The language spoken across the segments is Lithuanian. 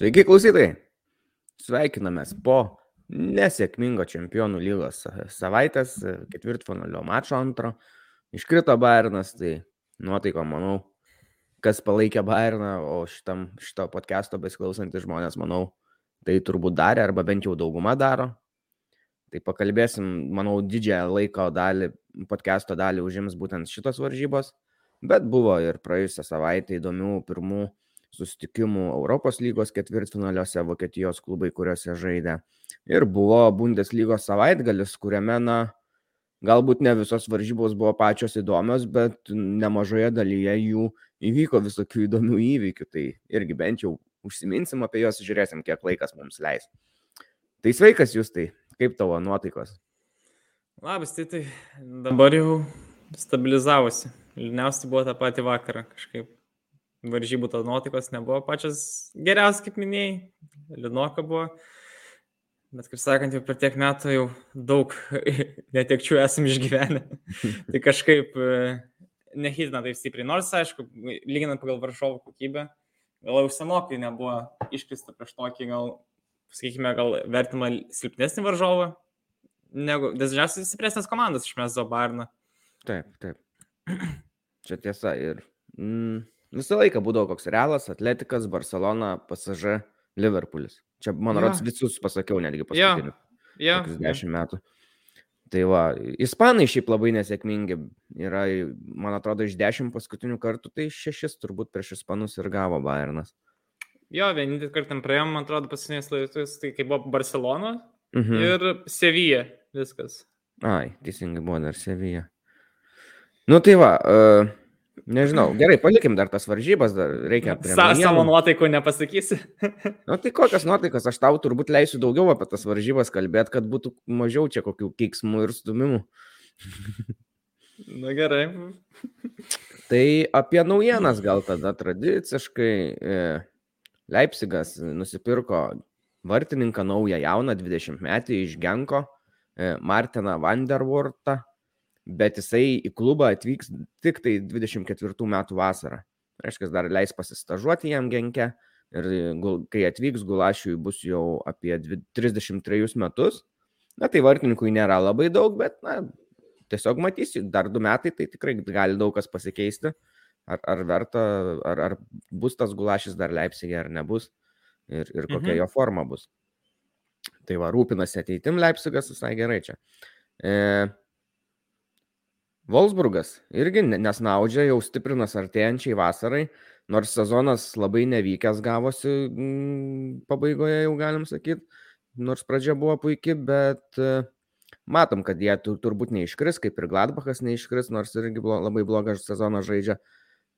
Sveiki klausytojai. Sveikinamės po nesėkmingo čempionų lygos savaitės, ketvirtfinalio mačo antro. Iškrito Bairnas, tai nuotaiko, manau, kas palaikė Bairną, o šitam, šito podcast'o besiklausantys žmonės, manau, tai turbūt darė, arba bent jau dauguma daro. Tai pakalbėsim, manau, didžiąją laiko dalį, podcast'o dalį užims būtent šitos varžybos, bet buvo ir praėjusią savaitę įdomių pirmų susitikimų Europos lygos ketvirtfinaliuose Vokietijos klubai, kuriuose žaidė. Ir buvo Bundeslygos savaitgalis, kuriame, na, galbūt ne visos varžybos buvo pačios įdomios, bet nemažoje dalyje jų įvyko visokių įdomių įvykių. Tai irgi bent jau užsiminsim apie juos, žiūrėsim, kiek laikas mums leis. Tai sveikas jūs tai, kaip tavo nuotaikos? Labas, tai tai dabar jau stabilizavosi. Liūdniausia buvo tą patį vakarą kažkaip varžybų tos nuotaikos nebuvo pačios geriausios, kaip minėjai, liūdnoka buvo. Bet kaip sakant, jau per tiek metų jau daug netekčių esam išgyvenę. tai kažkaip e, nehitina taip stipriai. Nors, aišku, lyginant pagal varžovų kokybę, gal jau senokai nebuvo iškrista prieš tokį, gal, sakykime, gal vertimą silpnesnį varžovą, negu dažniausiai stipresnės komandas išmesdo Barną. Taip, taip. Čia tiesa ir. Mm, Visą laiką būdavo koks Realas, Atletikas, Barcelona, PSG, Liverpoolis. Čia, man ja. rodos, visus pasakiau netgi paskutiniu. Ja. Ja. Dešimt metų. Tai va, ispanai šiaip labai nesėkmingi. Yra, man atrodo, iš dešimt paskutinių kartų, tai šešis turbūt prieš ispanus ir gavo Bayernas. Jo, vienintelį kartą praėjom, man atrodo, pasinės laikus, tai kai buvo Barcelona mhm. ir Sevija viskas. Ai, teisingai buvo dar Sevija. Nu tai va, uh, Nežinau, gerai, palikim dar tas varžybas, dar reikia Sa savo nuotaikų nepasakysi. Nu, tai kokias nuotaikas, aš tau turbūt leisiu daugiau apie tas varžybas kalbėti, kad būtų mažiau čia kokių kiksmų ir stumimų. Na gerai. Tai apie naujienas gal tada tradiciškai e, Leipzigas nusipirko vartininką naują jauną 20 metį iš Genko, e, Martiną Vanderwortą bet jisai į klubą atvyks tik tai 24 metų vasarą. Reiškia, dar leis pasistažuoti jam genkę ir kai atvyks Gulašiui bus jau apie 33 metus. Na tai vartininkui nėra labai daug, bet na, tiesiog matysiu, dar du metai tai tikrai gali daug kas pasikeisti. Ar, ar verta, ar, ar bus tas Gulašis dar Leipzigė ar nebus ir, ir kokia mhm. jo forma bus. Tai va, rūpinasi ateitim Leipzigas visai gerai čia. E, Wolfsburgas irgi nesnaudžia, jau stiprinas artėjančiai vasarai, nors sezonas labai nevykęs gavosi mm, pabaigoje, jau galim sakyti, nors pradžia buvo puikia, bet e, matom, kad jie turbūt neiškris, kaip ir Gladbachas neiškris, nors irgi labai blogą sezoną žaidžia.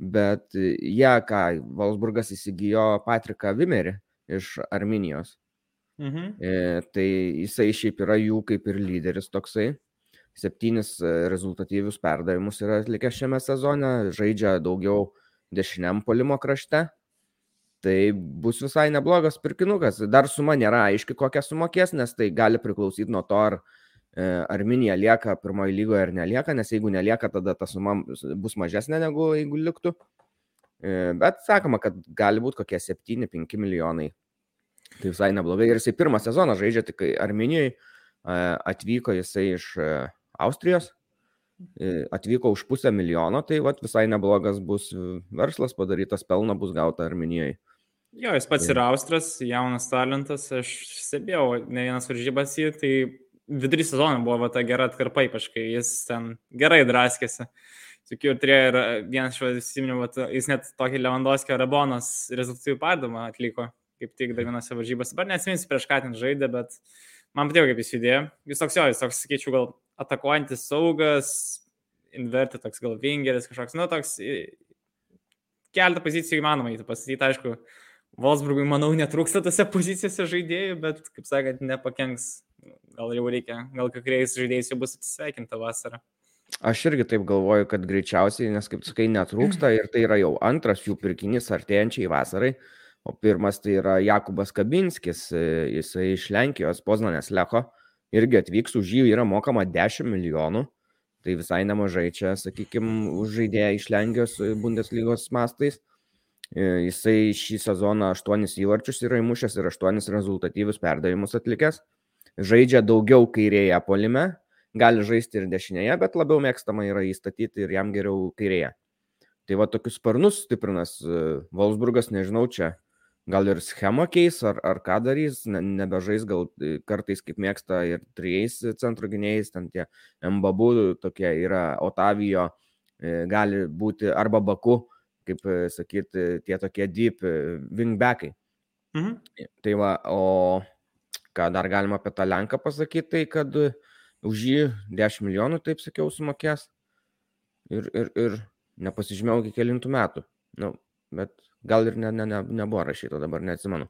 Bet jie, ką, Wolfsburgas įsigijo Patriką Vimerį iš Arminijos. Mhm. E, tai jisai šiaip yra jų kaip ir lyderis toksai septynis e, rezultatyvius perdavimus yra atlikęs šiame sezone, žaidžia daugiau dešiniam polimo krašte. Tai bus visai neblogas pirkinukas. Dar suma nėra aiški, kokią sumokės, nes tai gali priklausyti nuo to, ar e, Arminija lieka pirmoji lygoje ar nelieka, nes jeigu nelieka, tada ta suma bus mažesnė negu jeigu liktų. E, bet sakoma, kad gali būti kokie 7-5 milijonai. Tai visai neblogai. Ir jisai pirmą sezoną žaidžia tik Arminijoje, atvyko jisai iš Austrijos, e, atvyko už pusę milijono, tai vat, visai neblogas bus verslas padarytas, pelno bus gauta Armenijoje. Jo, jis pats tai yra Austras, jaunas talentas, aš stebėjau ne vienas varžybas jį, tai vidurį sezoną buvo va, ta gera atkarpa, ypač kai jis ten gerai draskėsi. Tokių turėjo ir vienas iš įsiminių, jis net tokį Lewandowskio Rabonos rezultatyvų pardavimą atliko, kaip tik dar vienose varžybose. Dabar neatsiminsiu prieš ką ten žaidė, bet man patiko, kaip jis judėjo. Jis toks jo, jis toks, sakyčiau, gal atakuojantis saugas, inverti toks gal vingeris kažkoks, nu, toks keletą pozicijų įmanoma įtų pasakyti, aišku, Wolfsburgui, manau, netrūksta tose pozicijose žaidėjų, bet, kaip sakant, nepakenks. Gal jau reikia, gal kai kuriais žaidėjais jau bus atsisveikinta vasara. Aš irgi taip galvoju, kad greičiausiai, nes kaip sakai, netrūksta ir tai yra jau antras jų pirkinys artėjančiai vasarai. O pirmas tai yra Jakubas Kabinskis, jisai iš Lenkijos, Poznanės Lecho irgi atvyks, už jį yra mokama 10 milijonų. Tai visai nemažai čia, sakykime, už žaidėją iš Lenkijos Bundeslygos mastais. Jisai šį sezoną 8 įvarčius yra įmušęs ir 8 rezultatyvius perdavimus atlikęs. Žaidžia daugiau kairėje polime, gali žaisti ir dešinėje, bet labiau mėgstama yra įstatyti ir jam geriau kairėje. Tai va tokius sparnus stiprinas Wolfsburgas, nežinau, čia gal ir schemą keis, ar, ar ką darys, ne, nebežais gal e, kartais kaip mėgsta ir trijais centro gynėjais, ten tie Mbabu tokie yra Otavijo, e, gali būti arba Baku, kaip e, sakyti, tie tokie deep wingbackai. Mhm. Tai va, o ką dar galima apie tą Lenką pasakyti, tai kad už jį 10 milijonų, taip sakiau, sumokės. Ir, ir, ir nepasižymėjau iki kelintų metų. Nu, bet Gal ir ne, ne, ne, nebuvo rašyta, dabar neatsimenu.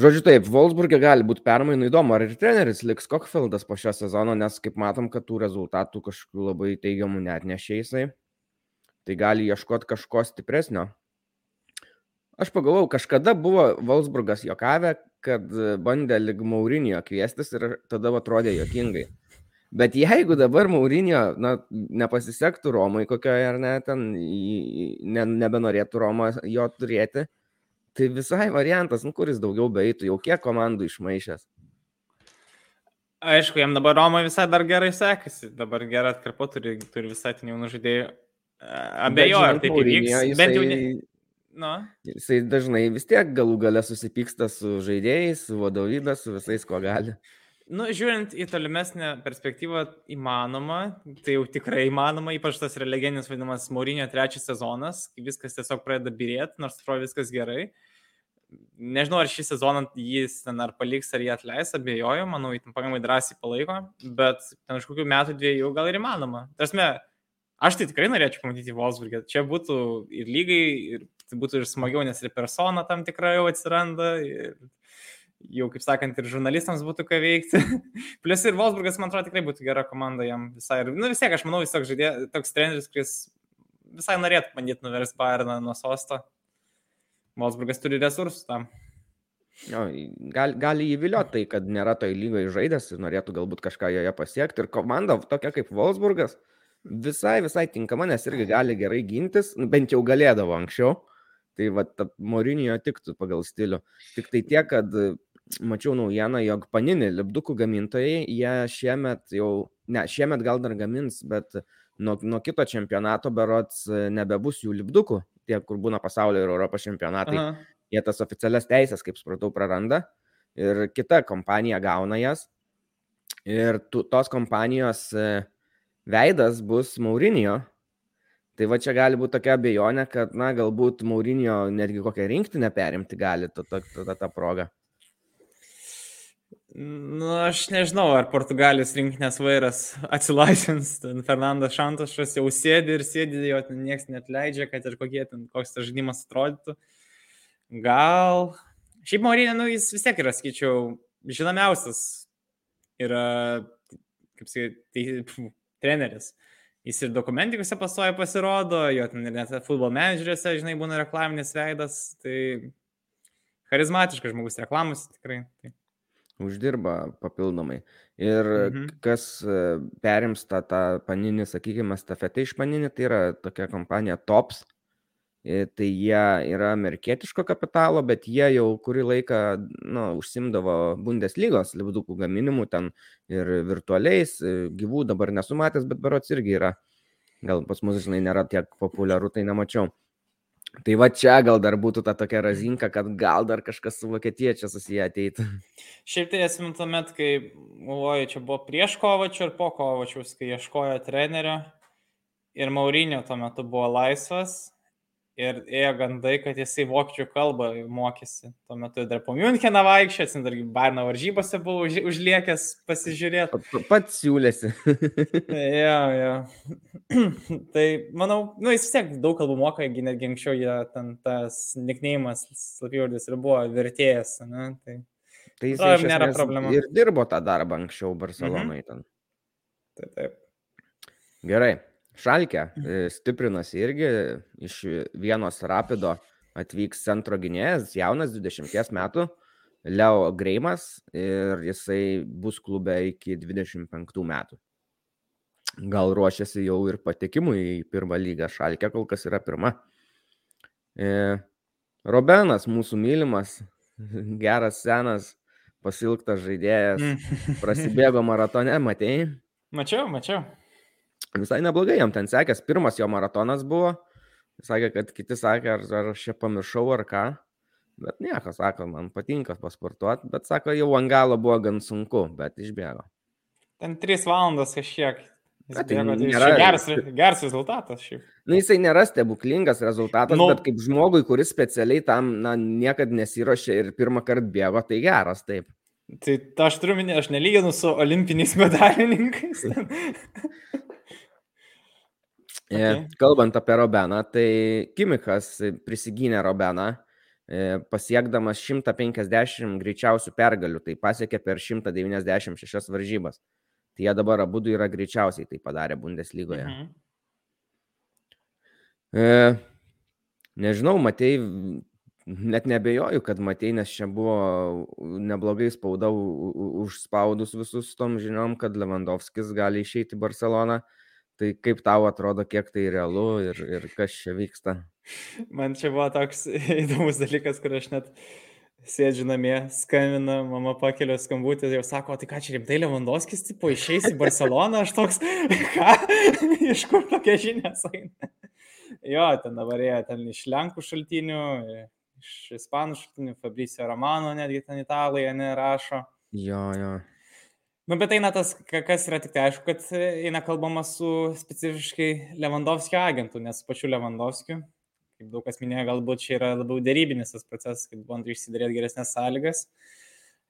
Žodžiu taip, Wolfsburgė gali būti permainų įdomu, ar ir treneris liks Kokfeldas po šio sezono, nes kaip matom, kad tų rezultatų kažkokių labai teigiamų net nešėjai. Tai gali ieškoti kažko stipresnio. Aš pagalvojau, kažkada buvo Wolfsburgas jokavę, kad bandė lig Maurinio kviestis ir tada atrodė jokingai. Bet jeigu dabar Maurinio na, nepasisektų Romai kokioje ar ne, ten ne, nebenorėtų Roma jo turėti, tai visai variantas, nu, kuris daugiau beitų, jau kiek komandų išmaišęs. Aišku, jam dabar Roma visai dar gerai sekasi, dabar gerą atkarpą turi, turi visai ten jaunų žaidėjų. Abejoju, ar taip įvyks. Jisai... Bent jau ne... Nu. Jisai dažnai vis tiek galų gale susipyksta su žaidėjais, su vadovybė, su visais, ko gali. Nu, žiūrint į tolimesnę perspektyvą, įmanoma, tai jau tikrai įmanoma, ypač tas yra legendinis vadinamas Maurinio trečias sezonas, kai viskas tiesiog pradeda birėti, nors atrodo viskas gerai. Nežinau, ar šį sezoną jis ten ar paliks, ar jį atleis, abejoju, manau, jį pakankamai drąsiai palaiko, bet ten už kokių metų dviejų gal ir įmanoma. Tarsi, aš tai tikrai norėčiau pamatyti Wolfsburgė. Čia būtų ir lygai, ir tai būtų ir smagiau, nes ir persona tam tikrai jau atsiranda. Ir jau, kaip sakant, ir žurnalistams būtų ką veikti. Plius ir Wolfsburgas, man atrodo, tikrai būtų gera komanda jam visai. Ir, nu, vis tiek, aš manau, vis toks žaidėjas, toks treneris, kuris visai norėtų bandyti nuversti Bayerną nuo sosto. Wolfsburgas turi resursų tam. Jo, gal, gali įvilioti tai, kad nėra toj lygoje žaidęs ir norėtų galbūt kažką joje pasiekti. Ir komanda tokia kaip Wolfsburgas visai, visai tinkama, nes irgi gali gerai gintis, nu, bent jau galėdavo anksčiau. Tai va, Morinio tiktų pagal stilių. Tik tai tiek, kad mačiau naujieną, jog paninį lipdukų gamintojai, jie šiemet jau, ne, šiemet gal dar gamins, bet nuo, nuo kito čempionato berots e, nebebus jų lipdukų, tie, kur būna pasaulio ir Europos čempionatai. Aha. Jie tas oficialias teisės, kaip supratau, praranda ir kita kompanija gauna jas. Ir tu, tos kompanijos e, veidas bus Maurinio. Tai va čia gali būti tokia abejonė, kad, na, galbūt Maurinio netgi kokią rinktinę perimti gali tą progą. Nu, aš nežinau, ar Portugalijos rinkinės vairas atsilaisvins. Ten Fernandas Šantošas jau sėdi ir sėdi, jo ten niekas net leidžia, kad ir kokie ten, koks tas žaidimas atrodytų. Gal. Šiaip Maurinė, nu, jis vis tiek yra, skaičiau, žinomiausias yra, kaip sakyti, tai, treneris. Jis ir dokumentikose pastoja pasirodo, jo ten ir net futbolo menedžeriuose, žinai, būna reklaminis veidas. Tai charizmatiškas žmogus reklamus tikrai. Tai uždirba papildomai. Ir mhm. kas e, perims tą, tą paninį, sakykime, stafetę iš paninį, tai yra tokia kompanija Tops. E, tai jie yra amerikietiško kapitalo, bet jie jau kurį laiką nu, užsimdavo Bundeslygos lipdukų gaminimu ten ir virtualiais, e, gyvų dabar nesumatęs, bet berots irgi yra. Gal pas mus, žinai, nėra tiek populiaru, tai nemačiau. Tai va čia gal dar būtų ta tokia razinka, kad gal dar kažkas su Vokietija čia susiję ateitų. Šiaip tai esame tuomet, kai, galvoju, čia buvo prieš Kovačių ir po Kovačius, kai ieškojo trenerio ir Maurinio tuo metu buvo laisvas ir ėjo gandai, kad jisai vokiečių kalbą mokėsi. Tuo metu dar po Müncheną vaikščias, dargi Barno varžybose buvo už, užliekęs pasižiūrėti. Pats siūlėsi. jo, jo. tai manau, nu, jis vis tiek daug kalbų moka, netgi anksčiau jie ten tas nikneimas, slapyvardis ir buvo vertėjas. Ne? Tai, tai jis ir nėra problema. Ir dirbo tą darbą anksčiau Barcelonai ten. Taip, taip. Gerai. Šalkė e, stiprinasi irgi iš vienos rapido atvyks centro gynėjas, jaunas 20 metų, Leo Greimas ir jisai bus klube iki 25 metų. Gal ruošiasi jau ir patekimui į pirmą lygą, Šalkė kol kas yra pirma. E, Robenas, mūsų mylimas, geras, senas, pasilgtas žaidėjas, Mm. prasidėjo maratone, matėjai? Mačiau, mačiau. Visai neblogai jam ten sekęs, pirmas jo maratonas buvo. Sakė, kad kiti sakė, ar, ar aš čia pamiršau ar ką. Bet nieko, sako, man patinka pasportuoti, bet sako, jau ant galo buvo gan sunku, bet išbėgo. Ten 3 valandas kažkiek. Tai nėra- geras, geras rezultatas šiaip. Na, jisai nėra stebuklingas rezultatas, Nu. bet kaip žmogui, kuris specialiai tam, na, niekada nesiuošė ir pirmą kartą bėgo, tai geras, taip. Tai ta aš turiu minėti, aš nelyginu su olimpiniais medalininkais. Okay. Kalbant apie Robeną, tai Kimikas prisigynė Robeną, e, pasiekdamas 150 greičiausių pergalių, tai pasiekė per 196 varžybas. Tai jie dabar abu yra greičiausiai tai padarė Bundeslygoje. Mhm. E, nežinau, matei, net nebejoju, kad matei, nes čia buvo neblogai spauda užspaudus visus tom žiniom, kad Lewandowskis gali išeiti į Barceloną. Tai kaip tau atrodo, kiek tai realu ir, ir kas čia vyksta? Man čia buvo toks įdomus dalykas, kur aš net sėdžiu namie, skambina, mama pakelia skambutį ir jau sako, "O tai ką čia rimtai Lewandowskis, tipo, išeis į Barceloną, aš toks, ką, iš kur tokia žinia eina. Jo, ten dabar jie ten iš Lenkų šaltinių, iš Ispanų šaltinių, Fabricio Romano, netgi ten italai nerašo. Jo, jo. Nu, bet eina tas, ka- kas yra tik tai aišku, kad eina kalbama su specifiškai Lewandowskio agentu, nes pačiu Lewandowskiu, kaip daug kas minėjo, galbūt čia yra labiau dėrybinis tas procesas, kad bando išsidaryti geresnės sąlygas.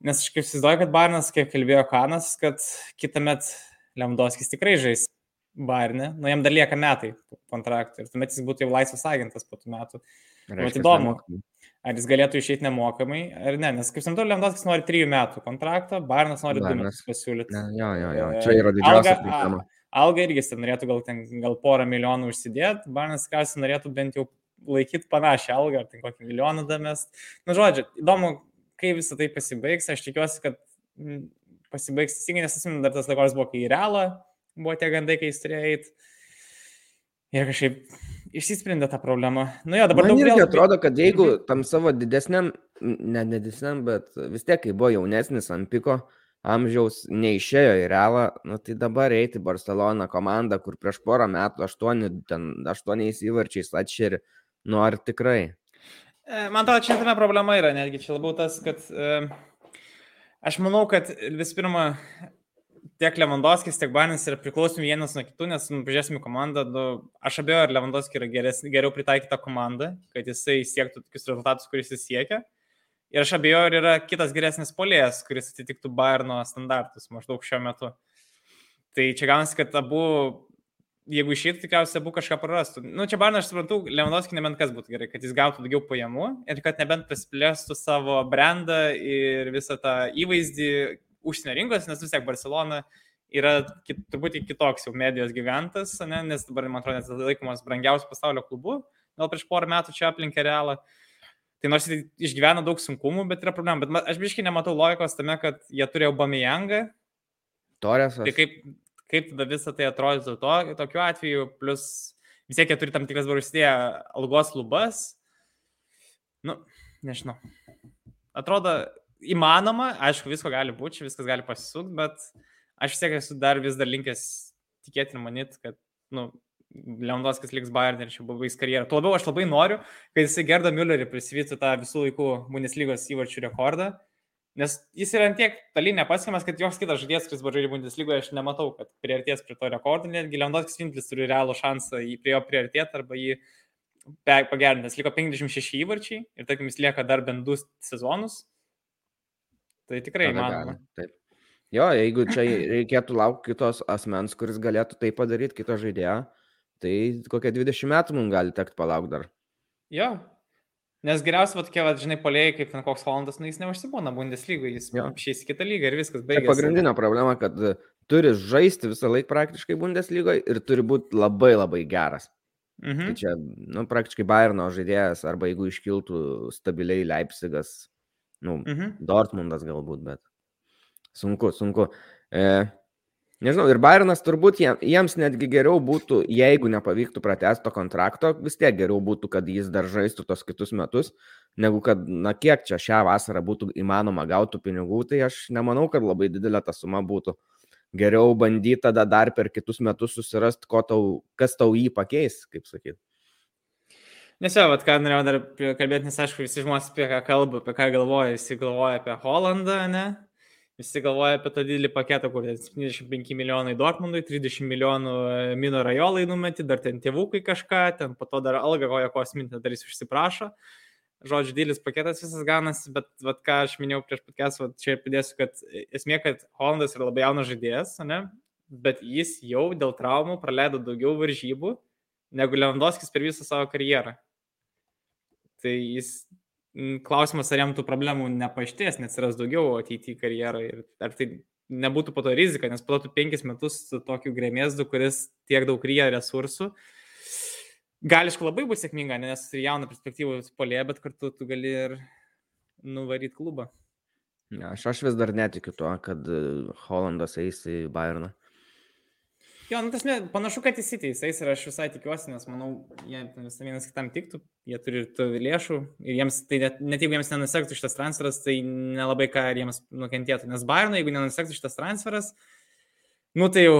Nes aš kaip įsivaizduoju, kad Barnas, kaip kalbėjo Kanas, kad kitą metą Lewandowskis tikrai žais Barne, nu jam dar lieka metai kontraktui ir tuomet jis būtų jau laisvas agentas po tų metų. Reiškias įdomu. nemokamai. Ar jis galėtų išeiti nemokamai, ar ne, nes kaip suprantu, Lewandowskis nori trijų metų kontraktą, Barnas nori du Barnas. metus pasiūlyti. Ne, jo, jo, jo. E, Čia yra didžiausia problema. Alga irgi ten norėtų gal, ten, gal porą milijonų užsidėti, Barnas tikriausiai norėtų bent jau laikyti panašią algą, ar ten kokį milijoną damest. Na, žodžiu, įdomu, kai visą tai pasibaigs, aš tikiuosi, kad pasibaigs teisingai, nes atsimenu, dar tas laikotarpis buvo, kai į realą buvo tie gandai, kai jis turėjo eiti. Ir kažkaip išsisprendė tą problemą. Nu jo, dabar Man daug vėl- atrodo, kad jeigu Mhm. tam savo didesniam, ne didesniam, bet vis tiek, kai buvo jaunesnis ant piko amžiaus, neišėjo į realą, nu, tai dabar eiti į Barceloną komandą, kur prieš porą metų aštuoni, ten, aštuoniais įvarčiais atšeri, nu ar tikrai. E, Man atrodo, čia tame problema yra, netgi čia labiau tas, kad e, aš manau, kad vis pirma, tiek Lewandowskis, tiek Banis yra priklausomi vienas nuo kitų, nes, nu, pažiūrėsim į komandą, nu, aš abejoju, ar Lewandowski yra geres, geriau pritaikyta komanda, kad jisai siektų tokius rezultatus, kuris jis siekia. Ir aš abejoju, ar yra kitas geresnis polėjas, kuris atitiktų Bayerno standartus maždaug šiuo metu. Tai čia gaunasi, kad abu, jeigu išeitų, tikriausiai abu kažką prarastų. Nu, čia Barnas, aš suprantu, Lewandowski nebent kas būtų gerai, kad jis gautų daugiau pajamų ir kad nebent prasiplėstų savo brandą ir visą tą įvaizdį užsienio rinkos, nes vis tiek Barcelona yra kit, turbūt kitoks jau medijos gigantas, ne? nes dabar, man atrodo, net laikomas brangiausiu pasaulio klubu, gal prieš porą metų čia aplinkė realą. Tai nors jis išgyvena daug sunkumų, bet yra problema. Bet aš biškai nematau logikos tame, kad jie turėjo Bamijangą, Toresas. Tai kaip, kaip tada visą tai atrodytų to, tokiu atveju, plus vis tiek jie turi tam tikras varustėje algos lubas. Nu, nežinau. Atrodo įmanoma, aišku, visko gali būti, viskas gali pasisukti, bet aš vis tiek esu dar vis dar linkęs tikėti ir manyti, kad, nu, Leondoskis liks Bayern ir čia baigs karjerą. Tuo labiau aš labai noriu, kad jisai Gerda Müllerį prisivytų tą visų laikų Bundeslygos įvarčių rekordą, Nes jis yra tiek toli nepasiekiamas, kad joks kitas žaidėjas, kuris žaidžiama Bundeslygoje, aš nematau, kad priartės prie to rekordo, netgi Lewandowskis vienintelis turi realų šansą jį prie jo priartėti arba jį pagerinti, nes liko 56 įvarčiai ir tarkim jis lieka dar bent du sezonus. Tai tikrai įmanoma. Taip. Jo, jeigu čia reikėtų laukti kitos asmens, kuris galėtų tai padaryti, kito žaidėjo, tai kokie 20 metų mums gali tekti palaukti dar. Jo. Nes geriausia, va, tokie, va, žinai, polėjai, kaip ten koks Holandas, nu jis neužsibūna Bundeslygoje, jis išeis į kitą lygą ir viskas Tai baigėsi. pagrindinė problema, kad e, turi žaisti visą laiką praktiškai Bundeslygoje ir turi būti labai labai geras. Tai Mhm. čia, nu, praktiškai Bayerno žaidėjas, arba jeigu iškiltų stabiliai Leipzigas, nu, Mhm. Dortmundas galbūt, bet sunku, sunku. E, Nežinau, ir Bayernas turbūt jiems netgi geriau būtų, jeigu nepavyktų pratesto kontrakto, vis tiek geriau būtų, kad jis dar žaistų tos kitus metus, negu kad, na kiek čia šią vasarą būtų įmanoma gauti pinigų, tai aš nemanau, kad labai didelė ta suma būtų. Geriau bandyti tada dar per kitus metus susirasti, tau, kas tau jį pakeis, kaip sakyti. Nes jau, vat, ką norėjau dar kalbėti, nes aišku, visi žmonės apie ką kalba, apie ką galvoja, visi galvoja apie Holandą, ne? Visi galvoja apie tą didelį paketą, kur 75 milijonai Dortmundui, 30 milijonų e, Mino Rajolai numeti, dar ten tėvukai kažką, ten po to dar algą koja kosminti, dar jis užsiprašo. Žodžiu, didelis paketas visas ganasi, bet vat, ką aš minėjau prieš patkes, čia pridėsiu, kad esmė, kad Holandas yra labai jaunas žaidėjas, ne? bet jis jau dėl traumų praleido daugiau varžybų negu Lewandowskis per visą savo karjerą. Tai jis klausimas, ar jam tų problemų nepaštės, nes atsiras daugiau ateityje karjeroje ir ar tai nebūtų po to rizika, nes tu penkis metus su tokiu grėmėsdu, kuris tiek daug ryja resursų, gali aišku labai būti sėkminga, nes ir jauną perspektyvą polė, bet kartu tu gali ir nuvaryti klubą. Ja, aš, aš vis dar netikiu tuo, kad Hollandas eis į Bayerną. Jo, nu, tas panašu, kad įsiteis ir aš visai tikiuosi, nes manau, jie visą vienas kitam tiktų, jie turi ir tų lėšų ir jiems, tai net, net jeigu jiems nenusektų šitas transferas, tai nelabai ką jiems nukentėtų. Nes Bayernui, jeigu nenusektų šitas transferas, nu tai jau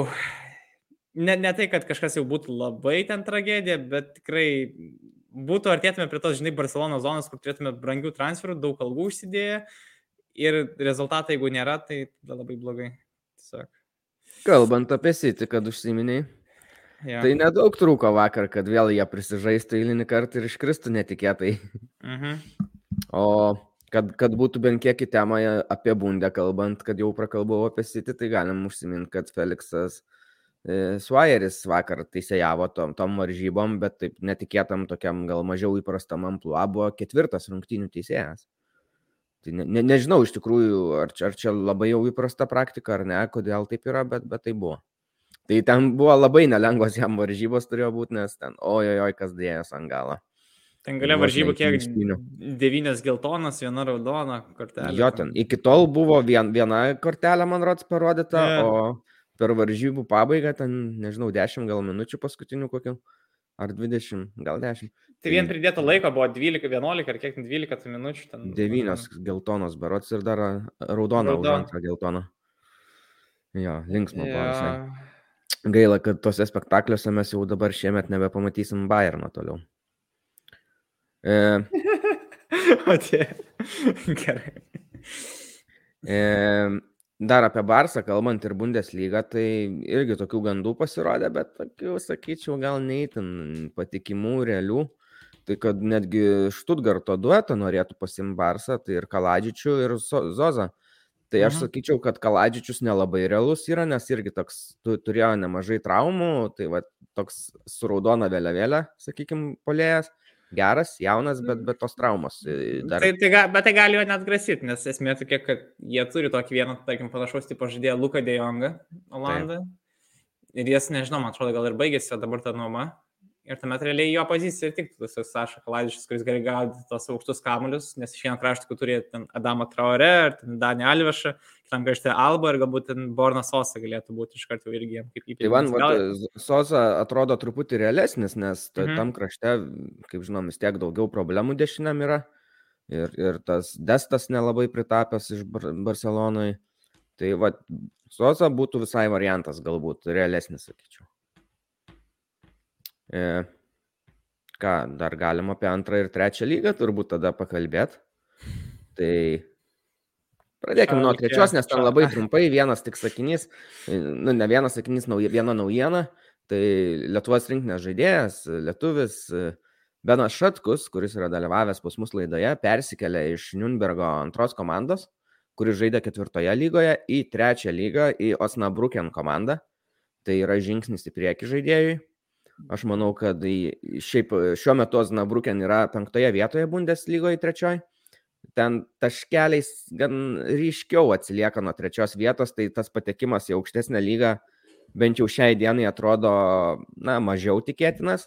ne, ne tai, kad kažkas jau būtų labai ten tragedija, bet tikrai būtų artėtume prie tos, žinai, Barcelono zonos, kur turėtume brangių transferų, daug algų užsidėję ir rezultatai, jeigu nėra, tai labai blogai. Tiesiog. Kalbant apie City, kad užsiminiai. Ja. Tai nedaug trūko vakar, kad vėl jie prisižaistų eilinį kartą ir iškristų netikėtai. Mhm. O kad, kad būtų bent kiek į temą apie bundę kalbant, kad jau prakalbau apie City, tai galim užsiminti, kad Felixas e, Suajeris vakar teisėjavo tom, tom varžybom, bet taip netikėtam tokiam gal mažiau įprastam ampluo buvo ketvirtas rungtynių teisėjas. Tai ne, ne, nežinau iš tikrųjų, ar čia, ar čia labai jau įprasta praktika ar ne, kodėl taip yra, bet, bet tai buvo. Tai ten buvo labai nelengvos jam varžybos turėjo būti, nes ten ojojoj, kas dėjęs ant galo. Ten galia varžybų kiek? Devynias geltonas, viena raudona kortelė. Jo, ten iki tol buvo vien, viena kortelė, man rods, parodyta, yeah. o per varžybų pabaigą ten, nežinau, 10 gal minučių paskutinių kokių, ar 20, gal 10. Tai vien pridėto laiko buvo 12, 11 ar kiek 12 minučių. Ten... 9 geltonos berots ir dar raudona už antrą geltoną. Jo, linksma buvo visai. Gaila, kad tose spektakliuose mes jau dabar šiemet nebepamatysim Bayerno toliau. E... o tie. Gerai. E, dar apie Barsą kalbant ir Bundesliga, tai irgi tokių gandų pasirodė, bet tokių, sakyčiau, gal neįtin patikimų, realių. Tai kad netgi Štutgarto duetą norėtų pasimti Barsą, tai ir Kaladžičių, ir Zozą. Tai aš mhm. sakyčiau, kad Kaladžičius nelabai realus yra, nes irgi toks tu, turėjo nemažai traumų, tai va toks su raudona vėliavėlė, sakykime, polėjas. Geras, jaunas, bet, bet tos traumos. E, dar... Tai, tai, bet tai gali jo net grasyti, nes esmė tokia, kad jie turi tokį vieną, tarkim, panašaus tipo žaidėją Luką Dejongą, Olandą. Ir jis, nežinau, man atrodo, gal ir baigėsi dabar ta nuoma. Ir tuomet realiai jo pozicija ir tik tas Saša Kaladišis, kuris gali gaudyti tos aukštus kamuolius, nes iš vieno krašto, turi ten Adamą Traore, ar ten Danį Alvešą, kitam krašte Alba ir galbūt ten Borna Sosa galėtų būti iš karto irgi jam kaip įpėdinis. Tai man, gal... Sosa atrodo truputį realesnis, nes mhm. tam krašte, kaip žinom, vis tiek daugiau problemų dešiniam yra. Ir, ir tas destas nelabai pritapęs iš Bar Barcelonai. Tai va, Sosa būtų visai variantas, galbūt realesnis, sakyčiau. E, ką, dar galim apie antrą ir trečią lygą turbūt tada pakalbėti. Tai pradėkime nuo trečios, nes ten labai trumpai, vienas tik sakinys, e, nu ne vienas sakinys, nauja, viena naujiena. Tai Lietuvos rinkinės žaidėjas, lietuvis e, Benas Šatkus, kuris yra dalyvavęs pas mus laidoje, persikėlė iš Nürnbergo antros komandos, kuris žaidė ketvirtoje lygoje, į trečią lygą, į Osnabruken komandą. Tai yra žingsnis į priekį žaidėjui. Aš manau, kad šiaip šiuo metu Osnabruken yra penktoje vietoje Bundeslygoje trečioje. Ten taškeliais gan ryškiau atsilieka nuo trečios vietos, tai tas patekimas į aukštesnę lygą bent jau šiai dienai atrodo, na, mažiau tikėtinas,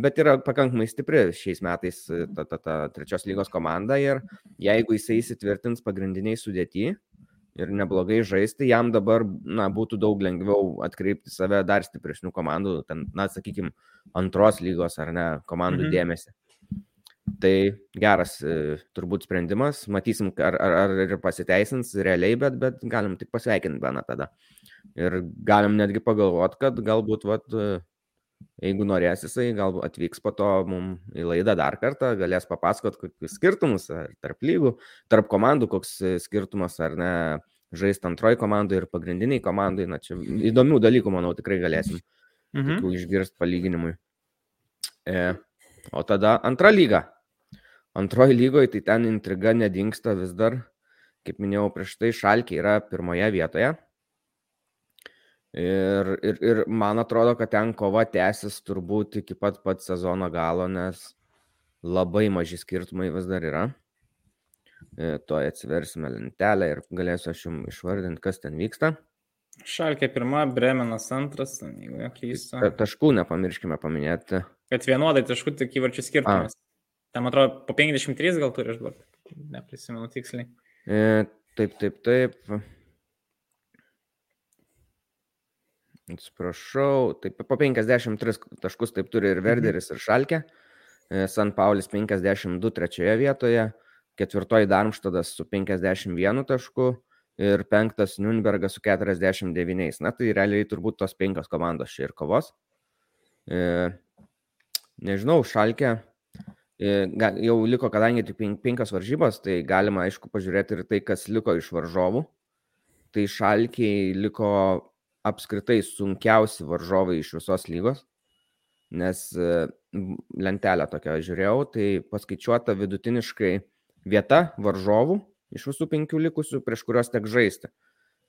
bet yra pakankamai stipri šiais metais ta, ta, ta trečios lygos komanda ir jeigu jisai įsitvirtins pagrindiniai sudėti, ir neblogai žaisti, jam dabar na, būtų daug lengviau atkreipti save dar stipresnių komandų, ten, na, sakykime, antros lygos ar ne komandų mhm. dėmesį. Tai geras e, turbūt sprendimas, matysim, ar, ar, ar ir pasiteisins realiai, bet, bet galim tik pasveikinti Beną tada. Ir galim netgi pagalvoti, kad galbūt vat, jeigu norės jisai, galbūt atvyks po to mums į laidą dar kartą, galės papasakot, kokius skirtumus tarp lygų, tarp komandų, koks skirtumas ar ne, žaisti antroji komandai ir pagrindiniai komandai. Na, čia įdomių dalykų, manau, tikrai galėsim mhm. išgirsti palyginimui. E, o tada antra lyga. Antroji lygoje tai ten intriga nedingsta vis dar. Kaip minėjau prieš tai, Šalkiai yra pirmoje vietoje Ir, ir, ir man atrodo, kad ten kova tęsis turbūt iki pat pat sezono galo, nes labai maži skirtumai vis dar yra. E, to atsiversime lentelę ir galėsiu aš jums išvardinti, kas ten vyksta. Šalkė pirma, Bremenas antras, jeigu neklystu. Ta, taškų nepamirškime paminėti. Kad vienodai taškų tik įvarčių skirtumas. A. Ten atrodo, po 53 gal turi dabar, neprisimenu tiksliai. E, taip, taip, taip. Atsiprašau, taip po 53 taškus taip turi ir mhm. Verderis, ir Šalkė. San Paulis 52 trečioje vietoje, ketvirtoji Darmštadas su 51 tašku ir penktas Nürnbergas su 49. Na tai realiai turbūt tos penkios komandos čia ir kovos. Nežinau, Šalkė jau liko, kadangi tik penkios varžybos, tai galima aišku pažiūrėti ir tai, kas liko iš varžovų. Tai Šalkiai liko apskritai sunkiausi varžovai iš visos lygos, nes e, lentelę tokią žiūrėjau, tai paskaičiuota vidutiniškai vieta varžovų iš visų penkių likusių, prieš kuriuos tek žaisti.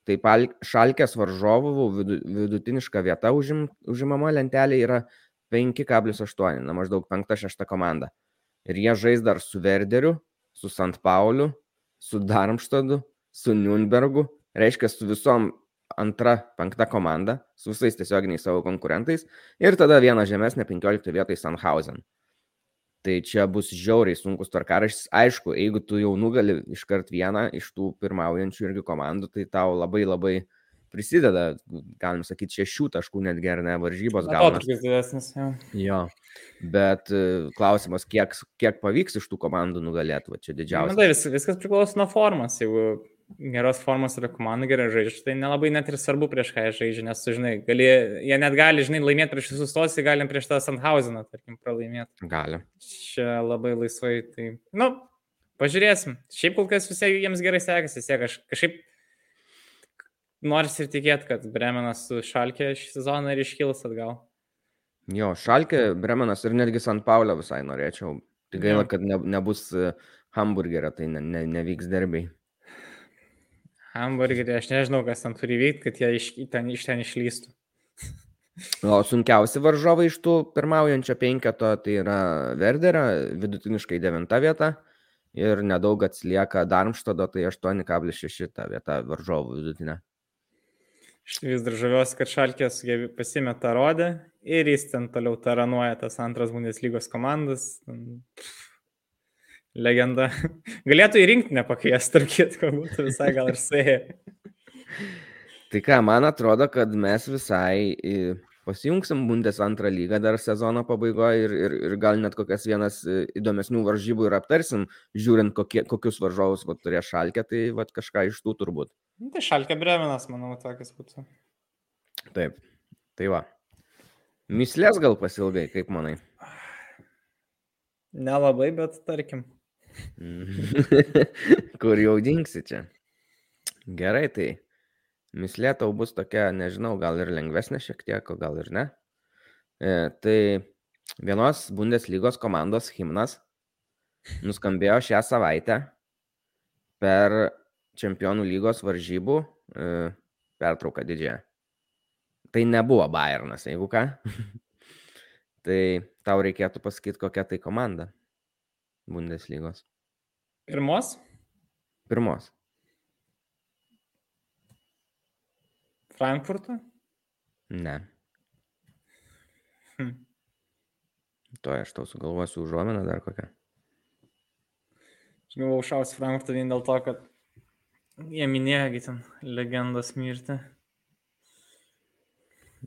Tai šalkės varžovų vidutiniška vieta užim, užimama lentelė yra 5,8, na maždaug 5-6 komanda. Ir jie žais dar su Verderiu, su St. Pauliu, su Darmštadu, su Nürnbergu, reiškia su visom antra, penkta komanda su visais tiesioginiais savo konkurentais ir tada viena žemesnė 15 vietoj Sanhausen. Tai čia bus žiauriai sunkus tvarkaraštis. Aišku, jeigu tu jau nugali iškart vieną iš tų pirmaujančių irgi komandų, tai tau labai labai prisideda, galim sakyti, šešių taškų netgi ar ne varžybos gal. didesnis, jau. Jo. Bet e, klausimas, kiek, kiek pavyks iš tų komandų nugalėti, va čia didžiausias. Na, tai vis, viskas priklauso nuo formos. Jeigu geros formos yra komanda gerai žaidžia, tai nelabai net ir svarbu prieš ką jie žaidžia, nes, žinai, gali, jie net gali, žinai, laimėti prieš visus tos, galim prieš tą Sandhauseną, tarkim, pralaimėti. Gali. Čia labai laisvai, tai, nu, pažiūrėsim. Šiaip kol kas visai jiems gerai sekasi, vis tiek kaž, kažkaip nors ir tikėti, kad Bremenas su Šalkė šį sezoną ir iškils atgal. Jo, Šalkė, Bremenas ir netgi San Paulio visai norėčiau. Tik gaila, kad ne, nebus e, hamburgerio, tai ne, ne, nevyks derbiai hamburgerį, aš nežinau, kas ten turi vykti, kad jie iš ten, iš ten išlystų. O sunkiausi varžovai iš tų pirmaujančio penketo tai yra Verderio, vidutiniškai devinta vieta ir nedaug atsilieka Darmštado, tai 8,6 ta vieta varžovų vidutinė. Aš vis dar žaviuosi, kad Šalkės pasimė tą rodę ir jis ten toliau taranuoja tas antras Bundeslygos komandas. Pff legenda. Galėtų į rinktinę pakviesti, tarp kitko, būtų visai gal ir suėję. tai ką, man atrodo, kad mes visai pasijungsim Bundes antrą lygą dar sezono pabaigoje ir, ir, ir gal net kokias vienas įdomesnių varžybų ir aptarsim, žiūrint, kokie, kokius varžovus va, turės šalkę, tai va, kažką iš tų turbūt. Nu, tai šalkė Bremenas, manau, tokias būtų. Taip, tai va. Mislės gal pasilgai, kaip manai? Nelabai, bet tarkim. Kur jau dingsi čia? Gerai, tai mislė tau bus tokia, nežinau, gal ir lengvesnė šiek tiek, o gal ir ne. E, tai vienos Bundeslygos komandos himnas nuskambėjo šią savaitę per Čempionų lygos varžybų e, pertrauką didžiąją. Tai nebuvo Bayernas, jeigu ką. tai tau reikėtų pasakyti, kokia tai komanda. Bundeslygos? Pirmos? Pirmos. Frankfurto? Ne. Hm. To aš tau sugalvosiu užuomeną dar kokią. Aš galvau šausi Frankfurtą vien dėl to, kad Jie minėjo, ten legendos mirti.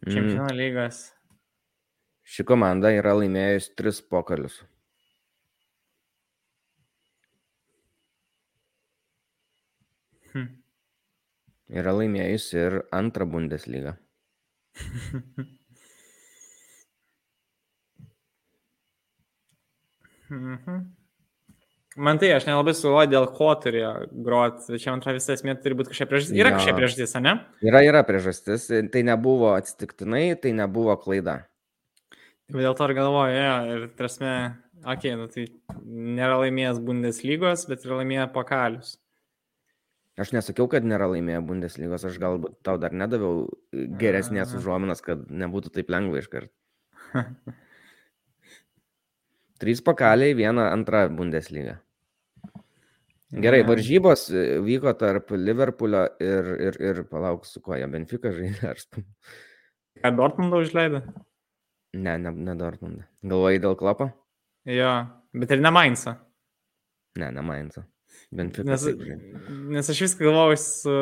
Mm. Čempionų lygas. Ši komanda yra laimėjus tris pokalius. Hm. Yra laimėjus ir antrą Bundeslygą. Mhm. Man tai aš nelabai suvoju, dėl ko turėjo groti. Čia man atrodo visą esmė turi būti kažkokia priežastis. Yra kažkokia priežastis, ne? Yra, yra priežastis. Tai nebuvo atsitiktinai, tai nebuvo klaida. Tai Dėl to ir galvoju, jo, ir prasme, okei, okay, nu, tai nėra laimėjęs Bundeslygos, bet yra laimėjęs pokalius. Aš nesakiau, kad nėra laimėję Bundeslygos, aš galbūt tau dar nedaviau geresnės A. užuominas, kad nebūtų taip lengva iškart. Trys pakaliai, viena antra Bundeslyga. Gerai, varžybos e, vyko tarp Liverpoolio ir, ir, ir palauk, su kuo jie Benfica žaidė. Ar... Ką Dortmundą užleido? Ne, ne, ne Dortmundą. Galvojai dėl klopo? Jo, bet ir ne Mainzą. Ne, ne Mainzą. Benfica. Nes, nes aš viską galvoju su,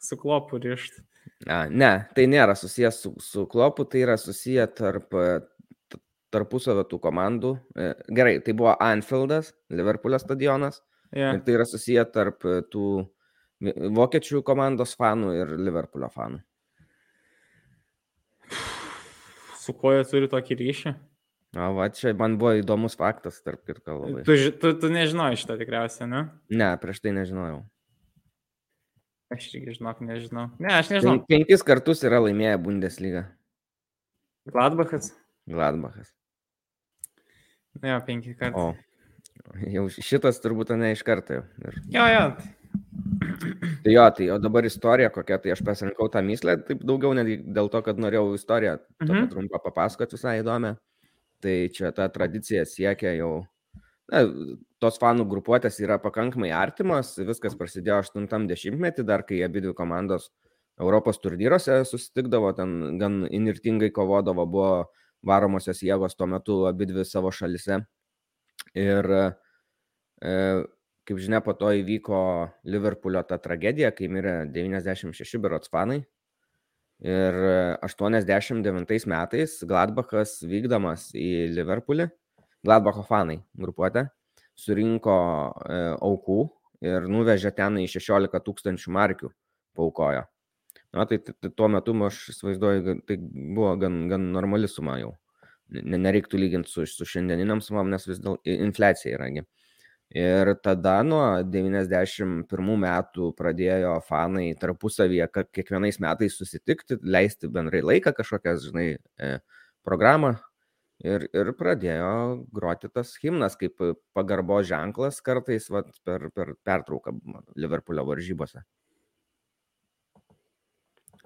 su klopu rišti. A, ne, tai nėra susijęs su, su klopu, tai yra susiję tarp e, tarpusavio tų komandų. E, Gerai, tai buvo Anfieldas, Liverpoolio stadionas. Ja. Ir tai yra susiję tarp e, tų vokiečių komandos fanų ir Liverpoolio fanų. Su kuo jie turi tokį ryšį? O, va, čia man buvo įdomus faktas, tarp kitko labai. Tu, tu, tu nežinojai šitą tikriausiai, ne? Ne, prieš tai nežinojau. Aš irgi žinok, nežinau. Ne, aš nežinau. Pen, penkis kartus yra laimėję Bundesliga. Gladbachas? Gladbachas. Ne, penki kartai. O, jau šitas turbūt ne iš karto jau. Ir Jo, jo. Tai jo, tai o dabar istorija kokia, tai aš pasirinkau tą myslę, taip daugiau netgi dėl to, kad norėjau istoriją Mhm. trumpą papasakoti visai įdomią. Tai čia ta tradicija siekia jau, na, tos fanų grupuotės yra pakankamai artimos, viskas prasidėjo 80-metį, dar kai abi dvi komandos Europos turnyruose susitikdavo, ten gan inirtingai kovodavo, buvo varomosios jėgos tuo metu abi dvi savo šalise. Ir e, kaip žinia, po to įvyko Liverpoolio ta tragedija, kai mirė 96 berots fanai. Ir e, 89 metais Gladbachas vykdamas į Liverpoolį, Gladbacho fanai grupuotė, surinko e, aukų ir nuvežė ten į 16 tūkstančių markių paukojo. Na, tai, tai, tuo metu aš įsivaizduoju, tai buvo gan, gan normali suma jau. Ne- Nereiktų lyginti su, su šiandieniniam sumam, nes vis dėlto infliacija yragi. Ir tada nuo 91 metų pradėjo fanai tarpusavyje kiekvienais metais susitikti, leisti bendrai laiką kažkokias, žinai, e, programą. Ir, ir pradėjo groti tas himnas kaip pagarbo ženklas kartais vat, per, per pertrauką Liverpoolio varžybose.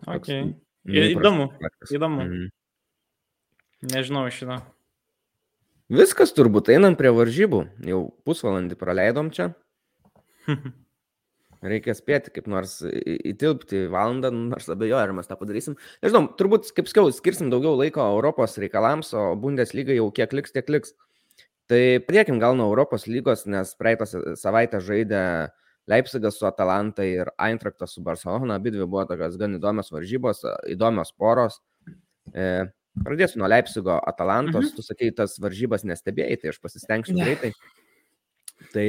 Okay. Įdomu. Įdomu. Mhm. Nežinau šito. Viskas turbūt einam prie varžybų. Jau pusvalandį praleidom čia. Reikia spėti kaip nors įtilpti valandą, nu, nors abejoju, ar mes tą padarysim. Nežinau, turbūt, kaip skiau, skirsim daugiau laiko Europos reikalams, o Bundesliga jau kiek liks, tiek liks. Tai pradėkim gal nuo Europos lygos, nes praeitą sa- savaitę žaidė Leipzigas su Atalanta ir Eintraktas su Barcelona. Abi dvi buvo tokios gan įdomios varžybos, įdomios poros. E, pradėsiu nuo Leipzigo Atalantos. Mhm. Tu sakei, tas varžybas nestebėjai, tai aš pasistengsiu Ne. greitai. Tai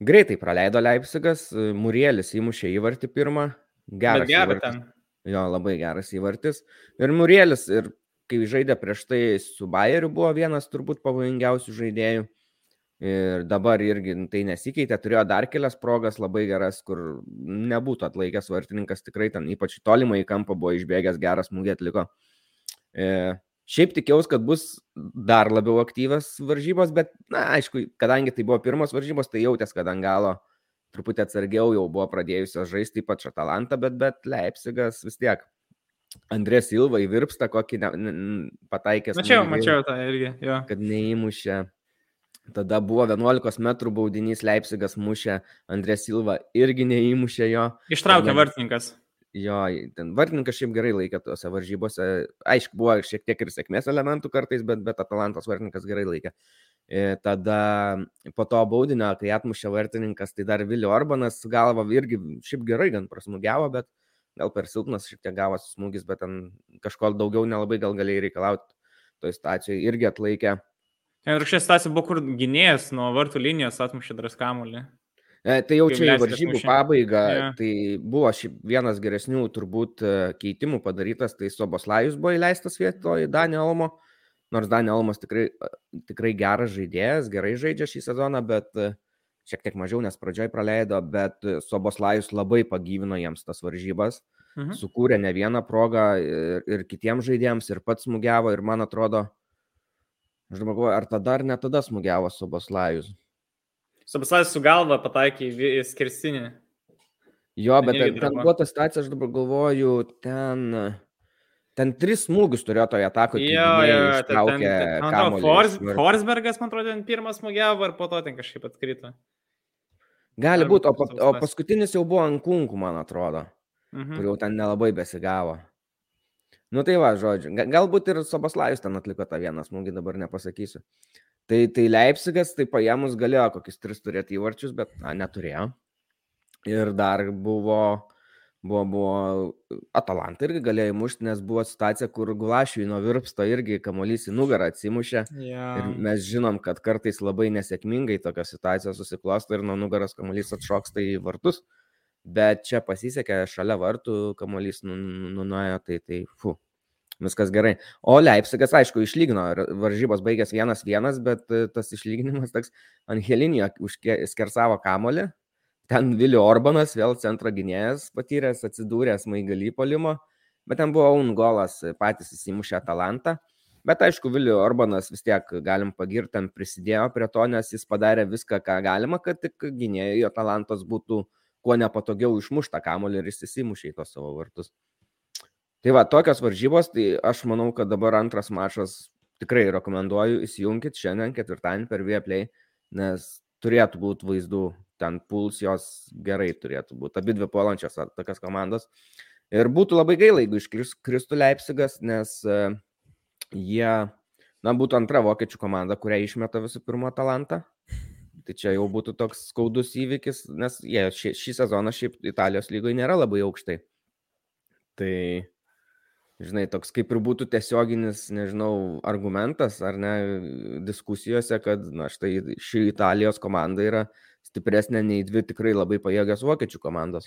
greitai praleido Leipzigas, Murielis įmušė įvartį pirmą. Geras įvartis. Jo, labai geras įvartis. Ir Murielis, ir kai žaidė prieš tai su Bayeriu, buvo vienas turbūt pavojingiausių žaidėjų. Ir dabar irgi tai nesikeitė, turėjo dar kelias progas labai geras, kur nebūtų atlaikęs vartininkas, tikrai ten ypač į tolimą į kampą buvo išbėgęs, geras smūgį atliko. E, šiaip tikėjausi, kad bus dar labiau aktyvas varžybos, bet, na, aišku, kadangi tai buvo pirmos varžybos, tai jautės, kad ant galo truputį atsargiau jau buvo pradėjusios žaisti, ypač Atalanta, bet, bet Leipzigas vis tiek. Andrės Silva įvirpsta kokį ne, ne, pataikęs. Mačiau, smūgį, mačiau tą irgi. Jo. Kad neįmušė. Tada buvo 11 m baudinys Leipzigas mušė, Andrės Silva irgi neįmušė jo. Ištraukė vartininkas. Jo, ten vartininkas šiaip gerai laikė tose varžybose. Aišku, buvo šiek tiek ir sėkmės elementų kartais, bet, bet Atalantos vartininkas gerai laikė. Ir tada po to baudinio, kai atmušė vartininkas, tai dar Vilio Orbanas galva irgi šiaip gerai gan prasmugiavo, bet gal per silpnas šiek tiek gavosi smūgis, bet ten kažko daugiau nelabai gal galėjai reikalauti toj situacijoje, irgi atlaikė. Ir šią situaciją buvo, kur gynėjas nuo vartų linijos atmušė draskamulį. E, tai jau čia į varžybų pabaigą, yeah. tai buvo vienas geresnių turbūt e, keitimų padarytas, tai Soboslajus buvo įleistas vietoj Daniel Olmo. Mm Nors Daniel Almas tikrai, tikrai geras žaidėjas, gerai žaidžia šį sezoną, bet šiek tiek mažiau, nes pradžioj praleido, bet Soboslajus labai pagyvino jiems tas varžybas, mhm. sukūrė ne vieną progą ir, ir kitiems žaidėjams, ir pats smūgiavo, ir man atrodo, aš dabar galvoju, ar tada ar ne tada smūgiavo Soboslajus. Soboslajus su galva pataikė į skirsinį. Jo, bet ten, ten buvo ta situacija, aš dabar galvoju, ten Ten tris smūgius turėjo toje atakoje. Jo, jo, ten, ten, ten Fors, Forsbergas, man atrodo, ten pirmas smūgiavo ir po to ten kažkaip atkrito. Gali būti, o, o paskutinis jau buvo ant kunkų, man atrodo, mhm. kur jau ten nelabai besigavo. Nu tai va, žodžiu, galbūt ir Sobaslajus ten atliko tą vieną smūgį, dabar nepasakysiu. Tai, tai Leipzigas, tai paėmus galėjo kokius tris turėti įvarčius, bet na, neturėjo. Ir dar buvo buvo, buvo Atalanta irgi galėjo įmušti, nes buvo situacija, kur Gulašiui nuo virpsto irgi kamuolys į nugarą atsimušė. Yeah. Ir mes žinom, kad kartais labai nesėkmingai tokia situacija susiklosto ir nuo nugaros kamuolys atšoksta į vartus. Bet čia pasisekė šalia vartų, kamuolys nu, nu, nunuojo, tai tai fu. Viskas gerai. O Leipzigas, aišku, išlygino, varžybos baigęs vienas vienas, bet e, tas išlyginimas toks Angelinio skersavo kamolį, Ten Vilio Orbanas, vėl centro gynėjas patyręs, atsidūręs maigalį polimo, bet ten buvo Ungolas, patys įsimušė Atalantą. Bet aišku, Vilio Orbanas vis tiek galim pagirti, tam prisidėjo prie to, nes jis padarė viską, ką galima, kad tik gynėjai Atalantos būtų kuo nepatogiau išmuštą kamolį ir jis įsimušė į tos savo vartus. Tai va, tokios varžybos, tai aš manau, kad dabar antras mačas tikrai rekomenduoju, įsijunkit šiandien ketvirtadienį per Vieplay, nes turėtų būti vaizdų ten puls jos gerai turėtų būti. Abi dvi puolančios tokios komandos. Ir būtų labai gaila, jeigu iškristų Leipzigas, nes uh, jie, na, būtų antra vokiečių komanda, kurią išmeta visų pirma talantą. Tai čia jau būtų toks skaudus įvykis, nes jie šį, šį sezoną šiaip Italijos lygoje nėra labai aukštai. Tai, žinai, toks kaip ir būtų tiesioginis, nežinau, argumentas ar ne diskusijose, kad, na, štai ši Italijos komanda yra stipresnė nei dvi tikrai labai pajėgios vokiečių komandos.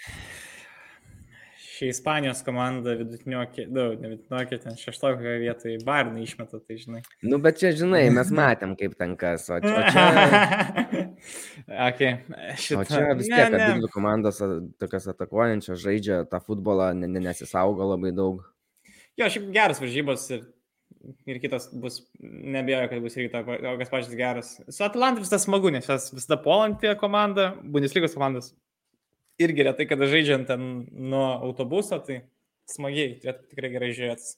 Ši Ispanijos komanda vidutiniokė, daug, nu, ne vidutiniokė, ten šeštokio vietoje Barnai išmeta, tai žinai. Nu, bet čia, žinai, mes matėm, kaip ten kas, o čia... O čia, okay. Šitą... o čia vis tiek, kad dvi komandos tokias atakuojančios žaidžia tą futbolą, nesisaugo labai daug. Jo, šiaip geras varžybos ir ir kitas bus, nebejoju, kad bus irgi tokias pačias geras. Su Atlantu visada smagu, nes jas visada puolantį komandą, Bundeslygos komandas irgi retai, kada žaidžiant ten nuo autobuso, tai smagiai, turėtų tikrai gerai žiūrėtis.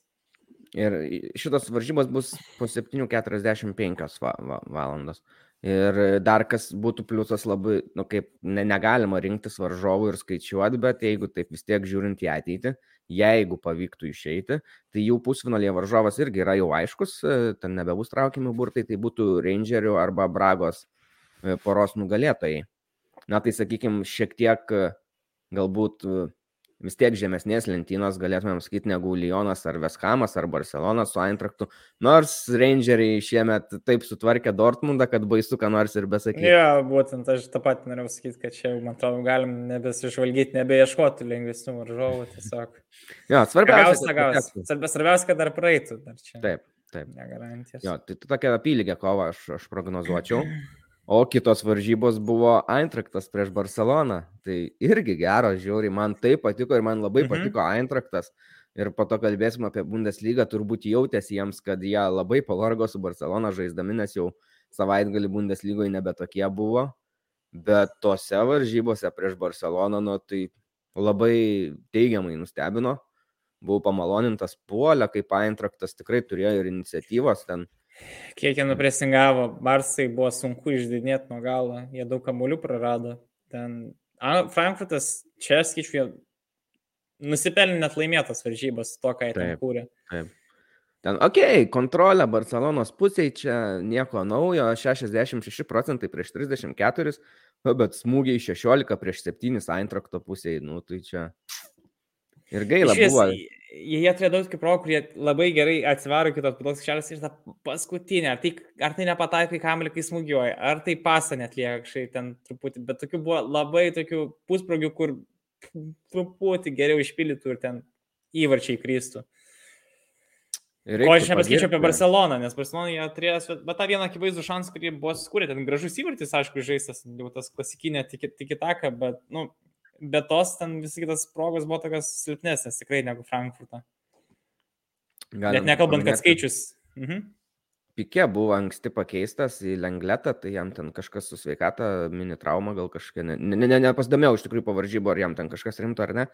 Ir šitos varžybos bus po 7.45 va, va, valandos. Ir dar kas būtų pliusas labai, nu kaip ne, negalima rinktis varžovų ir skaičiuoti, bet jeigu taip vis tiek žiūrint į ateitį, jeigu pavyktų išeiti, tai jų pusfinalėje varžovas irgi yra jau aiškus, e, ten nebebus traukiami burtai, tai būtų Rangerių arba Bragos e, poros nugalėtojai. Na tai sakykime, šiek tiek e, galbūt vis tiek žemesnės lentynos, galėtumėm sakyti, negu Lyonas ar Veshamas ar Barcelonas su Eintraktu. Nors Rangeriai šiemet taip sutvarkė Dortmundą, kad baisu, ką nors ir besakyti. Ne, ja, būtent aš tą pat norėjau sakyti, kad čia, man atrodo, galim nebesižvalgyti, nebeieškoti lengvesnių varžovų tiesiog. Jo, svarbiausia, kad, svarbiausia, kad dar praeitų. Dar čia. Taip, taip. Negarantijas. Jo, tai tokia apylygė kova aš, aš prognozuočiau. O kitos varžybos buvo Eintraktas prieš Barceloną. Tai irgi geras, žiauriai, man tai patiko ir man labai mhm. patiko Eintraktas. Ir po to kalbėsim apie Bundeslygą, turbūt jautėsi jiems, kad jie labai pavargo su Barcelona žaisdami, nes jau savaitgalį Bundeslygoje nebe tokie buvo. Bet tose varžybose prieš Barceloną, nu, tai labai teigiamai nustebino. Buvau pamalonintas puolę, kaip Eintraktas tikrai turėjo ir iniciatyvos ten Kiek jie nupresingavo, Barsai buvo sunku išdinėti nuo galo, jie daug kamuolių prarado. Ten Frankfurtas čia, skaičiu, nusipelnė net laimėtas varžybas to, ką jie ten kūrė. Taip. Ten, okei, okay, kontrolė Barcelonos pusėje, čia nieko naujo, 66 procentai prieš 34, bet smūgiai 16 prieš 7 Eintrakto pusėje, nu tai čia. Ir gaila Išvis, buvo. Jie, jie turėjo daug kiprų, kurie labai gerai atsivaro kitos putos kšelės ir tą paskutinę. Ar tai, ar tai nepataiko į kamelį, kai smūgiuoja, ar tai pasą net lieka kažkaip ten truputį, bet tokių buvo labai tokių pusprogių, kur truputį geriau išpildytų ir ten įvarčiai kristų. Ko aš nepasakyčiau apie Barceloną, nes Barcelona jie turėjo, bet tą vieną akivaizdų šansą, kurį buvo skūrė, ten gražus įvartis, aišku, žaistas, jau tas klasikinė tikitaka, bet, nu, bet tos ten visi kitas progos buvo tokios silpnesnės tikrai negu Frankfurtą. Net nekalbant, kad skaičius. Mhm. Pikė buvo anksti pakeistas į lengletą, tai jam ten kažkas su sveikata, mini trauma gal kažkokia, ne, ne, ne, nepasdomėjau iš tikrųjų pavaržybų, ar jam ten kažkas rimto ar ne,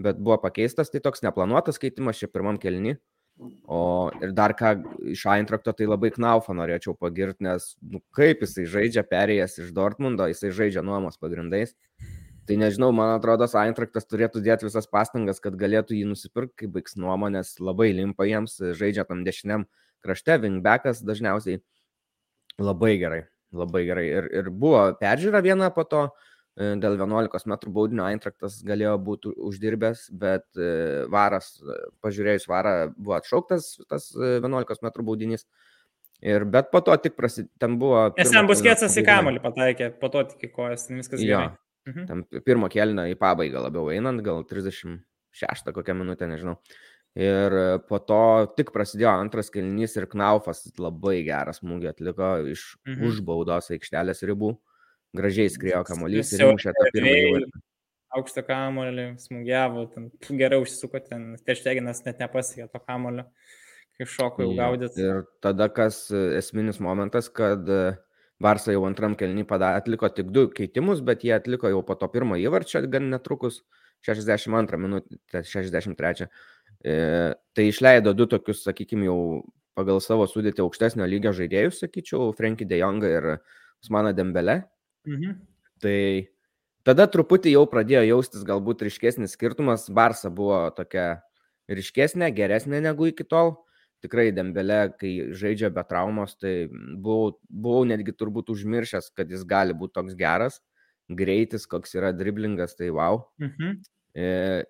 bet buvo pakeistas, tai toks neplanuotas keitimas čia pirmam kelni. O ir dar ką iš Eintrakto, tai labai Knaufą norėčiau pagirti, nes nu, kaip jisai žaidžia perėjęs iš Dortmundo, jisai žaidžia nuomos pagrindais. Tai nežinau, man atrodo, Eintraktas turėtų dėti visas pastangas, kad galėtų jį nusipirkti, kai baigs nuomonės, labai limpa jiems, žaidžia tam dešiniam krašte, wingbackas dažniausiai. Labai gerai, labai gerai. Ir, ir buvo peržiūra viena po to, E, dėl 11 m baudinio Eintraktas galėjo būti uždirbęs, bet e, varas, e, pažiūrėjus varą, buvo atšauktas tas 11 m baudinys. Ir bet po to tik prasidėjo, ten buvo... Nes ten bus kėtsas į kamolį pataikė, po to tik į kojas, viskas gerai. Mhm. Tam pirmo kelino į pabaigą labiau einant, gal 36 kokią minutę, nežinau. Ir po to tik prasidėjo antras kelnys ir Knaufas labai geras smūgį atliko iš mhm. už baudos aikštelės ribų. Gražiai skriejo kamuolys ir mušė tą pirmąjį vartą. Aukštą kamuolį, smūgiavo, ten gerai užsisuko, ten Tešteginas net nepasiekė to kamuolio, kai šoko jau gaudyti. Ir tada kas e, esminis momentas, kad e, Barsa jau antram kelnį atliko tik du keitimus, bet jie atliko jau po to pirmo įvarčio gan netrukus, 62 minutę, 63. E, tai išleido du tokius, sakykime, jau pagal savo sudėti aukštesnio lygio žaidėjus, sakyčiau, Frankie De Jongą ir Usmaną Dembelę. Mhm. Tai tada truputį jau pradėjo jaustis galbūt ryškesnis skirtumas. Barsa buvo tokia ryškesnė, geresnė negu iki tol. Tikrai Dembelė, kai žaidžia be traumos, tai buvau, buvau netgi turbūt užmiršęs, kad jis gali būti toks geras. Greitis, koks yra driblingas, tai wow. Mhm. E,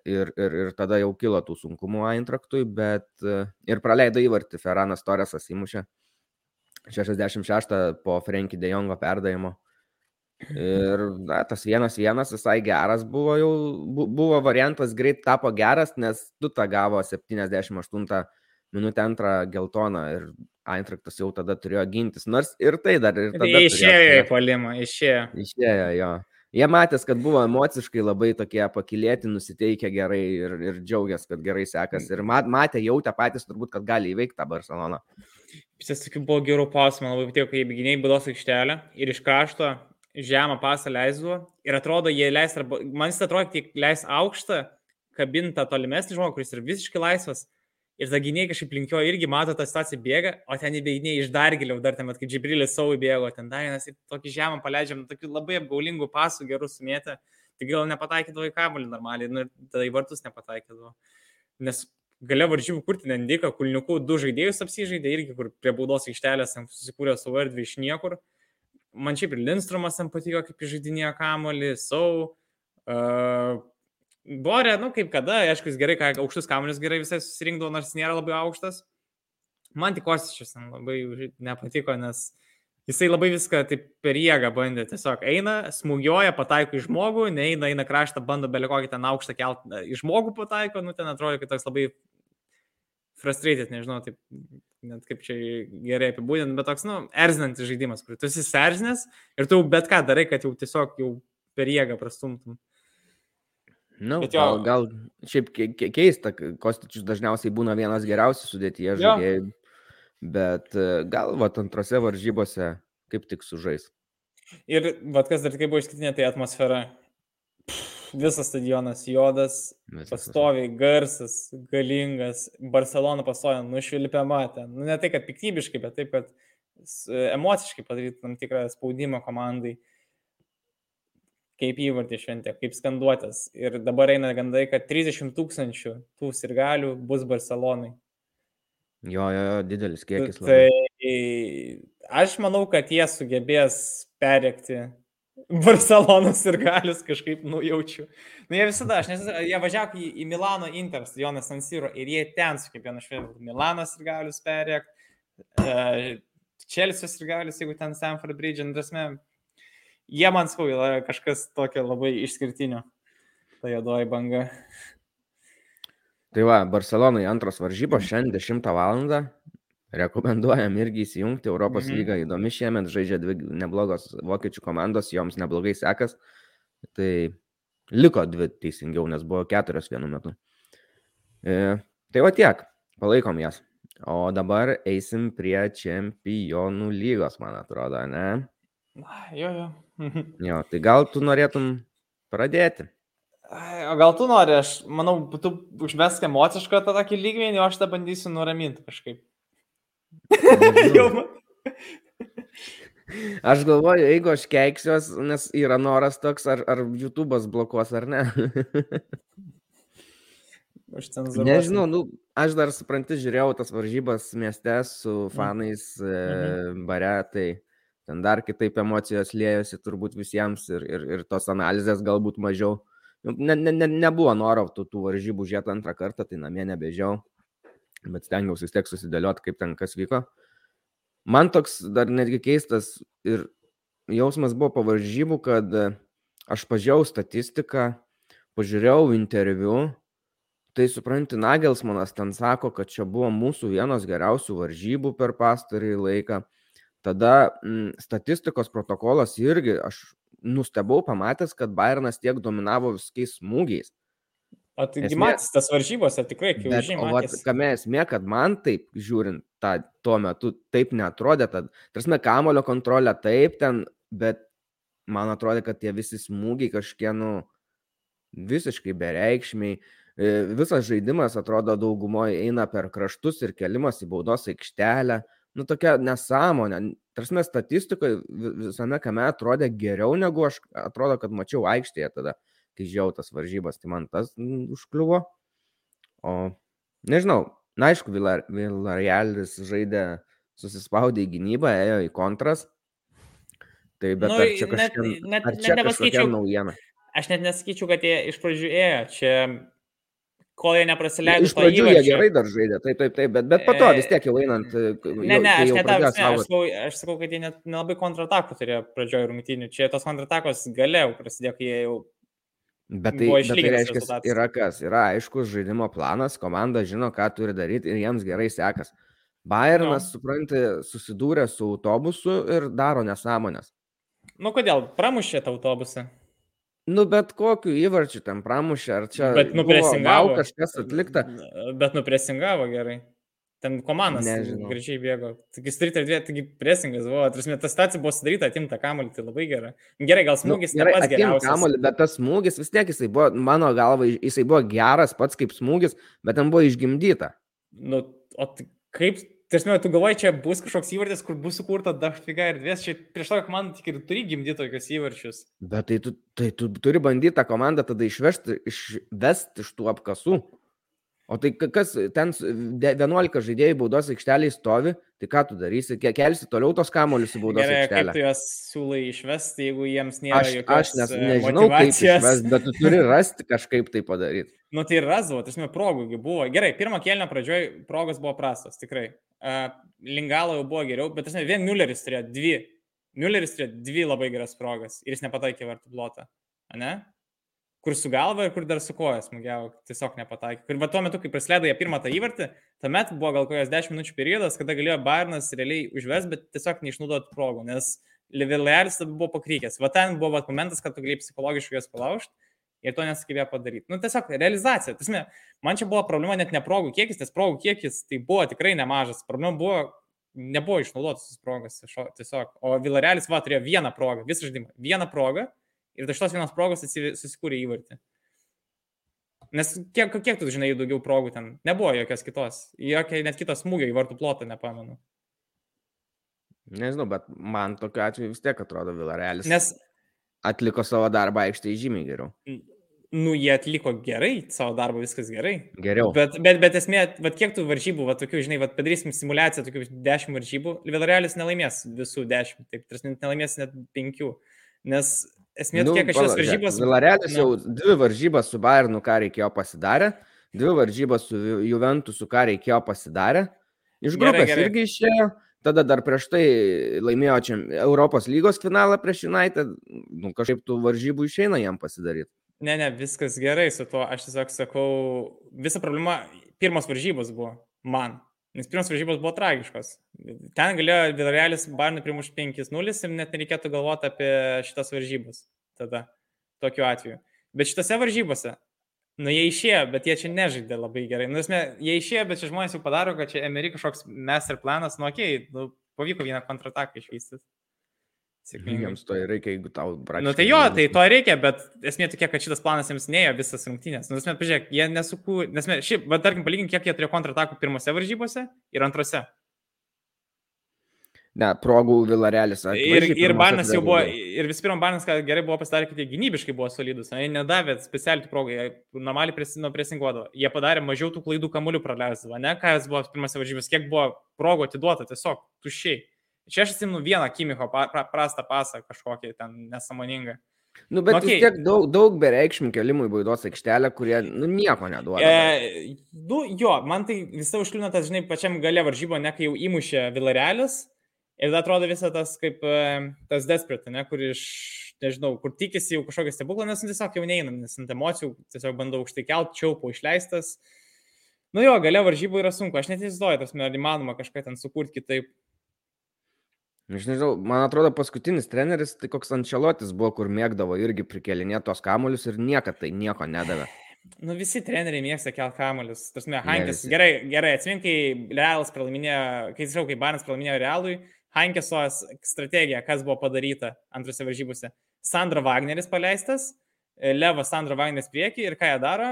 ir, ir, ir tada jau kilo tų sunkumų Eintraktui, bet e, ir praleido įvartį, Ferranas Toresas įmušė 66 po Frenkie de Jongo perdavimo. Ir na, tas vienas vienas visai geras buvo jau, buvo variantas greit tapo geras, nes Tuta gavo 78 minutę antrą geltoną ir Eintraktas jau tada turėjo gintis. Nors ir tai dar ir tada. Išėjo į palimą, išėjo. Išėjo, jo. Jie matęs, kad buvo emociškai labai tokie pakilėti, nusiteikę gerai ir, ir džiaugiasi, kad gerai sekasi. Ir mat, matė, jautė patys turbūt, kad gali įveikti tą Barceloną. Jis tokių buvo gerų pasmų, labai patiko, kai gynėjai būdos aikštelę ir iš krašto žemą pasą leisdavo ir atrodo, jie leis, arba man jis atrodo, tik leis aukštą, kabintą tolimesnį žmogų, kuris yra visiškai laisvas. Ir ta gynėjai kažkaip linkio irgi mato tą situaciją bėga, o ten įbėginiai iš dar giliau, dar ten, kaip Džibrilis savo įbėgo, ten dar vienas ir tokį žemą paleidžiam, tokių labai apgaulingų pasų gerų sumėtę, tik gal nepataikydavo į kamuolį normaliai, nu, tada į vartus nepataikydavo. Nes galia varžybų kurti nendika, kulniukų du žaidėjus apsižaidė irgi, kur prie baudos aikštelės susikūrė savo erdvę iš niekur man šiaip ir Lindstrumas man patiko, kaip žaidinėjo kamolį, Sau. Uh, Borė, nu kaip kada, aišku, jis gerai, ką aukštus kamolius gerai visai susirinkdavo, nors nėra labai aukštas. Man tik Kostičius labai nepatiko, nes jisai labai viską taip per jėgą bandė. Tiesiog eina, smūgioja, pataiko į žmogų, neina, eina kraštą, bando belį kokį ten aukštą keltą į žmogų pataiko, nu ten atrodo, kad toks labai frustrated, nežinau, taip net kaip čia gerai apibūdinti, bet toks, nu, erzinantis žaidimas, kur tu esi erzinęs ir tu bet ką darai, kad jau tiesiog jau per jėgą prastumtum. Nu, jo... gal, gal šiaip ke keista, Kostičius dažniausiai būna vienas geriausių sudėtyje žaidėjų, bet e, gal va antrose varžybose kaip tik sužais. Ir, vad kas dar kaip buvo išskirtinė, tai atmosfera visas stadionas juodas, visas pastoviai garsas, galingas, Barcelona pastoja nušvilpiama ten. Nu, ne tai, kad piktybiškai, bet taip, kad emociškai padaryti tam tikrą spaudimą komandai. Kaip įvartį šventė, kaip skanduotės. Ir dabar eina gandai, kad 30 tūkstančių tų sirgalių bus Barcelonai. Jo, jo, jo, didelis kiekis. Labai. Tai aš manau, kad jie sugebės perėkti Barcelonas ir Galius kažkaip nujaučiu. Nu, jie visada, aš nesu, jie važiavo į, į Milano Inter stadioną San Siro ir jie ten su kiekvienu šviežiu. Milanas ir Galius perėk, Čelsius uh, ir Galius, jeigu ten Stanford Bridge, antrasme. Jie man skau, yra kažkas tokio labai išskirtinio. Ta juodoji banga. Tai va, Barcelonai antros varžybos šiandien 10 val. Rekomenduojam irgi įsijungti Europos mhm. lygą. Įdomi šiemet žaidžia dvi neblogos vokiečių komandos, joms neblogai sekas. Tai liko dvi teisingiau, nes buvo keturios vienu metu. E, tai va tiek, palaikom jas. O dabar eisim prie čempionų lygos, man atrodo, ne? Jo, jo. jo, tai gal tu norėtum pradėti? O gal tu nori, aš manau, tu užmesk emocišką tą tokį lygmenį, o aš tą bandysiu nuraminti kažkaip. Aš galvoju, jeigu aš keiksiuos, nes yra noras toks, ar, ar YouTube'as blokuos ar ne. Aš ten zaruosiu. Nežinau, nu, aš dar supranti, žiūrėjau tas varžybas mieste su mhm. fanais mhm. e, bare, tai ten dar kitaip emocijos lėjosi turbūt visiems ir, ir, ir tos analizės galbūt mažiau. Nu, ne, ne, ne, nebuvo noro tų, tų varžybų žiūrėti antrą kartą, tai namie nebežiau bet stengiausi vis tiek susidėlioti, kaip ten kas vyko. Man toks dar netgi keistas ir jausmas buvo pavaržybų, kad aš pažiūrėjau statistiką, pažiūrėjau interviu, tai supranti, Nagelsmanas ten sako, kad čia buvo mūsų vienos geriausių varžybų per pastarį laiką. Tada m, statistikos protokolas irgi, aš nustebau pamatęs, kad Bayernas tiek dominavo viskiais smūgiais. O taigi esmė... matys tas varžybos, ar tikrai, kai. O kame esmė, kad man taip, žiūrint tą, tuo metu, taip netrodė, tad, tarsi, kamulio kontrolė taip ten, bet man atrodė, kad tie visi smūgiai kažkiek, nu, visiškai bereikšmiai. E, visas žaidimas, atrodo, daugumoje eina per kraštus ir kelimas į baudos aikštelę. Nu, tokia nesąmonė. Tarsi, statistikoje visame kame atrodė geriau, negu aš atrodo, kad mačiau aikštėje tada kai žiūrėjau tas varžybas, tai man tas užkliuvo. O nežinau, na aišku, Villarealis žaidė, susispaudė į gynybą, ėjo į kontras. Tai bet nu, ar čia kažkokia, net, net, ar čia net kažkokia naujiena? Aš net nesakyčiau, kad jie iš pradžių ėjo. Čia kol jie neprasileido. Iš pradžių jie gerai dar žaidė, taip, taip, taip, bet, bet po to vis tiek jau einant. Ne, ne, aš, net, ne, aš, sakau, aš sakau, kad jie net nelabai kontratakų turėjo pradžioje rungtynių. Čia tos kontratakos galėjau prasidėjo, kai jie jau Bet tai, bet tai reiškia, yra kas, yra aiškus žaidimo planas, komanda žino, ką turi daryti ir jiems gerai sekas. Bayernas, no. supranti, susidūrė su autobusu ir daro nesąmonės. Nu kodėl? Pramušė tą autobusą. Nu bet kokiu įvarčiu ten pramušė, ar čia... Bet nupresingavo. Kažkas atlikta. Bet nupresingavo gerai. Ten komandas gražiai bėgo. Taigi street erdvė, taigi presingas buvo. Tarsi, ta stacija buvo sudaryta, atimta kamuolį, tai labai gerai. Gerai, gal nu, smūgis nu, gerai, pats geriausias. Kamuolį, bet tas smūgis vis tiek jisai buvo, mano galva, jisai buvo geras pats kaip smūgis, bet ten buvo išgimdyta. Nu, o tai kaip, tarsi, tu galvoji, čia bus kažkoks įvartis, kur bus sukurta dafiga erdvės, čia prieš to komandą tik ir turi gimdyti tokius įvarčius. Bet tai tu, tai tu turi bandyti tą komandą tada išvežti, išvesti iš tų apkasų. O tai kas ten 11 žaidėjai baudos aikšteliai stovi, tai ką tu darysi? Kelsi toliau tos kamolius į baudos Gerai, aikštelę. Kaip tu juos siūlai išvesti, jeigu jiems nėra aš, jokios Aš nes, e, nežinau, motivacijos. kaip išvesti, bet tu turi rasti kažkaip tai padaryti. nu tai rasdavo, tas progų buvo. Gerai, pirmą kelnio pradžioj progos buvo prastos, tikrai. Uh, Lingalo jau buvo geriau, bet tas vien Mülleris turėjo dvi. Mülleris turėjo dvi labai geras progas ir jis nepataikė vartų blotą. Ne? Kur su galva ir kur dar su koja smūgiavo, tiesiog nepataikė. Ir va tuo metu, kai praleido jie pirmą tą įvartį, tuomet buvo gal kokios 10 minučių periodas, kada galėjo Bairnas realiai užves, bet tiesiog neišnaudoti progų, nes Livileris buvo pakrykęs. Va ten buvo va, momentas, kad tu galėjai psichologiškai juos palaužti ir to nesugebėjo padaryti. Nu, tiesiog realizacija. Tasme, man čia buvo problema net ne progų kiekis, nes progų kiekis tai buvo tikrai nemažas. Problema buvo, nebuvo išnaudotas progas tiesiog. O Vilarelis va turėjo vieną progą, visą žaidimą. Vieną progą Ir iš tos vienos progos susikūrė įvartį. Nes kiek, kiek tu žinai daugiau progų ten? Nebuvo jokios kitos. Jokia net kitos smūgio į vartų plotą, nepamenu. Nežinau, bet man tokiu atveju vis tiek atrodo Vilarealis. Nes atliko savo darbą aikštėje žymiai geriau. nu, jie atliko gerai savo darbą, viskas gerai. Geriau. Bet, bet, bet esmė, va, kiek tų varžybų, va, tokių, žinai, va, padarysim simulaciją, tokių 10 varžybų, Villarealis nelaimės visų 10, taip, tarsi nelaimės net 5. Nes esmė tokia, kad šios varžybos... Villarealis jau dvi varžybas su Bayernu, ką reikėjo pasidarę, dvi varžybas su Juventusu, ką reikėjo pasidarę. Iš grupės gerai, gerai. irgi išėjo. Tada dar prieš tai laimėjo čia Europos lygos finalą prieš United. Nu, kažkaip tų varžybų išeina jam pasidaryti. Ne, ne, viskas gerai su tuo. Aš tiesiog sakau, visa problema, pirmos varžybos buvo man. Nes pirmos varžybos buvo tragiškos. Ten galėjo Villarealis Barnui primušti 5-0 ir net nereikėtų galvoti apie šitas varžybas. Tada, tokiu atveju. Bet šitose varžybose Nu, jie išėjo, bet jie čia nežaidė labai gerai. Nu, esmė, jie išėjo, bet čia žmonės jau padaro, kad čia Amerika kažkoks master planas, nu, okei, okay, nu, pavyko vieną kontrataką išvystyti. Jiems to reikia, jeigu tau praktiškai. Nu, tai jo, tai to reikia, bet esmė tokia, kad šitas planas jiems neėjo visas rungtynės. Nu, esmė, pažiūrėk, jie nesukūrė, nes, šiaip, bet tarkim, palygink, kiek jie turėjo kontratakų pirmose varžybose ir antrose. Ne, progų Vilarelis. Ir, ir Barnas jau buvo, ir vis pirma, Barnas gerai buvo pasidarę, kad jie gynybiškai buvo solidus. Jie nedavė specialiai progų, jie normaliai presino presinguodavo. Jie padarė mažiau tų klaidų kamuolių praleisdavo, ne, ką jis buvo pirmose varžybės, kiek buvo progų atiduota, tiesiog tuščiai. Čia aš atsimenu vieną Kimicho prastą pasą kažkokį ten nesamoningą. Nu, bet nu, okay. tiek daug, daug bereikšmių kelimų į baidos aikštelę, kurie nu, nieko neduoda. E, nu, jo, man tai visą užkliūna tas, žinai, pačiam gale varžybo, ne kai jau įmušė Vilarelis, Ir tada atrodo visą tas kaip e, tas desperate, ne, kur iš, nežinau, kur tikisi jau kažkokią stebuklą, nes tiesiog jau neina, nes ant emocijų tiesiog bandau aukštai kelti, čiaupo išleistas. Nu jo, gale varžybų yra sunku, aš net įsivaizduoju, tas ar įmanoma kažką ten sukurti kitaip. Aš nežinau, man atrodo, paskutinis treneris, tai koks Ančelotis buvo, kur mėgdavo irgi prikelinėti tos kamuolius ir niekada tai nieko nedavė. Nu, visi treneriai mėgsta kelt kamuolius. Tarsi, Hankis, gerai, gerai, atsimink, kai Realas pralaiminėjo, kai, žinau, kai Banas pralaiminėjo Realui, Hankeso strategija, kas buvo padaryta antrose varžybose. Sandra Wagneris paleistas, Levas Sandra Wagneris prieki ir ką jie daro,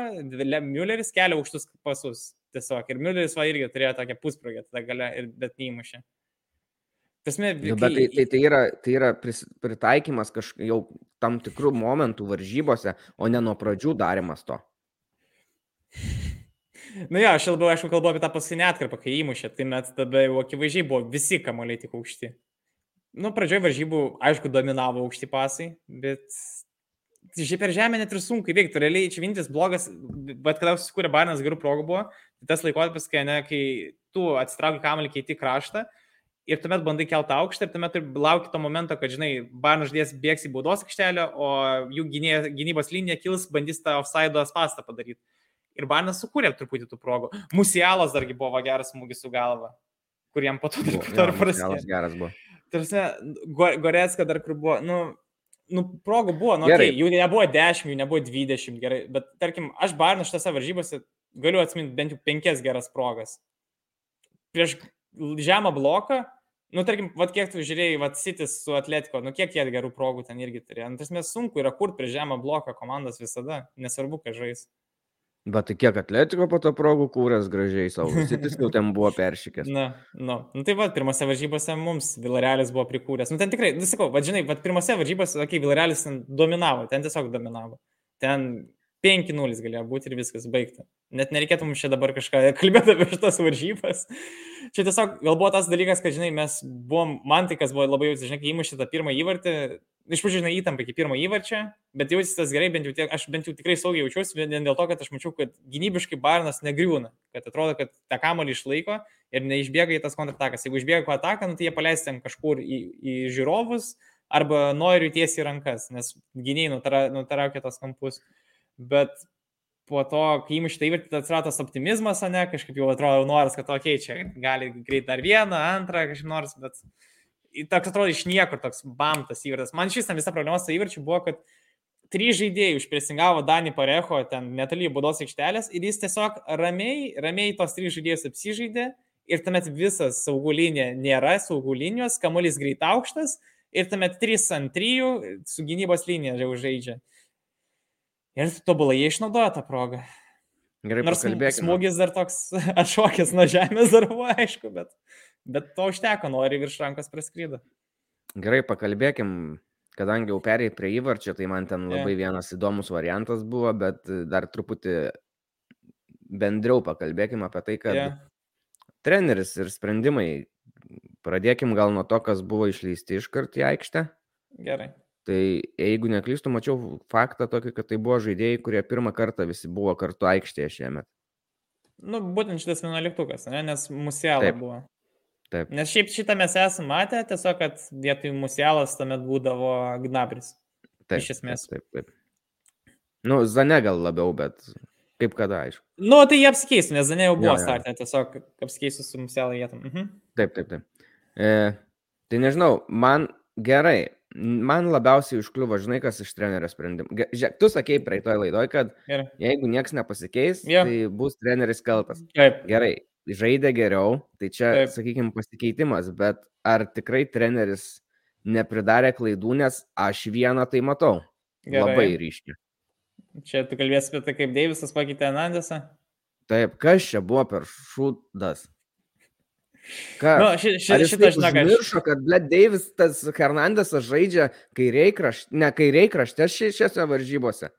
Mülleris kelia aukštus pasus tiesiog. Ir Mülleris va irgi turėjo tokią pusprogę, tada gale, ir, bet neįmušė. Tasme, nu, bet tai, tai, tai, yra, tai yra pritaikymas kažkaip jau tam tikrų momentų varžybose, o ne nuo pradžių darimas to. Nu jo, aš labiau, aišku, kalbu apie tą paskutinę atkarpą, kai įmušė, tai net tada jau akivaizdžiai buvo visi kamuoliai tik aukšti. Nu, pradžioje varžybų, aišku, dominavo aukšti pasai, bet šiaip per žemę net ir sunku įveikti. Realiai čia vienintelis blogas, bet kada susikūrė Barnas gerų progų buvo, tai tas laikotarpis, kai, ne, kai tu atsitrauki kamuolį, keiti kraštą ir tuomet bandai kelti aukštą ir tuomet lauki to momento, kad, žinai, Barnas ždės bėgs į baudos aikštelę, o jų gynybos linija kils, bandys tą offside spastą padaryti. Ir Barnas sukūrė truputį tų progų. Musialas dargi buvo geras smūgis su galva, kur jam po to dar prasidėjo. Geras buvo. Tarsi, Goretska dar kur buvo, nu, nu progų buvo, nu, okay, jų nebuvo 10, jų nebuvo 20, gerai, bet tarkim, aš Barnas šitose varžybose galiu atsiminti bent jau penkias geras progas. Prieš žemą bloką, nu, tarkim, vad kiek tu žiūrėjai, vad Sitis su Atletiko, nu, kiek jie gerų progų ten irgi turėjo. Nu, tas mes sunku yra kur prieš žemą bloką komandas visada, nesvarbu, ką žais. Bet tai kiek atletiko po to progų kūrės gražiai savo. Sitis jau ten buvo peršykęs. Na, na. Nu, tai va, pirmose varžybose mums Vilarelis buvo prikūręs. Nu, ten tikrai, nu, sakau, va, žinai, va, pirmose varžybose, kai okay, Vilarelis ten dominavo, ten tiesiog dominavo. Ten 5-0 galėjo būti ir viskas baigta. Net nereikėtų mums čia dabar kažką kalbėti apie šitas varžybas. Čia tiesiog gal buvo tas dalykas, kad, žinai, mes buvom, man tai kas buvo labai, žinai, kai įmušė tą pirmą įvartį, iš pradžių, žinai, įtampa iki pirmo įvarčio, bet jaučiasi tas gerai, bent jau tiek, aš bent jau tikrai saugiai jaučiuosi, vien dėl to, kad aš mačiau, kad gynybiškai Barnas negriūna, kad atrodo, kad tą kamolį išlaiko ir neišbėga į tas kontratakas. Jeigu išbėga ko ataką, nu, tai jie paleis ten kažkur į, į žiūrovus arba nori tiesiai į rankas, nes gyniai nutraukia tas kampus. Bet po to, kai įmušė įvartį, tai atsirado tas optimizmas, ne, kažkaip jau atrodo noras, kad okei, okay, čia gali greit dar vieną, antrą, kažkaip nors, bet toks atrodo iš niekur toks bamtas įvartas. Man šis visa problema su įvarčiu buvo, kad trys žaidėjai užpresingavo Danį Parecho ten netoli būdos aikštelės ir jis tiesiog ramiai, ramiai tos trys žaidėjus apsižaidė ir tuomet visas saugų linija nėra saugų linijos, kamuolys greit aukštas ir tuomet 3 ant 3 su gynybos linija jau žaidžia. Ir tobulai jie išnaudojo tą progą. Gerai, Nors smūgis dar toks atšokęs nuo žemės dar buvo, aišku, bet Bet to užteko, nori virš rankos praskrydo. Gerai, pakalbėkim kadangi jau perėjai prie įvarčio, tai man ten labai yeah. vienas įdomus variantas buvo, bet dar truputį bendriau pakalbėkime apie tai, kad yeah. treneris ir sprendimai, pradėkim gal nuo to, kas buvo išleisti iškart į aikštę. Gerai. Tai jeigu neklystu, mačiau faktą tokį, kad tai buvo žaidėjai, kurie pirmą kartą visi buvo kartu aikštėje šiemet. Nu, būtent šitas vienuoliktukas, ne? nes musiela buvo. Taip. Nes šiaip šitą mes esame matę, tiesiog, kad vietoj musialas tuomet būdavo gnabris. Taip. Iš esmės. Taip, taip. taip. Nu, Zane gal labiau, bet kaip kada, aišku. Nu, tai jie apsikeistų, nes Zane jau buvo startė, tiesiog apsikeistų su musialą vietom. Mhm. Taip, taip, taip. E, tai nežinau, man gerai, man labiausiai užkliuvo, žinai, kas iš trenerio sprendimų. Žiūrėk, tu sakei praeitoje laidoje, kad Gerai. jeigu niekas nepasikeis, ja. tai bus treneris kaltas. Taip. Gerai, žaidė geriau, tai čia, Taip. sakykime, pasikeitimas, bet ar tikrai treneris nepridarė klaidų, nes aš vieną tai matau. Gerai. Labai ryškiai. Čia tu kalbėsi apie tai, kaip Deivisas pakeitė Anandesą? Taip, kas čia buvo per šūdas? Ką? Nu, ši, ši, šitą aš nežinau. kad Bled Deivis, tas Hernandesas žaidžia kairiai krašte, ne kairiai krašte šiose varžybose.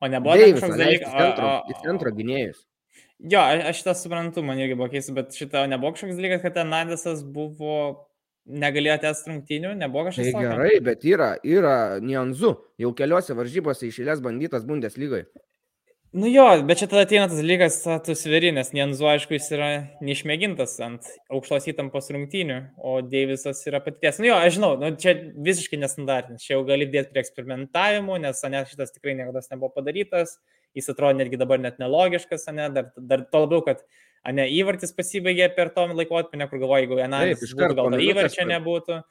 O nebuvo kažkoks dalykas. Į centro, į centro gynėjus. Jo, aš šitą suprantu, man irgi buvo keista, bet šitą nebuvo kažkoks dalykas, kad Hernandesas buvo negalėjo tęsti rungtynių, nebuvo kažkas. Tai gerai, bet yra, yra nianzu, jau keliose varžybose išėlės bandytas Bundeslygoje. Nu jo, bet čia tada ateina tas dalykas, tu sveri, nes Nienzu, aišku, jis yra neišmėgintas ant aukštos įtampos rungtynių, o Deivisas yra patirties. Nu jo, aš žinau, nu, čia visiškai nestandartinis, čia jau gali dėti prie eksperimentavimų, nes ne, šitas tikrai niekada nebuvo padarytas, jis atrodo netgi dabar net nelogiškas, ne, dar, dar to labiau, kad ne įvartis pasibaigė per tom laikotarpį, kur galvoju, jeigu būtų, gal įvarčio nebūtų.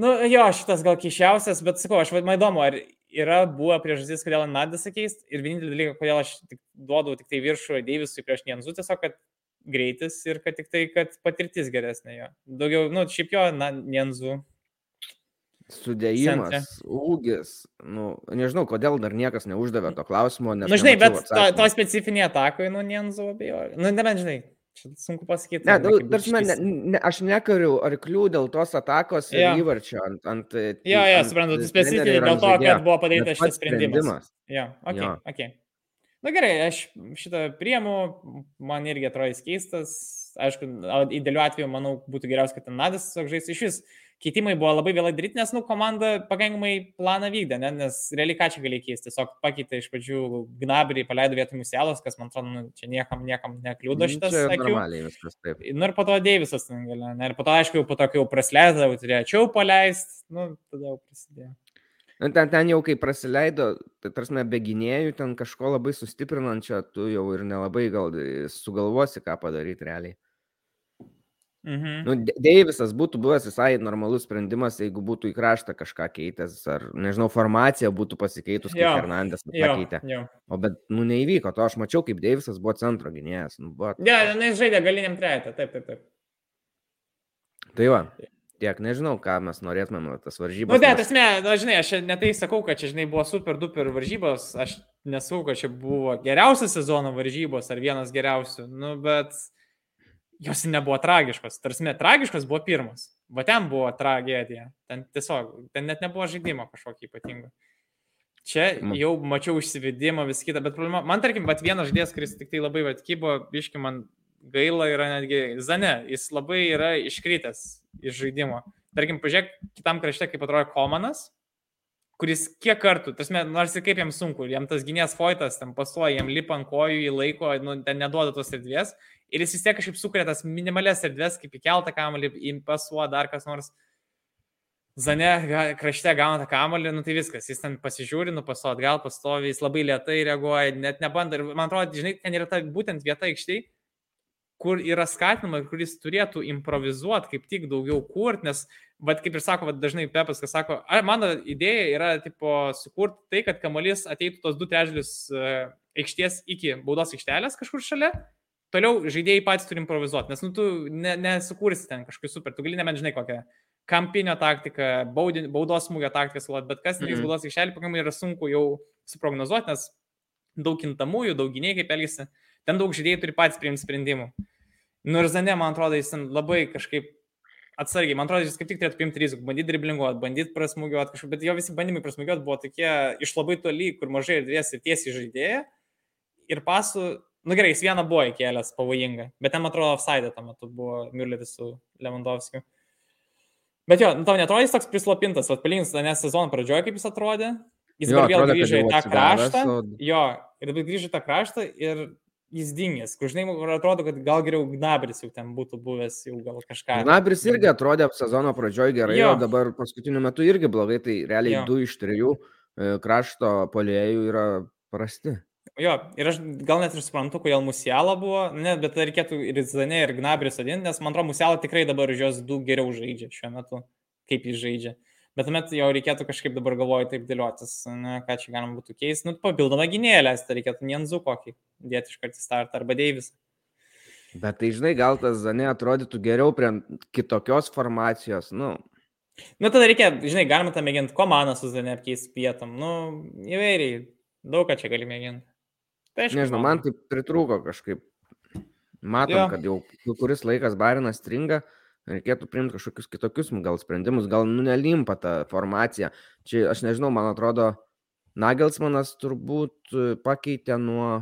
Nu jo, šitas gal kišiausias, bet sakau, aš man įdomu, ar yra buvo priežastis, kodėl Nadas sakys ir vienintelį dalyką, kodėl aš tik duodavau tik tai viršų Deivisui prieš Nienzu, tiesiog, kad greitis ir kad tik tai, kad patirtis geresnė jo. Daugiau, nu, šiaip jo, na, Nienzu. Sudėjimas, centre. ūgis, nu, nežinau, kodėl dar niekas neuždavė to klausimo. Na, nu, žinai, bet to, to specifinė atakoje, nu, Nienzu abejoju. Nu, nebent, žinai, Čia sunku pasakyti. Ne, daug, tarsi, ne, ne, aš nekariu arklių dėl tos atakos ir ja. įvarčio ant... ant jo, jo, suprantu, specifikai dėl to, kad buvo padarytas šitas sprendimas. sprendimas. Jo, ok, jo. ok. Na gerai, aš šitą priemu, man irgi atrodo jis keistas. Aišku, idealiu atveju, manau, būtų geriausia, kad ten Nadis žais iš vis keitimai buvo labai vėlai daryti, nes, nu, komanda pakankamai planą vykdė, ne? nes realiai ką čia gali keisti, tiesiog pakeitė iš pradžių Gnabrį, paleido vietą Musielos, kas, man atrodo, nu, čia niekam, niekam nekliūdo mm, šitas. Čia normaliai viskas taip. Nu ir po to Deivisas ne? ir po to, aišku, po to, kai jau prasleidau, turėčiau paleisti, nu, tada jau prasidėjo. Nu, ten, ten jau kai praleido, tai tarsi be gynėjų, ten kažko labai sustiprinančio, tu jau ir nelabai gal sugalvosi, ką padaryti realiai. Mhm. Nu, Deivisas būtų buvęs visai normalus sprendimas, jeigu būtų į kraštą kažką keitęs, ar, nežinau, formacija būtų pasikeitus, kaip Fernandes pakeitė. Jo, jo. O bet, nu, neįvyko to, aš mačiau, kaip Deivisas buvo centro gynėjas. Nu, buvo... Ne, ja, jis žaidė galiniam trejate, taip, taip, taip. Tai va, tiek nežinau, ką mes norėtumėm tas varžybas. Nu, ne, tas ne, na, žinai, aš netai sakau, kad čia, žinai, buvo super duper varžybos, aš nesakau, kad čia buvo geriausias sezono varžybos ar vienas geriausių, nu, bet jos nebuvo tragiškos. Tarsi, tragiškos buvo pirmas. Va ten buvo tragedija. Ten tiesiog, ten net nebuvo žaidimo kažkokio ypatingo. Čia jau mačiau išsivedimą, vis kitą, bet problema, man tarkim, bet vienas žaidėjas, kuris tik tai labai atkybo, biški man gaila yra netgi Zane, jis labai yra iškritęs iš žaidimo. Tarkim, pažiūrėk, kitam krašte, kaip atrodo Komanas, kuris kiek kartų, tas, nors ir kaip jam sunku, jam tas gynės foitas, ten pasuoja, jam lipa ant kojų, jį laiko, nu, ten neduoda tos erdvės, ir jis vis tiek kažkaip sukuria tas minimales erdvės, kaip įkeltą kamalį, impasuo dar kas nors. Zane krašte gauna tą kamalį, nu tai viskas, jis ten pasižiūri, nupaso atgal, pastovi, jis labai lietai reaguoja, net nebando. Ir man atrodo, žinai, ten yra ta būtent vieta aikštėje, kur yra skatinama ir kuris turėtų improvizuoti, kaip tik daugiau kurti, nes, vad kaip ir sako, vat, dažnai Pepas, kas sako, ar mano idėja yra, tipo, sukurti tai, kad kamalys ateitų tos du trečdalius uh, aikštės iki baudos aikštelės kažkur šalia Toliau žaidėjai patys turi improvizuoti, nes nu, tu ne, nesukūrsi ten kažkokį super, tu gali nebent žinai kokią kampinio taktiką, baudin, baudos smūgio taktiką sulat, bet kas neįs mm -hmm. baudos aikštelį pakankamai yra sunku jau suprognozuoti, nes daug kintamųjų, daug gynėjai kaip elgesi, ten daug žaidėjai turi patys priimti sprendimų. Nu ir Zane, man atrodo, jis labai kažkaip atsargiai, man atrodo, jis kaip tik turėtų paimti riziką, bandyti driblinguoti, bandyti prasmugiuoti kažkaip, bet jo visi bandymai prasmugiuoti buvo tokie iš labai toli, kur mažai erdvės ir tiesiai žaidėjai. Ir pasų, nu gerai, jis vieną buvo įkėlęs pavojingai, bet ten, man atrodo, offside tuo metu buvo Mülleris su Lewandowskiu. Bet jo, nu, tau netrodo jis toks prislopintas, o palyginus tą sezoną pradžioje, kaip jis atrodė, jis dabar vėl grįžo į tą kraštą. O... Jo, ir dabar grįžo į tą kraštą ir jis dingęs. Kur žinai, atrodo, kad gal geriau Gnabris jau ten būtų buvęs, jau gal kažką. Gnabris irgi atrodė sezono pradžioje gerai, jo. o dabar paskutiniu metu irgi blogai, tai realiai jo. du iš trijų e, krašto polėjų yra prasti. Jo, ir aš gal net ir suprantu, kodėl Musiala buvo, ne, bet reikėtų ir Zane, ir Gnabris sodinti, nes man atrodo, Musiala tikrai dabar už jos du geriau žaidžia šiuo metu, kaip jis žaidžia. Bet tuomet jau reikėtų kažkaip dabar galvoju taip dėliotis, ne, ką čia galima būtų keisti. Nu, papildomą gynėją leisti, reikėtų Nienzu kokį dėti iš karto startą arba Deivis. Bet tai žinai, gal tas Zane atrodytų geriau prie kitokios formacijos, nu. Nu, tada reikia, žinai, galima tą mėginti komandą su Zane apkeisti vietom. Nu, įvairiai, daug ką čia gali mėginti. Tai aišku, Nežinau, man tai pritrūko kažkaip. Matom, jo. kad jau kuris laikas Barinas stringa. Reikėtų priimti kažkokius kitokius gal sprendimus, gal nu nelimpa ta formacija. Čia aš nežinau, man atrodo, Nagelsmanas turbūt e, pakeitė nuo,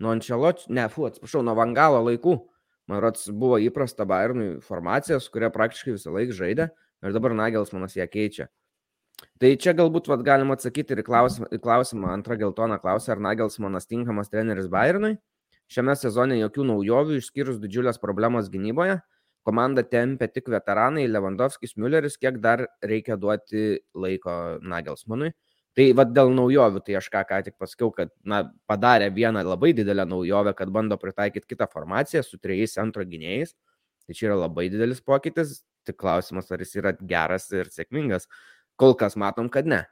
nuo Ančeloč, ne, fu, atsiprašau, nuo Vangalo laikų. Man rodos, buvo įprasta Bayernui formacija, su kuria praktiškai visą laiką žaidė ir dabar Nagelsmanas ją keičia. Tai čia galbūt vat, galima atsakyti ir į klausimą, į klausimą antrą geltoną klausimą, ar Nagelsmanas tinkamas treneris Bayernui. Šiame sezone jokių naujovių, išskyrus didžiulės problemos gynyboje. Komandą tempia tik veteranai Lewandowskis, Mülleris, kiek dar reikia duoti laiko Nagelsmanui. Tai vad dėl naujovių, tai aš ką, ką tik pasakiau, kad na, padarė vieną labai didelę naujovę, kad bando pritaikyti kitą formaciją su trejais centro gynėjais. Tai čia yra labai didelis pokytis, tik klausimas, ar jis yra geras ir sėkmingas. Kol kas matom, kad ne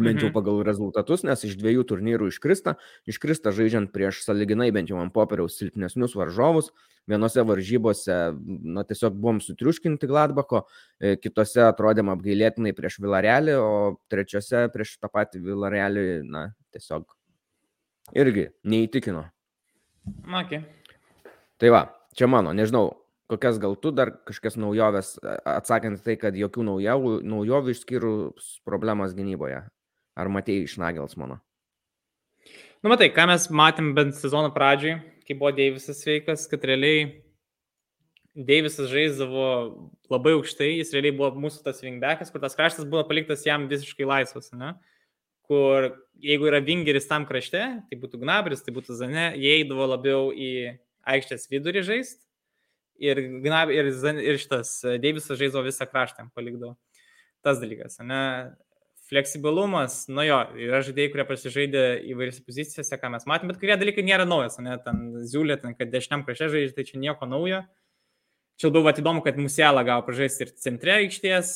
bent jau mhm. pagal rezultatus, nes iš dviejų turnyrų iškrista, iškrista žaidžiant prieš saliginai bent jau ant popieriaus silpnesnius varžovus. Vienose varžybose, na, tiesiog buvom sutriuškinti Gladbako, e, kitose atrodėm apgailėtinai prieš Vilarelį, o trečiose prieš tą patį Vilarelį, na, tiesiog irgi neįtikino. Okay. Tai va, čia mano, nežinau, kokias gal tu dar kažkokias naujoves, atsakant tai, kad jokių naujovių, naujovių išskyrus problemas gynyboje. Ar matėjai iš Nagelsmano? Nu, matai, ką mes matėm bent sezono pradžioj, kai buvo Deivisas sveikas, kad realiai Deivisas žaisdavo labai aukštai, jis realiai buvo mūsų tas vingbackas, kur tas kraštas buvo paliktas jam visiškai laisvas, ne? kur jeigu yra vingeris tam krašte, tai būtų Gnabris, tai būtų Zane, jie eidavo labiau į aikštės vidurį žaisti ir, ir, ir šitas Deivisas žaisdavo visą kraštą, palikdavo. Tas dalykas, ne? fleksibilumas, nu jo, yra žaidėjai, kurie pasižaidė įvairiose pozicijose, ką mes matėme, bet kurie dalykai nėra naujas, ne, ten ziulė, ten, kad dešiniam krašte žaidžia, tai čia nieko naujo. Čia buvo įdomu, kad Musielą gavo pažaisti ir centre aikštės,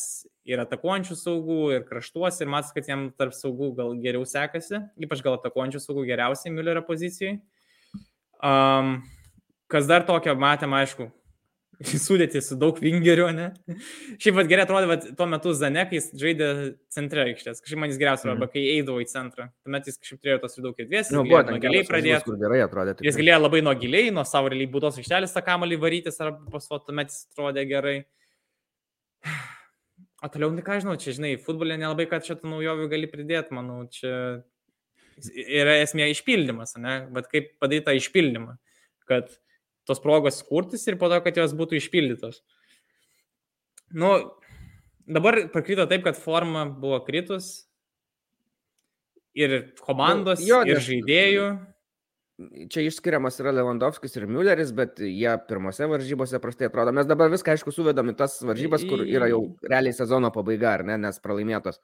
ir atakuojančių saugų, ir kraštuose, ir matas, kad jam tarp saugų gal geriau sekasi, ypač gal atakuojančių saugų geriausiai Müllerio pozicijai. Um, kas dar tokio matėm, aišku, sudėti su daug vingerių, ne? Šiaip pat gerai atrodė, kad tuo metu Zanekais žaidė centre aikštės. Kažkaip man jis geriausias, mm. arba kai eidavo į centrą. Tuomet jis kažkaip turėjo tos ir daug erdvės. Nu, buvo nuo giliai. Tikrai. Jis galėjo labai nuo giliai, nuo savo realiai būtos aikštelės tą kamalį varytis, arba pasvo tuomet jis atrodė gerai. O toliau, nu ką žinau, čia, žinai, futbolė nelabai, kad tų naujovių gali pridėti, manau, čia yra esmė išpildymas, ne? Bet kaip padaryti tą išpildymą, kad tos progos kurtis ir po to, kad jos būtų išpildytos. Nu, dabar pakrito taip, kad forma buvo kritus ir komandos, nu, jo, ir nes... žaidėjų. Čia išskiriamas yra Lewandowskis ir Mülleris, bet jie pirmose varžybose prastai atrodo. Mes dabar viską, aišku, suvedam į tas varžybas, kur yra jau realiai sezono pabaiga, ar ne, nes pralaimėtos.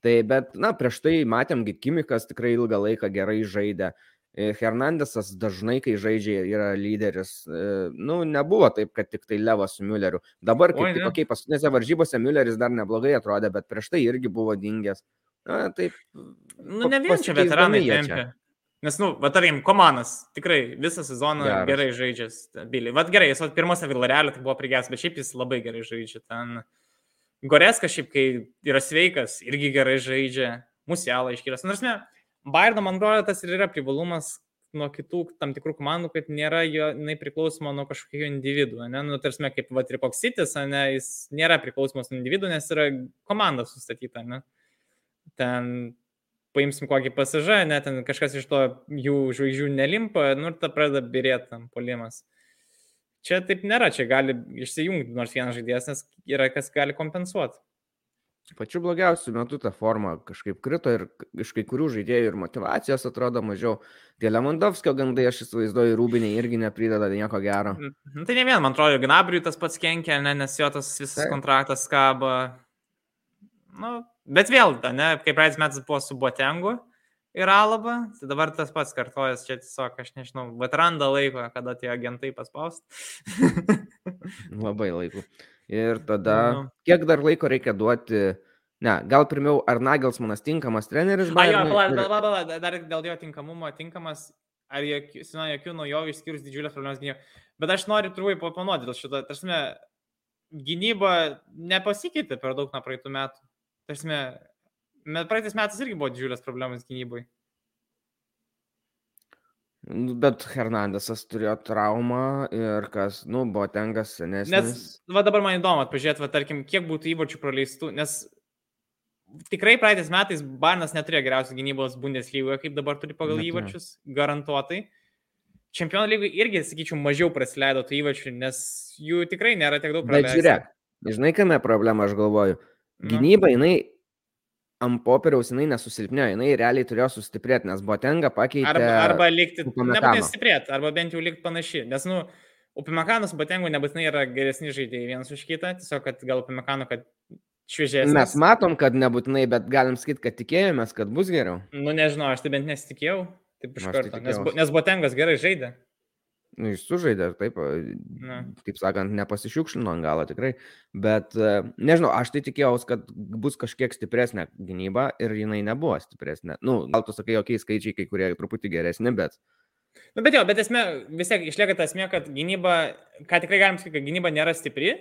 Tai bet, na, prieš tai matėm, kad Kimikas tikrai ilgą laiką gerai žaidė. E, Hernandesas dažnai, kai žaidžia, yra lyderis. E, nu, nebuvo taip, kad tik tai Levas su Mülleriu. Dabar, kaip tik, okay, paskutinėse varžybose Mülleris dar neblogai atrodė, bet prieš tai irgi buvo dingęs. Na, taip. Nu, ne vien čia veteranai tempia. Nes, nu, va, tarkim, komandas tikrai visą sezoną Geras. gerai žaidžia. Biliai. Vat gerai, jis pirmose Villarelio tai buvo prigęs, bet šiaip jis labai gerai žaidžia. Ten Goreskas šiaip, kai yra sveikas, irgi gerai žaidžia. Musialą iškėlęs. Nors ne, Bayerno, man atrodo, tas ir yra privalumas, nuo kitų tam tikrų komandų, kad nėra jo, jinai priklausoma nuo kažkokių individų, ne, nu, tarsi kaip Vatripoksitis, ne, jis nėra priklausomas nuo individų, nes yra komanda sustatyta, ne. Ten paimsim kokį pasažą, net ten kažkas iš to jų žvaigždžių nelimpa, nu ir ta pradeda birėti tam polimas. Čia taip nėra, čia gali išsijungti nors vienas žaidėjas, nes yra kas gali kompensuoti. Pačiu blogiausiu metu ta forma kažkaip krito ir iš kai kurių žaidėjų ir motivacijos atrodo mažiau. Tie Lemondovskio gandai, aš įsivaizduoju, rūbiniai irgi neprideda nieko gero. Nu, tai ne vien, man atrodo, Gnabriui tas pats kenkia, ne, nes jo tas visas tai. kontraktas kaba. Nu, bet vėl, ne, kaip praeitais metais buvo su Botengu ir Alaba, tai dabar tas pats kartojas, čia tiesiog, aš nežinau, bet randa laiko, kada tie agentai paspaust. Labai laiku. Ir tada, nu. kiek dar laiko reikia duoti, ne, gal pirmiau, ar Nagelsmanas tinkamas treneris? A, jo, pala, pala, pala, dar dėl jo tinkamumo tinkamas, ar jokių, jokių naujovių išskyrus didžiulės problemas gynyboje. Bet aš noriu trumpai papanuoti dėl šito. Tarsi, gynyba nepasikeitė per daug nuo praeitų metų. Tarsi, praeitais metais irgi buvo didžiulės problemas gynyboje. Nu, bet Hernandesas turėjo traumą ir kas, nu, buvo tengas senesnis. Nes, va dabar man įdomu, pažiūrėti, va, tarkim, kiek būtų įvarčių praleistų, nes tikrai praeitais metais Barnas neturėjo geriausios gynybos Bundeslygoje, kaip dabar turi pagal Net, įvarčius, garantuotai. Čempionų lygoje irgi, sakyčiau, mažiau praleido tų įvarčių, nes jų tikrai nėra tiek daug praleista. Bet žiūrėk, žinai, kame problema, aš galvoju. Nu. Gynyba, jinai ant popieriaus jinai nesusilpnėjo, jinai realiai turėjo sustiprėti, nes Botenga pakeitė. Arba, arba likti, nebūtinai stiprėti, arba bent jau likti panaši. Nes, nu, Upimekanas Botengu nebūtinai yra geresni žaidėjai vienas už kitą, tiesiog, kad gal Upimekano, kad šviežesnis. Mes matom, kad nebūtinai, bet galim sakyti, kad tikėjomės, kad bus geriau. Nu, nežinau, aš tai bent nesitikėjau, taip iš karto, nes, nes Botengas gerai žaidė. Nu, jis sužaidė, taip, Na. taip sakant, nepasišiukšlino ant galo tikrai, bet nežinau, aš tai tikėjausi, kad bus kažkiek stipresnė gynyba ir jinai nebuvo stipresnė. Nu, gal tu sakai, jokiai skaičiai, kai kurie truputį geresni, bet... Nu, bet jo, bet esmė, vis tiek išlieka ta esmė, kad gynyba, ką tikrai galim sakyti, kad gynyba nėra stipri,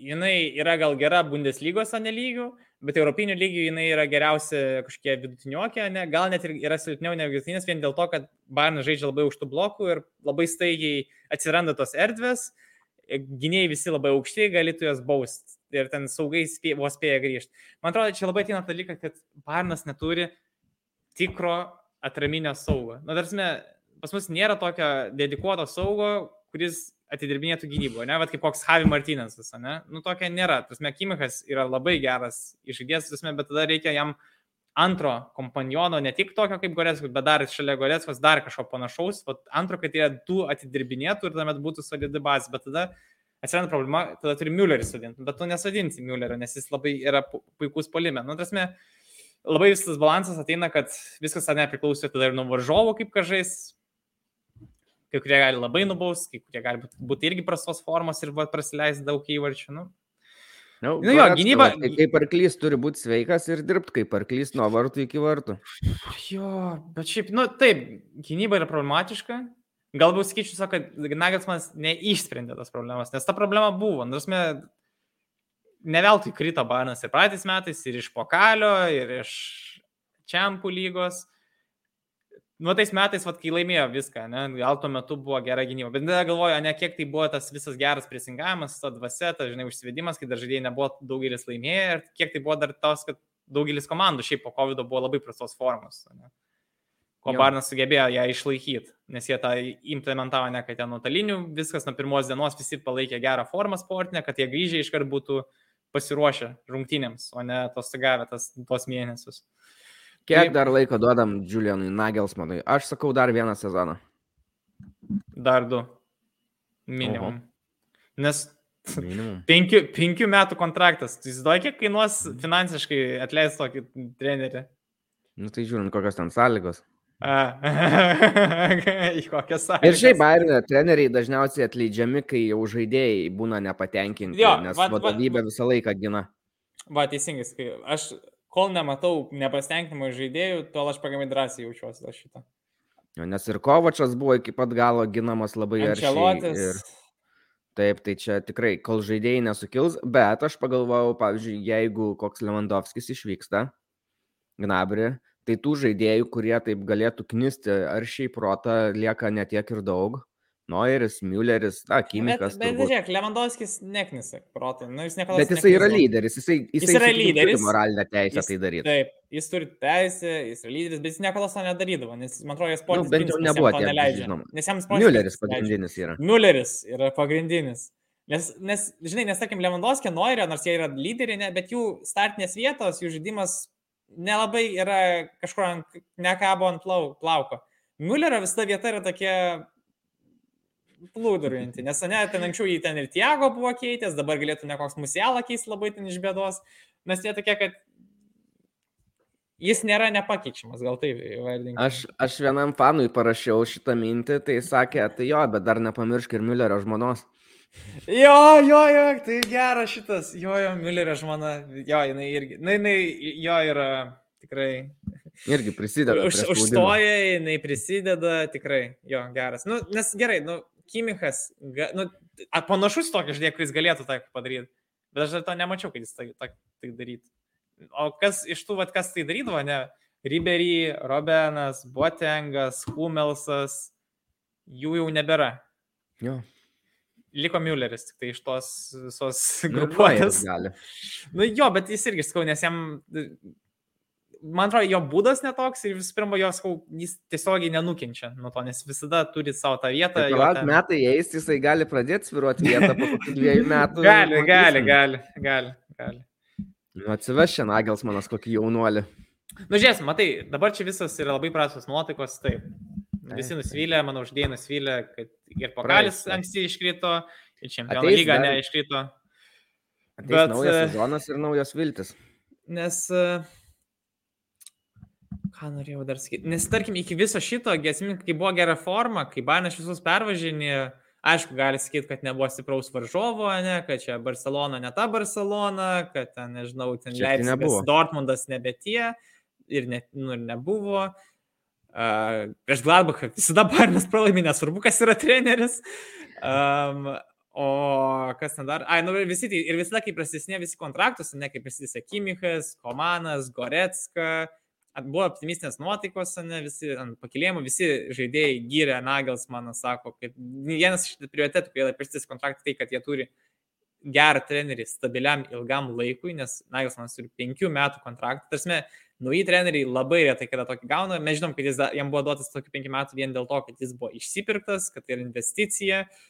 jinai yra gal gera Bundeslygos, o ne lygių, bet europinių lygių jinai yra geriausia kažkokia vidutiniokė, ne, gal net ir yra silpniau negu vidutinis, vien dėl to, kad Bayernas žaidžia labai aukštų blokų ir labai staigiai atsiranda tos erdvės, gynėjai visi labai aukšti, galėtų jas bausti ir ten saugai spė, vos spėja grįžti. Man atrodo, čia labai atina dalykas, kad Bayernas neturi tikro atraminio saugo. Na, tarsi, pas mus nėra tokio dedikuoto saugo, kuris atidirbinėtų gynyboje, ne, bet kaip koks Javi Martinezas, ne, nu tokia nėra. Tasme, Kimikas yra labai geras išžaidėjas, tasme, bet tada reikia jam antro kompaniono, ne tik tokio kaip Gorėskos, bet dar šalia Gorėskos dar kažko panašaus, o antro, kad jie du atidirbinėtų ir tuomet būtų solidi bazė, bet tada atsiranda problema, tada turi Müllerį sudinti, bet tu nesodinsi Müllerio, nes jis labai yra puikus polime. Nu, tasme, labai visas balansas ateina, kad viskas nepriklauso tada ir nuo varžovo, kaip kažais, kai kurie gali labai nubausti, kai kurie gali būti irgi prastos formos ir prasileisti daug įvarčių. Nu. Nu, nu jo, gynyba. Tai kaip arklys turi būti sveikas ir dirbti kaip arklys nuo vartų iki vartų. Jo, bet šiaip, nu taip, gynyba yra problematiška. Galbūt sakyčiau, kad Nagelsmanas neišsprendė tas problemas, nes ta problema buvo. Nors mes ne veltui krito Barnas ir praeitais metais, ir iš pokalio, ir iš Čempų lygos nu, tais metais, vat, kai laimėjo viską, ne, gal tuo metu buvo gera gynyba, bet tada galvoju, ne kiek tai buvo tas visas geras prisingavimas, ta dvasia, ta, žinai, užsivedimas, kai dar žaidėjai nebuvo daugelis laimėję ir kiek tai buvo dar tos, kad daugelis komandų šiaip po COVID buvo labai prastos formos. Ne. Ko Barnas sugebėjo ją išlaikyti, nes jie tą implementavo ne, kad ten nuotolinių, viskas nuo pirmos dienos visi palaikė gerą formą sportinę, kad jie grįžę iškart būtų pasiruošę rungtynėms, o ne tos gavę tas, tuos mėnesius. Kiek Taip. dar laiko duodam Julianui Nagelsmanui? Aš sakau dar vieną sezoną. Dar du. Minimum. Oho. Nes Minimum. Penkių, penkių metų kontraktas. Tu įsivaizduoji, kiek kainuos finansiškai atleisti tokį trenerį? Nu tai žiūrint, kokios ten sąlygos. Į kokias sąlygas. Ir šiaip Bayernio treneriai dažniausiai atleidžiami, kai jau žaidėjai būna nepatenkinti, jo, nes va, vadovybė va, visą laiką gina. Va, teisingai, aš kol nematau nepasitenkinimo žaidėjų, tol aš pagamai drąsiai jaučiuosi dėl šito. Nes ir Kovačas buvo iki pat galo ginamas labai aršiai. Ir... Taip, tai čia tikrai, kol žaidėjai nesukils, bet aš pagalvojau, pavyzdžiui, jeigu koks Lewandowskis išvyksta, Gnabri, tai tų žaidėjų, kurie taip galėtų knisti ar šiaip protą, lieka netiek ir daug. Noiris, Mülleris, na, Kimikas. Bet, bet žiūrėk, Lewandowskis neknisa protą. Nu, jis bet jisai yra lyderis, jisai, jisai, jis yra lyderis. Turi moralinę teisę jis, tai daryti. Taip, jis turi teisę, jis yra lyderis, bet jis niekada to nedarydavo, nes man atrodo, jis sportininkas. Nu, bent jau nebuvo to neleidžia. Žinoma. Nes jam sportininkas. Mülleris pagrindinis yra. Mülleris yra pagrindinis. Nes, nes, žinai, nes, tarkim, Lewandowski, Noirio, nors jie yra lyderiai, bet jų startinės vietos, jų žaidimas nelabai yra kažkur ant, nekabo ant plau, plauko. Müllerio visa vieta yra tokia plūduriuojantį, nes ne, ten anksčiau jį ten ir Tiago buvo keitęs, dabar galėtų ne koks musialą keisti labai ten iš bėdos, nes jie tokie, kad jis nėra nepakeičiamas, gal taip vadinkime. Aš, aš vienam fanui parašiau šitą mintį, tai sakė, tai jo, bet dar nepamiršk ir Müllerio žmonos. Jo, jo, jo, tai geras šitas, jo, jo, Müllerio žmona, jo, jinai irgi, na, jinai, jo yra tikrai. Irgi prisideda. Už, užstoja, jinai prisideda, tikrai, jo, geras. Nu, nes gerai, nu, Kimichas, ga, nu, panašus tokį žaidėją, kuris galėtų tai padaryti. Bet aš dar to nemačiau, kad jis tai, tai, tai darytų. O kas iš tų, vat, kas tai darydavo, ne? Ribery, Robenas, Botengas, Humelsas, jų jau nebėra. Jo. Liko Mülleris, tik tai iš tos visos grupuotės. Gali. Nu jo, bet jis irgi, sakau, nes jam man atrodo, jo būdas netoks ir visų pirma, jos, jis tiesiogiai nenukenčia nuo to, nes visada turi savo tą vietą. Tai ten... metai eis, jisai gali pradėti sviruoti vietą po dviejų metų. gali, gali, gali, gali, gali. Nu, atsiveš čia Nagels manas kokį jaunuolį. Nu, žiūrėsim, matai, dabar čia visas yra labai prastos nuotaikos, taip. Visi nusivylę, mano uždėjai nusivylę, kad ir pokalis anksti iškrito, ir čempionų lyga neiškrito. Ateis Bet naujas e, sezonas ir naujos viltis. Nes uh, Ką norėjau dar sakyti? Nes tarkim, iki viso šito, gesmink, kai buvo gera forma, kai Banas visus pervažinė, aišku, gali sakyti, kad nebuvo stipraus varžovo, ne, kad čia Barcelona ne ta Barcelona, kad ten, nežinau, ten Leipzigas, Dortmundas nebe tie ir, ne, nu, ir nebuvo. Uh, prieš Gladbachą visada Barnas pralaimė, nesvarbu, kas yra treneris. Um, O kas ten dar? Ai, nu visi, ir visada, kai prasidėsnė visi kontraktus, ne kaip prasidės Kimichas, Komanas, Goretska, buvo optimistinės nuotaikos, ne, visi ant pakilėjimo, visi žaidėjai gyrė Nagels, man sako, kad vienas iš prioritetų, kai jie pristatys kontraktą, tai kad jie turi gerą trenerį stabiliam ilgam laikui, nes Nagelsmanas turi penkių metų kontraktą. Tarsi, nauji treneriai labai retai kada tokį gauna. Mes žinom, kad jis, jam buvo duotas tokį penkių metų vien dėl to, kad jis buvo išsipirktas, kad tai yra investicija. Uh,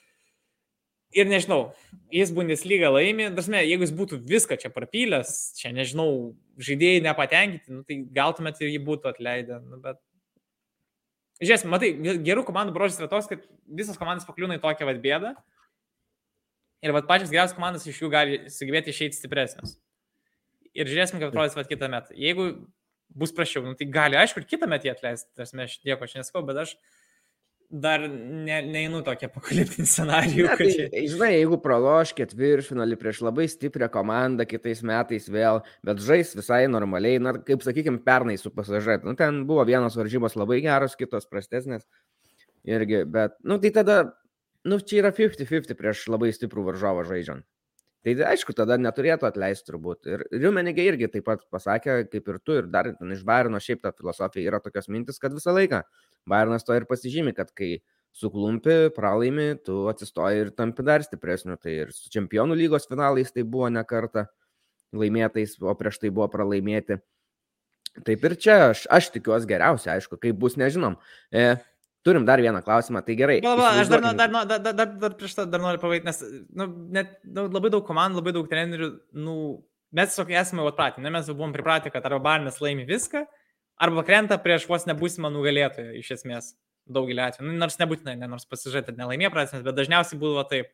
Ir nežinau, jis Bundesliga laimi, dasme, jeigu jis būtų viską čia prapylęs, čia nežinau, žaidėjai nepatenkinti, nu, tai galtumėt ir jį būtų atleidę. Nu, bet... Žiūrėsim, matai, gerų komandų brožis yra toks, kad visas komandas pakliūna į tokią vad bėdą. Ir vad pačios geriausios komandos iš jų gali sugebėti išeiti stipresnės. Ir žiūrėsim, kaip atrodys vad kitą metą. Jeigu bus prašiau, nu, tai gali, aišku, ir kitą metą jį atleisti, aš nieko čia neskau, bet aš dar ne, neinu tokia apokaliptinį scenarijų. Ne, tai, čia... Žinai, jeigu praloš ketvirtfinalį prieš labai stiprią komandą kitais metais vėl, bet žais visai normaliai, na, kaip sakykime, pernai su pasažai. Nu, ten buvo vienos varžybos labai geros, kitos prastesnės. Irgi, bet, nu, tai tada, nu, čia yra 50-50 prieš labai stiprų varžovą žaidžiant. Tai aišku, tada neturėtų atleisti turbūt. Ir Riumenigė irgi taip pat pasakė, kaip ir tu, ir dar iš Bairno šiaip ta filosofija yra tokios mintis, kad visą laiką Bairnas to ir pasižymi, kad kai suklumpi, pralaimi, tu atsistoji ir tampi dar stipresniu. Tai ir su čempionų lygos finalais tai buvo ne kartą laimėtais, o prieš tai buvo pralaimėti. Taip ir čia aš, aš tikiuosi geriausia, aišku, kaip bus, nežinom. E, Turim dar vieną klausimą, tai gerai. Gal, gal, aš dar, dar, dar, dar, dar, dar prieš tą dar noriu pavaikti, nes nu, net nu, labai daug komandų, labai daug trenerių, nu, mes tiesiog esame atpratę, mes jau buvom pripratę, kad arba Barnas laimi viską, arba krenta prieš vos nebūsimą nugalėtoją iš esmės daugelį atvejų. Nu, nors nebūtinai, ne, nors pasižiūrėti, nelaimė prasmės, bet dažniausiai būdavo taip.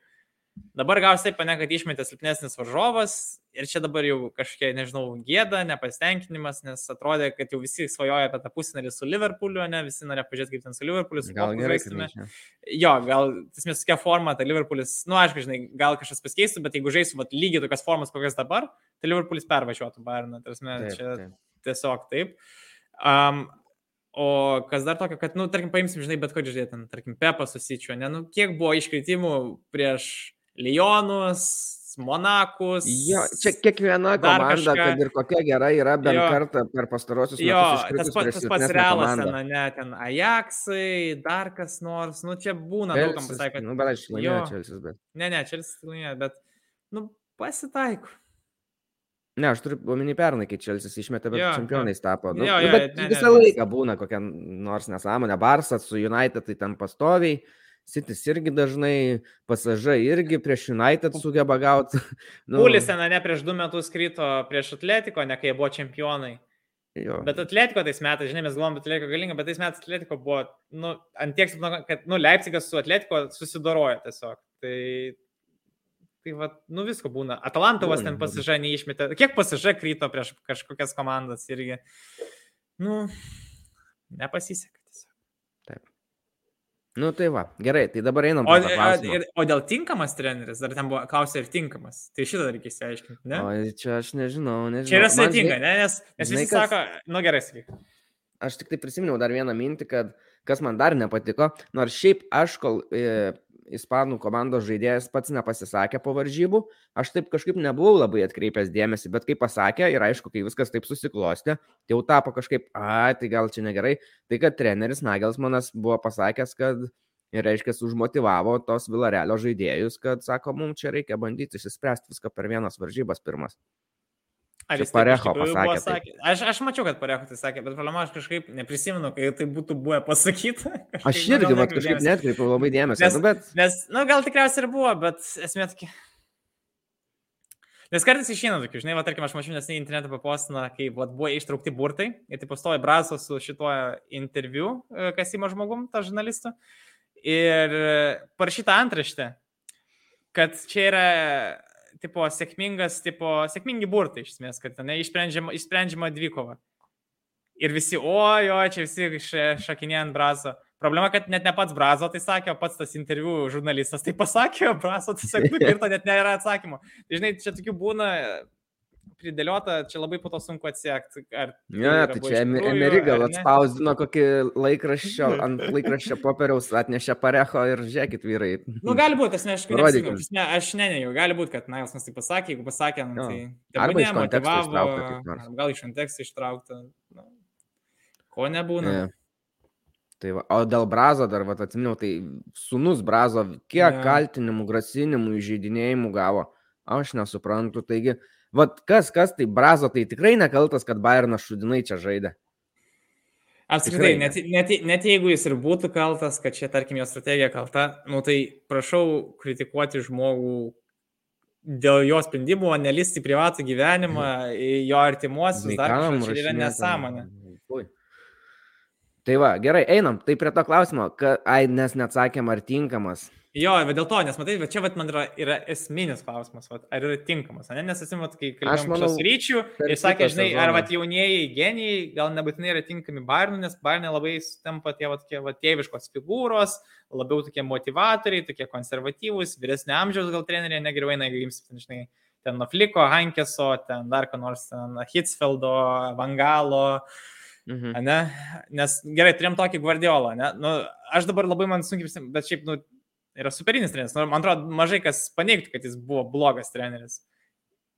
Dabar gausi taip, ne, kad išmetė silpnesnis varžovas ir čia dabar jau kažkiek, nežinau, gėda, nepasitenkinimas, nes atrodė, kad jau visi svajoja apie tą pusnelį su Liverpooliu, ne, visi norėjo pažiūrėti, kaip ten su Liverpooliu, su gal žaistume. Jo, gal, mes tokia forma, tai Liverpoolis, nu, aišku, žinai, gal kažkas pasikeistų, bet jeigu žaistų vat, lygiai tokias formas, kokias dabar, tai Liverpoolis pervažiuotų Bayerną, tai mes čia taip. tiesiog taip. Um, O kas dar tokio, kad, nu, tarkim, paimsim, žinai, bet kokį žiūrėti, tarkim, Pepas susičiu, ne, nu, kiek buvo iškritimų prieš Lionus, Monakus. Jo, čia kiekviena komanda, kažką... kad ir kokia gera yra, bent jo. kartą per pastarosius jo, metus. Jo, tas, tas pats realas, ten, ne, ten Ajaxai, dar kas nors, nu čia būna daug kam pasakė. Nu, bet aš laimėjau Čelsis, bet. Ne, ne, Čelsis laimėjo, bet, nu, pasitaiko. Ne, aš turiu omeny pernai, kai Čelsis išmetė, bet jo, čempionais tapo. Nu, jo, jo, bet ne, visą ne, laiką būna kokia nors nesąmonė. Barsas su United tai ten pastoviai. Sitis irgi dažnai, pasažai irgi prieš United sugeba gauti. Nu, Pulis ten ne prieš du metus krito prieš Atletiko, ne kai buvo čempionai. Jo. Bet Atletiko tais metais, žinai, mes galvom, Atletiko galinga, bet tais metais Atletiko buvo, nu, ant tiek, kad, nu, Leipzigas su Atletiko susidoroja tiesiog. Tai Tai va, nu visko būna. Atalantovas ten pasiža neišmetė. Kiek pasiža kryto prieš kažkokias komandas irgi. Nu, nepasisekė. Nu tai va, gerai, tai dabar einam. O, o, o dėl tinkamas treneris, ar ten buvo klausė ir tinkamas, tai šitą reikia įsiaiškinti, ne? O čia aš nežinau, nežinau. Čia yra sėtinga, ne? Nes, nes visi kas... sako, nu gerai, sakyk. Aš tik tai prisiminiau dar vieną mintį, kad kas man dar nepatiko, nors šiaip aš kol e, ispanų komandos žaidėjas pats nepasisakė po varžybų, aš taip kažkaip nebuvau labai atkreipęs dėmesį, bet kai pasakė ir aišku, kai viskas taip susiklostė, tai jau tapo kažkaip, a, tai gal čia negerai, tai kad treneris Nagelsmanas buvo pasakęs, kad ir reiškia, užmotivavo tos Vilarelio žaidėjus, kad sako, mums čia reikia bandyti išspręsti viską per vienas varžybas pirmas. Ar jis Parecho pasakė? pasakė? Aš, aš mačiau, kad Parecho tai sakė, bet problema aš kažkaip neprisimenu, kai tai būtų buvę pasakyta. Aš irgi, bet kažkaip netkreipiau labai dėmesio. Nes, nu, bet... nes, nu, gal tikriausiai ir buvo, bet esmė tokia. Nes kartais išeina tokių, žinai, va, tarkim, aš mačiau nesnei internetą papostiną, kai va, buvo ištraukti burtai ir tai pastoja Braso su šituo interviu, e, kas įma žmogum, tą žurnalistą. Ir e, parašyta antraštė, kad čia yra tipo, sėkmingas, tipo, sėkmingi burtai iš esmės, kad ne, išsprendžiama, išsprendžiama dvikova. Ir visi, ojo, čia visi šakinė ant brazo. Problema, kad net ne pats brazo tai sakė, o pats tas interviu žurnalistas tai pasakė, o brazo tiesiog nukirto, net nėra atsakymo. Tai, žinai, čia tokių būna pridėliota, čia labai po to sunku atsiekti. Ar ja, tai, tai čia Emery gal atspausdino kokį laikraščio, ant laikraščio popieriaus atnešė parecho ir žiūrėkit vyrai. Nu, gali būti, aš neaišku, ne, aš nenėjau, gali būti, kad Nailsonas tai pasakė, jeigu pasakė, nu, tai... Arba iš konteksto ištraukta. Gal iš konteksto ištraukta. Nu, ko nebūna. Ja. Tai va, o dėl Brazo dar, va, atsiminiau, tai sunus Brazo, kiek ja. kaltinimų, grasinimų, įžeidinėjimų gavo, aš nesuprantu. Taigi, uh, Vat kas, kas tai Brazo, tai tikrai nekaltas, kad Bayernas šudinai čia žaidė. Apskritai, net, net, net jeigu jis ir būtų kaltas, kad čia, tarkim, jo strategija kalta, nu tai prašau kritikuoti žmogų dėl jo sprendimų, o nelisti privatų gyvenimą, jo artimuosius, dar kažkas čia yra nesąmonė. Tai va, gerai, einam. Tai prie to klausimo, kad, ai, nes neatsakėm, ar tinkamas. Jo, bet dėl to, nes matai, bet čia vat, man yra, yra esminis klausimas, vat, ar yra tinkamas, ne? nes esim, kai kalbėjom manau, ryčių ir sakė, žinai, sezoną. ar vat, jaunieji genijai gal nebūtinai yra tinkami Bairnui, nes Bairnai labai tampa tie vat, vat, tėviškos figūros, labiau tokie motivatoriai, tokie konservatyvūs, vyresnio amžiaus gal treneriai negeriau eina, jeigu jums, žinai, ten Nofliko, Hankeso, ten dar ką nors, ten Hitsfeldo, Vangalo. Mhm. Ne? Nes gerai, turėjom tokį Guardiolą, ne? Nu, aš dabar labai man sunkiai bet šiaip, nu, yra superinis treneris. Nu, man atrodo, mažai kas paneigtų, kad jis buvo blogas treneris.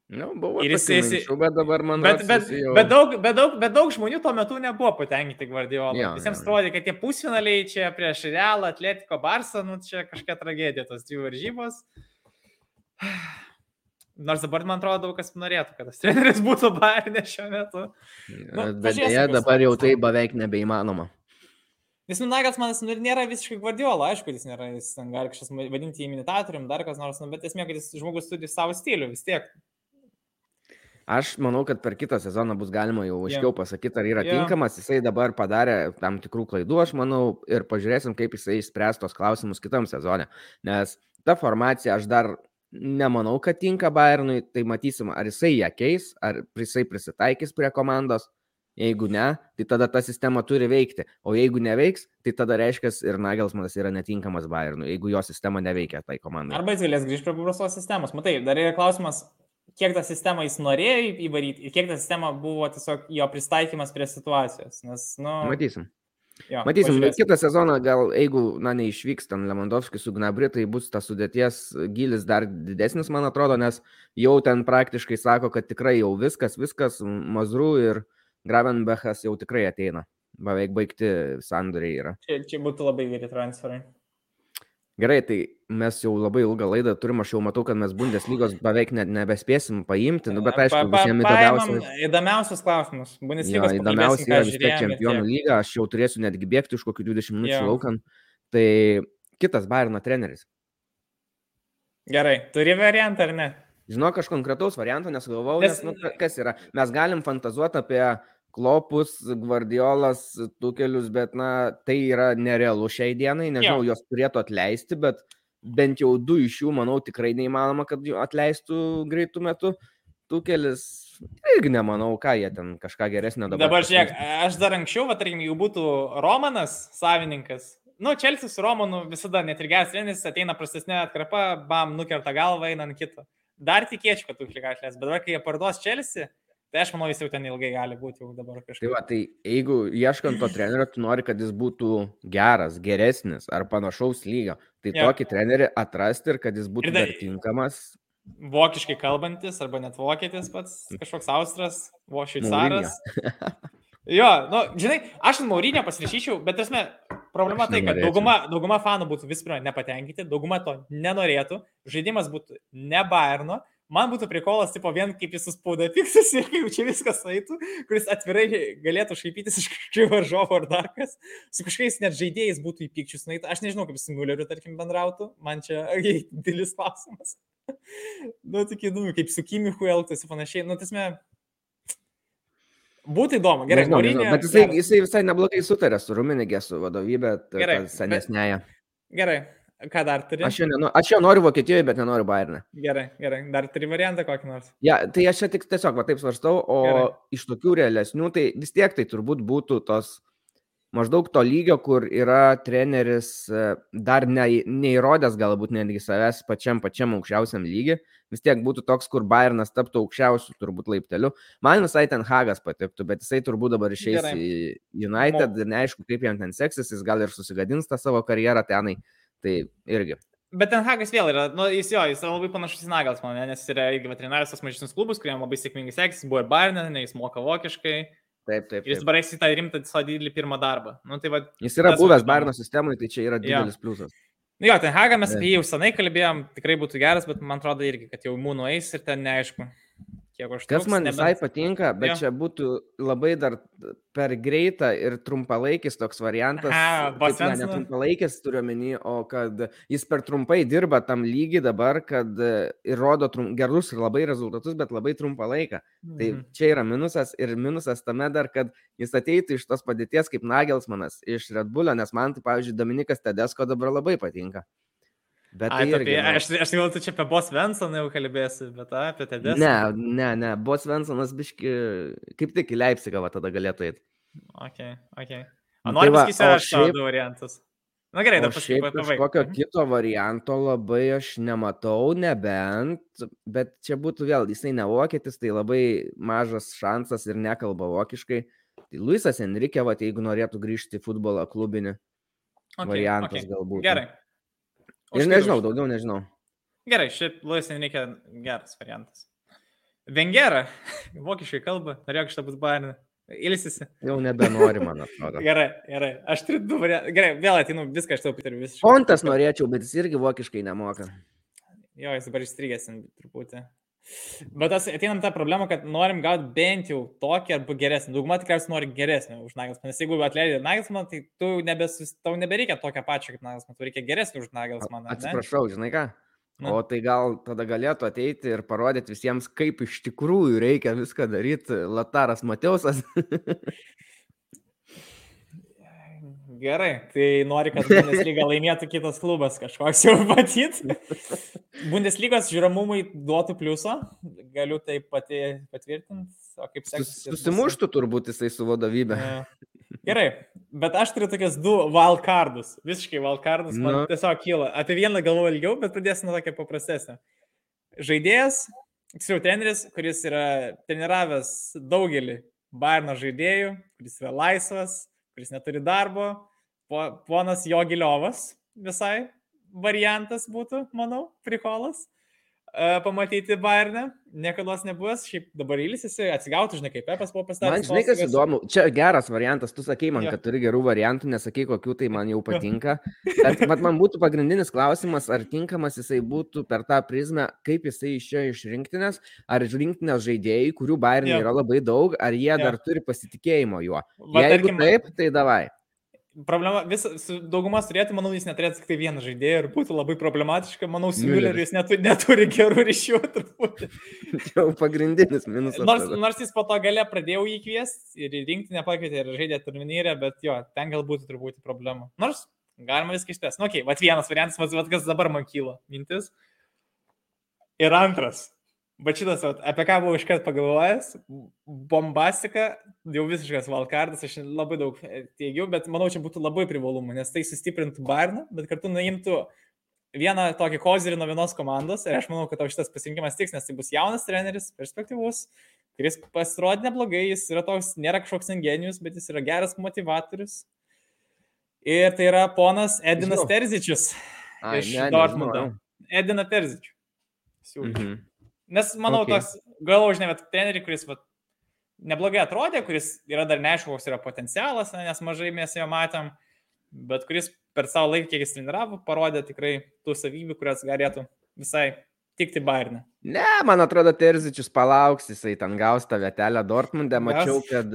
Nu, buvo ir jis, jis, minčių, bet dabar man bet, bet, jau... bet, daug, bet, daug, bet daug žmonių tuo metu nebuvo patenkinti Guardiola. Ja, Visiems atrodė, kad tie pusfinaliai čia prieš Realą, Atletiko, Barsą, nu čia kažkokia tragedija tos dvi varžybos. Nors dabar man atrodo kas norėtų, kad tas treneris būtų Bayernė šiuo metu. Nu, bet dėja, dabar jau tai beveik nebeįmanoma. Nes Nunagas manas nu, nėra visiškai Guardiola, aišku, jis nėra, jis gali kažkas vadinti imitatorium, dar kas nors, nu, bet esmė, kad jis žmogus turi savo stilių vis tiek. Aš manau, kad per kitą sezoną bus galima jau aiškiau yeah. pasakyti, ar yra yeah. tinkamas. Jisai dabar padarė tam tikrų klaidų, aš manau, ir pažiūrėsim, kaip jisai išspręs tos klausimus kitam sezonė. Nes ta formacija aš dar nemanau, kad tinka Bayernui, tai matysim, ar jisai ją keis, ar jisai prisitaikys prie komandos. Jeigu ne, tai tada ta sistema turi veikti. O jeigu neveiks, tai tada reiškia ir Nagelsmanas yra netinkamas Bayernui, jeigu jo sistema neveikia tai komandai. Arba jis galės grįžti prie paprastos sistemos. Matai, dar yra klausimas, kiek tą sistemą jis norėjo įvaryti ir kiek ta sistema buvo tiesiog jo pristaikymas prie situacijos. Nes, nu... Matysim. Jo, Matysim, pažiūrėsim. kitą sezoną gal, jeigu, na, neišvyks ten Lemondovskis su Gnabri, tai bus tas sudėties gilis dar didesnis, man atrodo, nes jau ten praktiškai sako, kad tikrai jau viskas, viskas, Mazru ir Gravenbechas jau tikrai ateina. Beveik baigti sandoriai yra. Čia, čia būtų labai geri transferai. Gerai, tai mes jau labai ilgą laidą turim, aš jau matau, kad mes Bundeslygos beveik net nebespėsim paimti, nu, bet aišku, visiems įdomiausias. Įdomiausias klausimas. Bundeslygos įdomiausia pakalbėsim, yra vis tiek čempionų lyga, aš jau turėsiu netgi bėgti iš kokių 20 minučių laukan. Tai kitas Bairno treneris. Gerai, turi variantą ar ne? Žinok, aš konkretaus varianto nesugalvojau, Nes- nu, ka- kas yra, mes galim fantazuoti apie klopus, gvardiolas, tukelius, bet, na, tai yra nerealu šiai dienai, nežinau, Jo. jos turėtų atleisti, bet bent jau du iš jų, manau, tikrai neįmanoma, kad atleistų greitų metų. Tukelis irgi nemanau, ką jie ten kažką geresnio dabar. Dabar žiūrėk, aš dar anksčiau, va, tarkim, jeigu būtų Romanas savininkas, nu, Čelsis su Romanu visada net ir geras treneris, ateina prastesnė atkarpa, bam, nukerta galvą, eina ant kito. Dar tikėčiau, kad tu išlikas, bet dabar, kai jie parduos Čelsi, tai aš manau, jis jau ten ilgai gali būti jau dabar Tai kažkaip. va, tai jeigu ieškant to trenerio, tu nori, kad jis būtų geras, geresnis ar panašaus lygio, tai Jo. tokį trenerį atrasti ir kad jis būtų dar- tinkamas. Vokiškai kalbantis, arba net vokietis pats, kažkoks austras, vo šveicaras. Jo, nu, žinai, aš ant Maurinio pasirašyčiau, bet esmė, problema tai, kad dauguma, dauguma fanų būtų vis pirma nepatenkinti, dauguma to nenorėtų, žaidimas būtų ne Bayerno, man būtų prikolas, tipo, vien kaip jis suspauda piksus ir kaip čia viskas eitų, kuris atvirai galėtų šaipytis iš kažkokių varžovų ar dar kas, su kažkokiais net žaidėjais būtų į pikčius, na, aš nežinau, kaip su Mülleriu, tarkim, bendrautų, man čia didelis klausimas. nu, tik įdomu, kaip su Kimichu elgtųsi panašiai, nu, tasme, būtų įdomu, gerai, nežinau, nežinau, Mourinho bet jisai, geras. jisai visai neblogai sutarė su Ruminigė, su vadovybė, Gerai, senesnėje. Gerai, ką dar turi? Aš jo, nenu, aš jo noriu Vokietijoje, bet nenoriu Bayernė. Gerai, gerai, dar turi variantą kokį nors. Ja, tai aš čia tik tiesiog va, taip svarstau, o Gerai. Gerai. iš tokių realesnių, tai vis tiek tai turbūt būtų tos maždaug to lygio, kur yra treneris e, dar ne, neįrodęs galbūt netgi savęs pačiam pačiam aukščiausiam lygiui, vis tiek būtų toks, kur Bayernas taptų aukščiausių turbūt laipteliu. Man visai ten Hagas patiktų, bet jisai turbūt dabar išeis Gerai. į United ir neaišku, kaip jam ten seksis, jis gal ir susigadins tą savo karjerą tenai. Tai irgi. Bet ten Hagas vėl yra, nu, jis jo, jis yra labai panašus į Nagels, man, nes jis yra veterinarijos tas mažesnis klubus, kuriem labai sėkmingai seksis, buvo ir Bayern, ne, jis moka vokiškai. Taip, taip. Ir jis taip. dabar eis į tą rimtą didelį pirmą darbą. Nu, tai va, Jis yra buvęs įdomu. Bayerno sistemai, tai čia yra didelis pliusas. nu, jo, ten Haga mes apie jį jau senai kalbėjom, tikrai būtų geras, bet man atrodo irgi, kad jau mūnų eis ir ten neaišku, kiek aš Kas man visai patinka, bet Jo. čia būtų labai dar per greita ir trumpalaikis toks variantas. Aha, Taip, ne, ne Svenssonas? trumpalaikis turiu menį, o kad jis per trumpai dirba tam lygiai dabar, kad e, ir rodo trum, gerus ir labai rezultatus, bet labai trumpą laiką. Tai Mhm. čia yra minusas ir minusas tame dar, kad jis ateitų iš tos padėties kaip Nagelsmanas iš Red Bullio, nes man, tai pavyzdžiui, Dominikas Tedesko dabar labai patinka. Bet Ai, tai tai irgi, apie, nu, aš, aš galvoju, tu čia apie Bos Vensoną jau kalbėsi, bet a, apie Tedes. Ne, ne, ne, Bos Vensonas biški, kaip tik į Leipzigą va tada galėtų eiti. Ok, ok. Nu, O nori tai o aš šiaip- du variantus. Na gerai, šiaip pasakysiu, kažkokio kito varianto labai aš nematau, nebent, bet čia būtų vėl, jisai ne vokietis, tai labai mažas šansas ir nekalba vokiškai. Tai Luisas Enrique, va, jeigu norėtų grįžti į futbolo klubinį, variantas galbūt. Gerai. Ir nežinau, daugiau nežinau. Gerai, šiaip Luis Enrique geras variantas. Vengera, vokiškai kalba, norėjo kažką būti barinę. Ilsisi. Jau nebenori, man atrodo. Gerai, gerai. Aš turiu du variantus. Gerai, vėl atinu viską, aš tau pritariu visiškai. Fontas norėčiau, bet jis irgi vokiškai nemoka. Jo, jis dabar išstrigęs truputį. Bet tas ateinam tą problemą, kad norim gauti bent jau tokį arba geresnį. Dauguma tikriausiai nori geresnį už Nagelsmaną. Nes jeigu atleidai Nagelsmaną, tai tu nebesus, tau nebereikia tokio pačio kaip Nagelsmaną, tau reikia geresnį už Nagelsmaną. ne? Atsiprašau, žinai ką? Nu. O tai gal tada galėtų ateiti ir parodyti visiems, kaip iš tikrųjų reikia viską daryti Lataras Mateusas. Gerai, tai nori, kad Bundesliga laimėtų kitas klubas kažkoks jau matyt. Bundeslygos žiūramumui duotų pliuso, galiu tai pati patvirtinti. O kaip sekasi? Susimuštų turbūt jisai su vadovybė. E, Gerai, bet aš turiu tokias du wildcardus. Visiškai wildcardus. Man Nu. tiesiog kyla. Apie vieną galvoju ilgiau, bet pradėsiu nuo tokio paprastesnio. Žaidėjas, tiksliau treneris, kuris yra treniravęs daugelį Bayerno žaidėjų, kuris yra laisvas, kuris neturi darbo, po, ponas Jogiliovas visai variantas būtų, manau, prikolas pamatyti Bayernę, niekada nebus, šiaip dabar įlysisi, atsigautų, žinai, kaip Pepas buvo pastatęs. Man žinai, kas įdomu, čia geras variantas, tu sakai man, ja. kad turi gerų variantų, nesakai kokių, tai man jau patinka. Bet, man būtų pagrindinis klausimas, ar tinkamas jisai būtų per tą prizmę, kaip jisai išėjo iš rinktinės, ar iš rinktinės žaidėjai, kurių Bayernė yra labai daug, ar jie ja. dar turi pasitikėjimo juo. Va, Jeigu tarkim, taip, tai davai problema, vis, daugumas turėtų, manau, jis neturėtų tik tai vieną žaidėją ir būtų labai problematiška. Manau, su Mülleriu jis neturi, neturi gerų ryšių turbūt. Jau pagrindinis minusas. Nors, nors jis po to gale pradėjo jį kviesti ir rinkti nepakvietė ir žaidė turnyrę, bet jo, ten galbūt turbūt problema. Nors galima viską ištęsti. Nu, okei, okay, va vienas variantas, va kas dabar man kyla mintis. Ir antras. Bet šitas, apie ką buvau iškart pagalvojęs, bombastika, jau visiškas valkardas, aš labai daug e, teigiau, bet manau, čia būtų labai privalumų, nes tai sustiprintų Barną, bet kartu nuimtų vieną tokį kozerį nuo vienos komandos ir aš manau, kad tau šitas pasirinkimas tiks, nes tai bus jaunas treneris, perspektyvus, kuris pasirodė neblogai, jis yra toks, nėra kažkoks ingenijus, bet jis yra geras motivatorius. Ir tai yra ponas Edinas. Terzičius iš Dortmundo. Ediną Terzičių. Siūlyčiau. Mhm. Nes manau, okay. tas galvo, žinai, treneriai, kuris va, neblogai atrodė, kuris yra dar neaišku, koks yra potencialas, nes mažai mes jo matėm, bet kuris per savo laiką, kiek jis treniravo, parodė tikrai tų savybių, kurias galėtų visai tikti Bayernė. Ne, man atrodo, Terzičius palauks, jisai ten gaus tą vietelę Dortmunde. Mačiau, kad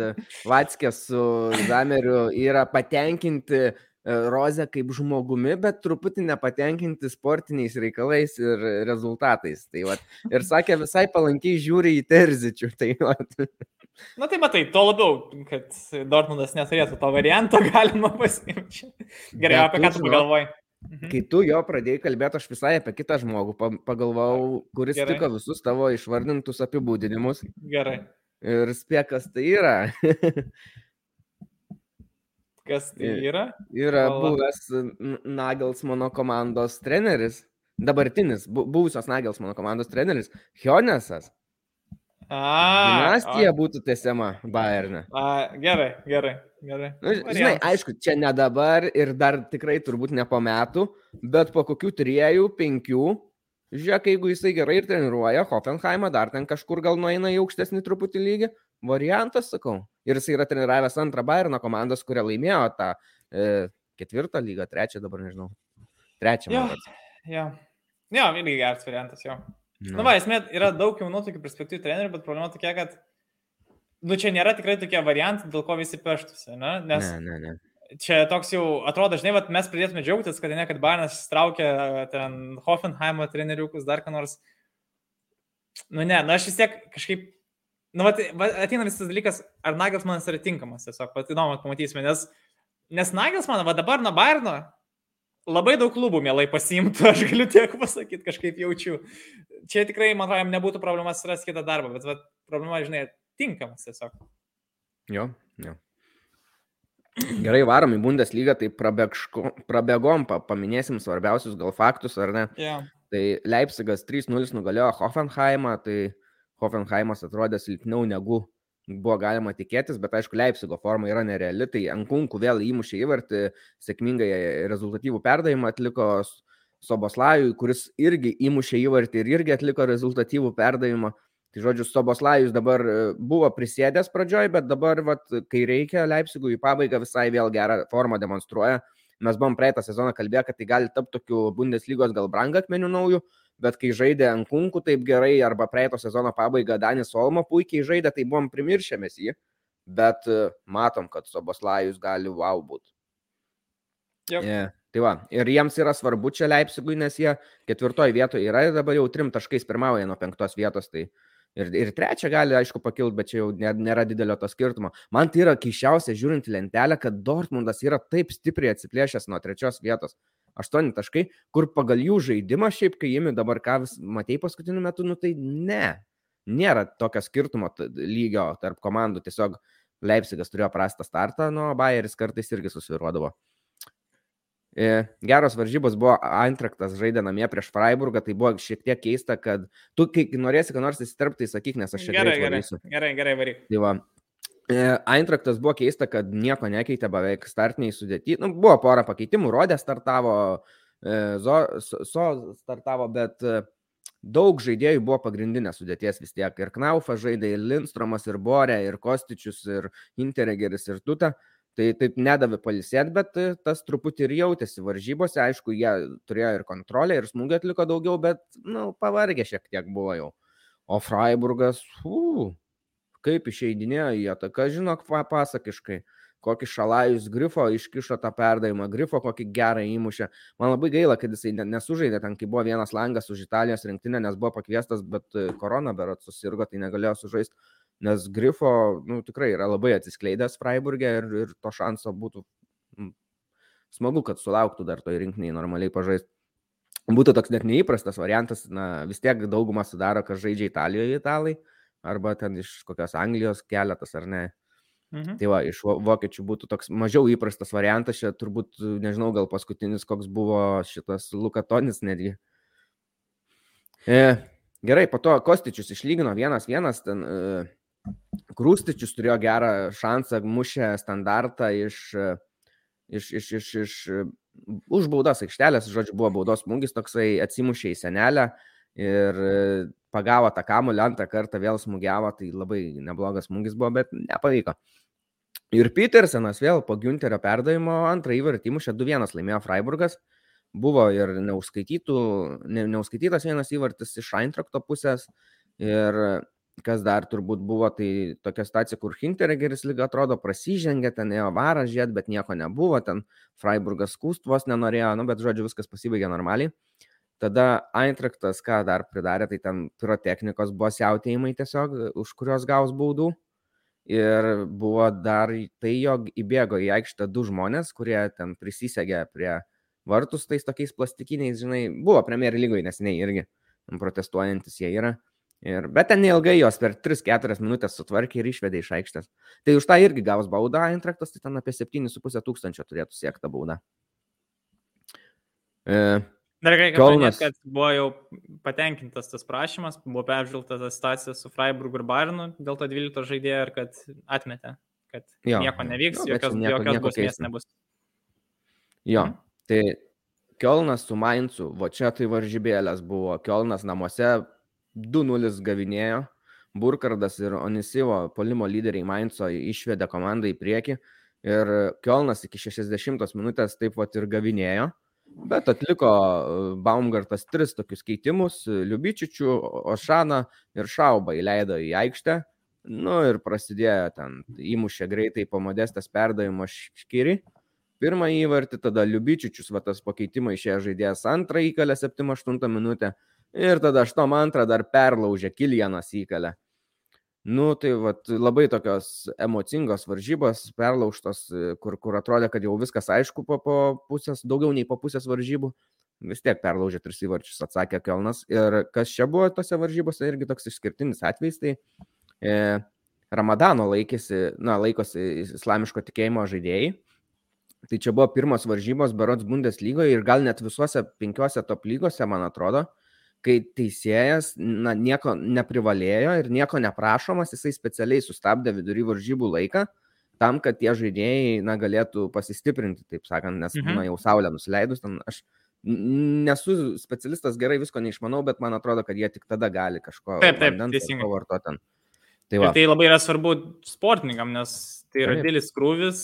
Vatskė su Zameriu yra patenkinti Rozę kaip žmogumi, bet truputį nepatenkinti sportiniais reikalais ir rezultatais. Tai, vat, ir sakė, visai palankiai žiūri į Terzičių. Tai, vat. Na tai matai, to labiau, kad Dortmundas neturėtų to varianto, galima pasiimti. Gerai, bet apie ką tu galvoji? Mhm. Kai tu jo pradėjai kalbėti, aš visai apie kitą žmogų pagalvojau, kuris Gerai. tiko visus tavo išvardintus apibūdinimus. Gerai. Ir spėkas tai yra. Kas tai yra? Yra Vala. buvęs Nagelsmano komandos treneris, dabartinis, bu, buvusios Nagelsmano komandos treneris, Hionesas. Dinastija būtų tęsiama Bayerne. A, gerai, gerai, gerai. Nu, žinai, aišku, čia ne dabar ir dar tikrai turbūt ne po metų, bet po kokių trijų, penkių, žiūrėk, jeigu jisai gerai ir treniruoja, Hoffenheimą dar ten kažkur gal nueina į aukštesnį truputį lygį, variantas, sakau. Ir jis yra treniravęs antrą Bayerno komandos, kurią laimėjo tą e, ketvirtą lygą, trečią dabar nežinau. Trečią. Jo, jo. jo irgi geras variantas, jo. Na, nu, va, esmė yra daug jaunų tokių perspektyvų trenerių, bet problema tokia, kad, nu, čia nėra tikrai tokie variantai, dėl ko visi peštusi, ne? Nes ne, ne, ne. Čia toks jau atrodo, žinai, vat, mes pradėtume džiaugtis, kad ne, kad Barnas traukia ten Hoffenheimo treneriukus, dar ką nors. Nu, ne, na, nu, aš vis tiek kažkaip Nu, vat, ateina visas dalykas, ar Nagelsmanas yra tinkamas, tiesiog, pat įdomu, pamatysime, nes, nes Nagelsmaną, va dabar nuo Bairno labai daug klubų mielai pasimtų, aš galiu tiek pasakyti, kažkaip jaučiu. Čia tikrai, man atrodo, jam nebūtų problema surasti kitą darbą, bet va, problema, žinai, tinkamas tiesiog. Jo, jo. Gerai, varom į Bundeslygą, tai prabėgško, prabėgom, pa, paminėsim svarbiausius gal faktus, ar ne? Yeah. Tai Leipzigas 3-0 nugalėjo Hoffenheimą, tai Hoffenheimas atrodė silpniau negu buvo galima tikėtis, bet aišku, Leipzigo forma yra nereali, tai Ankunkų vėl įmušė įvartį, sėkmingai rezultatyvų perdavimą atliko Soboslajui, kuris irgi įmušė įvartį ir irgi atliko rezultatyvų perdavimą. Tai žodžiu, Soboslajus dabar e, buvo prisėdęs pradžioj, bet dabar, vat, kai reikia, Leipzigui į pabaigą visai vėl gerą formą demonstruoja. Mes buvom praeitą sezoną kalbėję, kad tai gali tapti tokiu Bundeslygos gal brangakmeniu nauju, bet kai žaidė ant kunkų taip gerai, arba praeito sezono pabaiga Danis Olmo puikiai žaidė, tai buvom primiršę mes jį, bet e, matom, kad Soboslajus gali wow būti. Yep. Yeah. Tai va, ir jiems yra svarbu čia Leipzigui, nes jie ketvirtoje vietoje yra ir dabar jau trim taškais pirmauja nuo penktos vietos, tai ir, ir trečią gali, aišku, pakilti, bet čia jau nėra didelio to skirtumo. Man tai yra keiščiausia žiūrint lentelę, kad Dortmundas yra taip stipriai atsiplėšęs nuo trečios vietos. 8 taškai, kur pagal jų žaidimą šiaip, kai jimi dabar ką vis matei paskutiniu metu, nu tai ne. Nėra tokio skirtumo lygio tarp komandų, tiesiog Leipzigas turėjo prastą startą, nuo Bayeris kartais irgi susiruodavo. E, geros varžybos buvo Antraktas žaidė namie prieš Freiburgą, tai buvo šiek tiek keista, kad tu, kai norėsi, ką nors įsiterpti, sakyk, nes aš tiek gerai, gerai, gerai, gerai varyk. Tai va, Eintraktas buvo keista, kad nieko nekeitė beveik startiniai sudėti. Nu, buvo pora pakeitimų, Rodė startavo, e, Zo, So startavo, bet e, daug žaidėjų buvo pagrindinės sudėties vis tiek. Ir Knaufa žaidė, ir Lindstromas, ir Borė, ir Kostičius, ir Interegeris, ir Tuta. Tai taip nedavė palisėti, bet tas truputį ir jautėsi varžybose. Aišku, jie turėjo ir kontrolę, ir smūgį atliko daugiau, bet, na, nu, pavargę šiek tiek buvo jau. O Freiburgas, uu, kaip išeidinėjo į ataką, žinok, pasakiškai kokį šalajus grifo iškišo tą perdavimą, grifo kokį gerą įmušę. Man labai gaila, kad jisai nesužaidė ten, kai buvo vienas langas už Italijos rinktinę, nes buvo pakviestas, bet e, korona berot susirgo, tai negalėjo sužaisti, nes grifo nu, tikrai yra labai atsiskleidęs Freiburgė ir, ir to šanso būtų smagu, kad sulauktų dar toj rinkiniai normaliai pažaisti. Būtų toks net neįprastas variantas, na vis tiek daugumą sudaro, kas žaidžia Italijoje italai, arba ten iš kokios Anglijos keletas ar ne. Mhm. Tai va, iš vokiečių būtų toks mažiau įprastas variantas, čia turbūt, nežinau, gal paskutinis koks buvo šitas Lukatonis netgi. E, gerai, po to Kostičius išlygino vienas vienas, ten e, Krūstičius turėjo gerą šansą, mušė standartą iš, iš, iš, iš, iš už baudos aikštelės, žodžiu, buvo baudos smūgis, toksai atsimušė į senelę ir pagavo tą kamuolį antrą kartą, vėl smūgiavo, tai labai neblogas smūgis buvo, bet nepavyko. Ir Petersenas vėl po Günterio perdavimo antrą įvartį mušė 2-1 laimėjo Freiburgas. Buvo ir ne, neuskaitytas vienas įvartis iš Eintrakto pusės. Ir kas dar turbūt buvo, tai tokia situacija, kur Hinteregeris lyg atrodo prasižengė, ten ėjo varą žied, bet nieko nebuvo, ten Freiburgas skūstvos nenorėjo, nu, bet žodžiu, viskas pasibaigė normaliai. Tada Eintraktas, ką dar pridarė, tai ten pirotechnikos buvo siautėjimai tiesiog, už kurios gaus baudų. Ir buvo dar tai, jog įbėgo į aikštę du žmonės, kurie ten prisisegė prie vartus tais tokiais plastikiniais, žinai, buvo Premier lygoje nesiniai irgi protestuojantis jie yra. Ir, bet ten neilgai jos per 3-4 minutės sutvarkė ir išvedė iš aikštės. Tai už tą irgi gaus baudą Eintraktas, tai ten apie 7,5 tūkstančio turėtų siekti baudą. E, Dar reikia paminėti, kad buvo jau patenkintas tas prašymas, buvo peržvelgta ta situacija su Freiburg ir Barnu dėl to 12 žaidėjo ir kad atmetė, kad jo, nieko nevyks, jo, jokios, nieko, jokios nieko bausmės nebus. Jo, hmm. tai Kielnas su Mainzu, va čia tai varžybėlės buvo, Kielnas namuose 2-0 gavinėjo, Burkardas ir Onisivo polimo lyderiai Mainzo išvedė komandą į priekį ir Kielnas iki 60 minutės taip pat ir gavinėjo. Bet atliko e, Baumgartas tris tokius keitimus - Liubičičių, Ošaną ir Šaubą įleido į aikštę. Nu ir prasidėjo ten, įmušė greitai po modestas perdavimo škiri. Pirmą įvartį, tada Liubičičius, va tas pakeitimai išėjo žaidėjas antrą įkalę 7-8 minutę. Ir tada 8-2 dar perlaužė Kiljanas įkalę. Nu, tai vat, labai tokios emocingos varžybos, perlauštos, kur, kur atrodė, kad jau viskas aišku po, po pusės, daugiau nei po pusės varžybų. Vis tiek perlaužė tris įvarčius, atsakė Kelnas. Ir kas čia buvo tose varžybose, irgi toks išskirtinis atvejis, tai e, Ramadano laikėsi, na, laikosi islamiško tikėjimo žaidėjai. Tai čia buvo pirmos varžybos Berots Bundeslygoje ir gal net visuose penkiuose top lygose, man atrodo kai teisėjas na, nieko neprivalėjo ir nieko neprašomas, jisai specialiai sustabdė vidury varžybų laiką tam, kad tie žaidėjai na, galėtų pasistiprinti, taip sakant, nes mhm. na, jau saulė nusileidus, ten aš nesu specialistas, gerai visko neišmanau, bet man atrodo, kad jie tik tada gali kažko taip, taip, teisingai vartoti. Tai, va. tai labai yra svarbu sportininkam, nes tai yra didelis krūvis,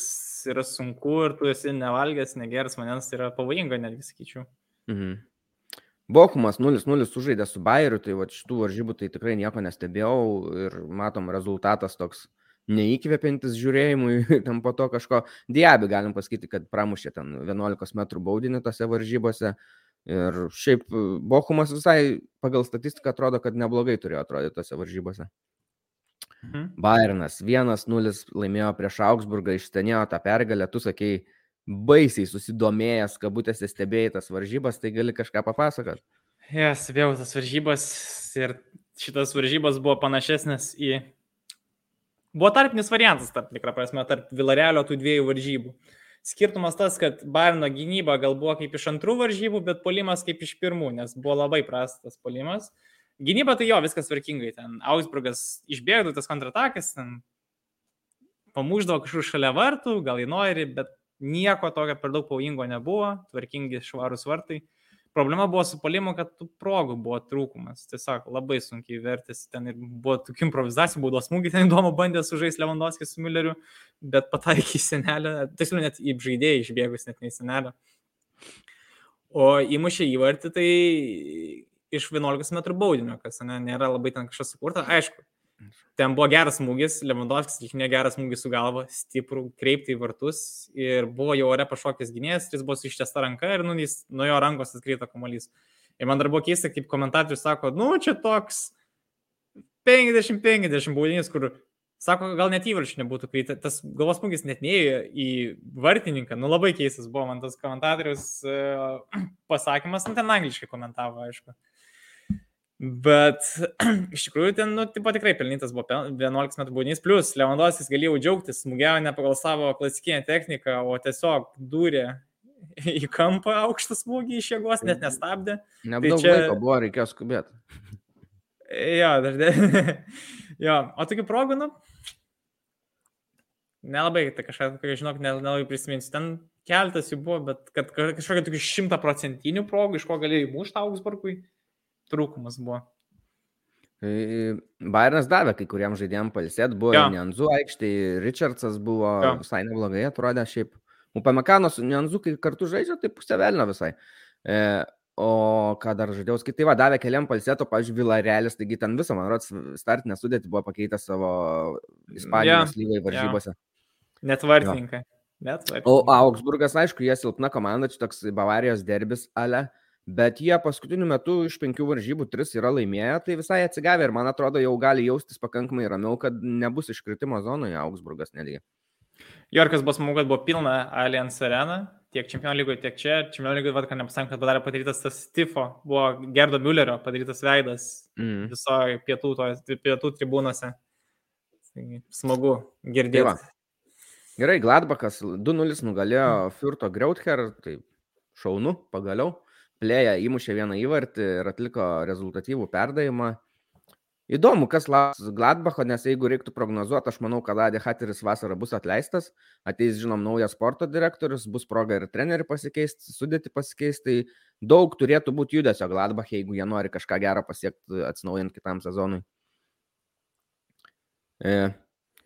yra sunku ir tu esi nevalgęs, negeras vandens, tai yra pavojinga netgi sakyčiau. Mhm. Bokumas 0-0 sužaidė su Bayeriu, tai va šitų varžybų tai tikrai nieko nestebėjau ir matom rezultatas toks neįkvepiantis žiūrėjimui, ten po to kažko. Diabi galim pasakyti, kad pramušė ten 11 m baudinį tose varžybose. Ir šiaip Bokumas visai pagal statistiką atrodo, kad neblogai turėjo atrodyti tose varžybose. Mhm. Bayernas 1-0 laimėjo prieš Augsburgą, išstenėjo tą pergalę, tu sakei, baisiai susidomėjęs, kabutėse stebėjai tas varžybas, tai gali kažką papasakot. Jas, yes, vėl tas varžybas ir šitas varžybas buvo panašesnis į... Buvo tarpinis variantas, tarp tikrą prasme, tarp Vilarelio tų dviejų varžybų. Skirtumas tas, kad Bairno gynyba gal buvo kaip iš antrų varžybų, bet polimas kaip iš pirmų, nes buvo labai prastas polimas. Gynyba tai jo, viskas tvarkingai. Ten Augsburgas išbėgo tas kontratakas, ten pamuždavo kažkur šalia vartų, gal į noirį, bet nieko tokio per daug pavojingo nebuvo, tvarkingi švarus vartai. Problema buvo su palimu, kad tų progų buvo trūkumas. Tiesiog labai sunkiai vertėsi ten ir buvo tokių improvizacijų, būdo smūgiai, ten įdomu bandė sužaisti Lewandowski su Mülleriu, bet pataikė į senelę, tiksliau net į žaidėją išbėgus, net ne į senelę. O įmušė įvartį, tai iš 11 m baudinio, kas ne, nėra labai ten kažkas sukurta. Aišku, ten buvo geras smūgis, Lewandowskis atlikinė geras smūgis su galva, stiprų, kreipti į vartus ir buvo jau ore pašokęs gynėjas, jis buvo su ištiesta ranka ir nu, jis, nuo jo rankos atkrito kamuolys. Ir man dar buvo keista, kaip komentatorius sako, nu čia toks 50-50 baudinys, kur sako, gal net įvarčių nebūtų, kai tas galvos smūgis net neėjo į vartininką. Nu labai keistas buvo man tas komentatorius uh, pasakymas, nu ten angliškai komentavo, aišku. Bet iš tikrųjų ten, nu, tipo, tikrai pelnytas buvo 11 metų baudinys, plus Lewandowskis galėjo džiaugtis, smūgiavo ne pagal savo klasikinę techniką, o tiesiog dūrė į kampą aukštą smūgį iš jėgos, net nestabdė. Nedaug tai čia... laiko buvo, reikėjo skubėti. Jo, dar dė. jo, o tokių progų, nu, nelabai, tai kažką, žinok, nelabai prisiminsiu. Ten keltas jų buvo, bet kad kažkokia tokių šimtaprocentinių progų, iš ko galėjai mušti Augsburgui trūkumas buvo. Bayernas davė kai kuriem žaidėjim palsėt, buvo ja. Nianzu aikštėje, Richardsas buvo ja. visai neblogai, atrodė šiaip. Upamekano su Nianzu, kai kartu žaidžia, tai pusė velnio visai. E, o ką dar žaidėjau, skaitai, va, davė keliam palsėto, pavyzdžiui, Vilarelis, taigi ten visą, man rodos, startinę sudėtį buvo pakeitęs savo Ispanijos ja. lygai varžybose. Ja. Net vartininkai. Net vartininkai. O Augsburgas, aišku, jie silpna komanda, čia toks Bavarijos derbis, ale. Bet jie paskutiniu metu iš penkių varžybų tris yra laimėję, tai visai atsigavę ir man atrodo jau gali jaustis pakankamai ramiau, kad nebus iškritimo zonoje Augsburgas netgi. Jorkas kad buvo pilna Allianz Arena, tiek Čempionų lygoje, tiek čia. Čempionų lygoje, kad nepasakė, kad padarė padarytas tas Stifo, buvo Gerdo Müllerio padarytas veidas mm. visoje pietų, to, pietų tribūnose. Smagu girdėti. Tai va. Gerai, Gladbachas 2-0 nugalėjo Furto Greuther, tai šaunu, pagaliau. Plėja įmušė vieną įvartį ir atliko rezultatyvų perdavimą. Įdomu, kas lauks Gladbacho, nes jeigu reiktų prognozuoti, aš manau, kad Adė Hateris vasarą bus atleistas, ateis, žinom, naujas sporto direktorius, bus proga ir trenerių pasikeisti, sudėti pasikeisti, tai daug turėtų būti judesio Gladbach, jeigu jie nori kažką gero pasiekti, atsinaujant kitam sezonui. E,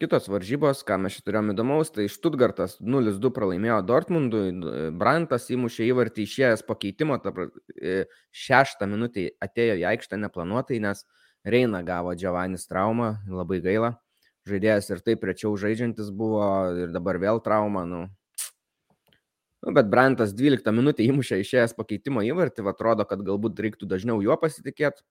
Kitos varžybos, ką mes čia turėjome įdomaus, tai Stuttgartas 0-2 pralaimėjo Dortmundui, Brantas įmušė įvartį išėjęs pakeitimo, ta, e, šeštą minutę atėjo į aikštę neplanuotai, nes Reina gavo Džiavanis traumą, labai gaila. Žaidėjas ir taip rečiau žaidžiantis buvo ir dabar vėl trauma. Nu. Nu, bet Brantas 12 minutę įmušė išėjęs pakeitimo įvartį, atrodo, kad galbūt reiktų dažniau juo pasitikėti.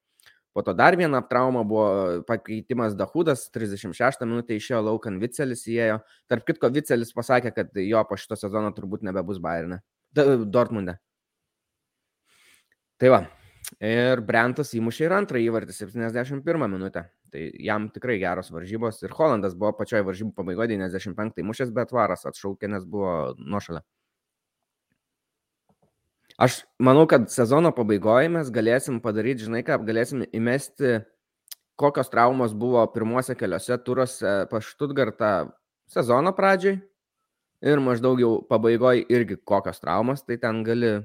Po to dar viena trauma buvo pakeitimas Dahudas, 36 minutę išėjo Laukan Vicelis įėjo. Tarp kitko, Vicelis pasakė, kad jo po šito sezono turbūt nebebus Bayerne. Dortmunde. Tai va. Ir Brentas įmušė ir antrą įvartį 71 minutę. Tai jam tikrai geros varžybos. Ir Holandas buvo pačioje varžybų pabaigoje 95 įmušęs, bet varas atšaukė, nes buvo nuošalia. Aš manau, kad sezono pabaigoje mes galėsim padaryti, žinai, ką galėsim įmesti, kokios traumos buvo pirmuose keliose turuose pas Štutgartą sezono pradžiai ir maždaug jau pabaigoje irgi kokios traumos, tai ten gali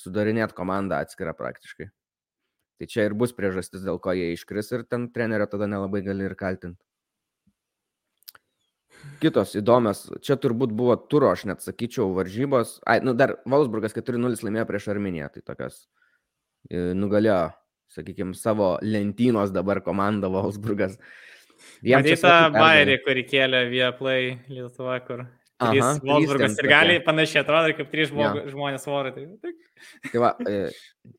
sudarinėti komandą atskirą praktiškai. Tai čia ir bus priežastis, dėl ko jie iškris ir ten trenerio tada nelabai gali ir kaltinti. Kitos įdomios, čia turbūt buvo turo, aš net sakyčiau, varžybos. Ai, nu dar Valsburgas 4-0 laimėjo prieš Arminiją, tai tokios e, nugalėjo, sakykime, savo lentynos dabar komanda Valsburgas. Matyta Bairį, kurį kėlė Vieplay Lietuva, kur Trys Aha, Wolfsburgas ir gali panašiai atrodo, kaip trys žmog, ja. žmonės vorai. Tai, tai, va, e,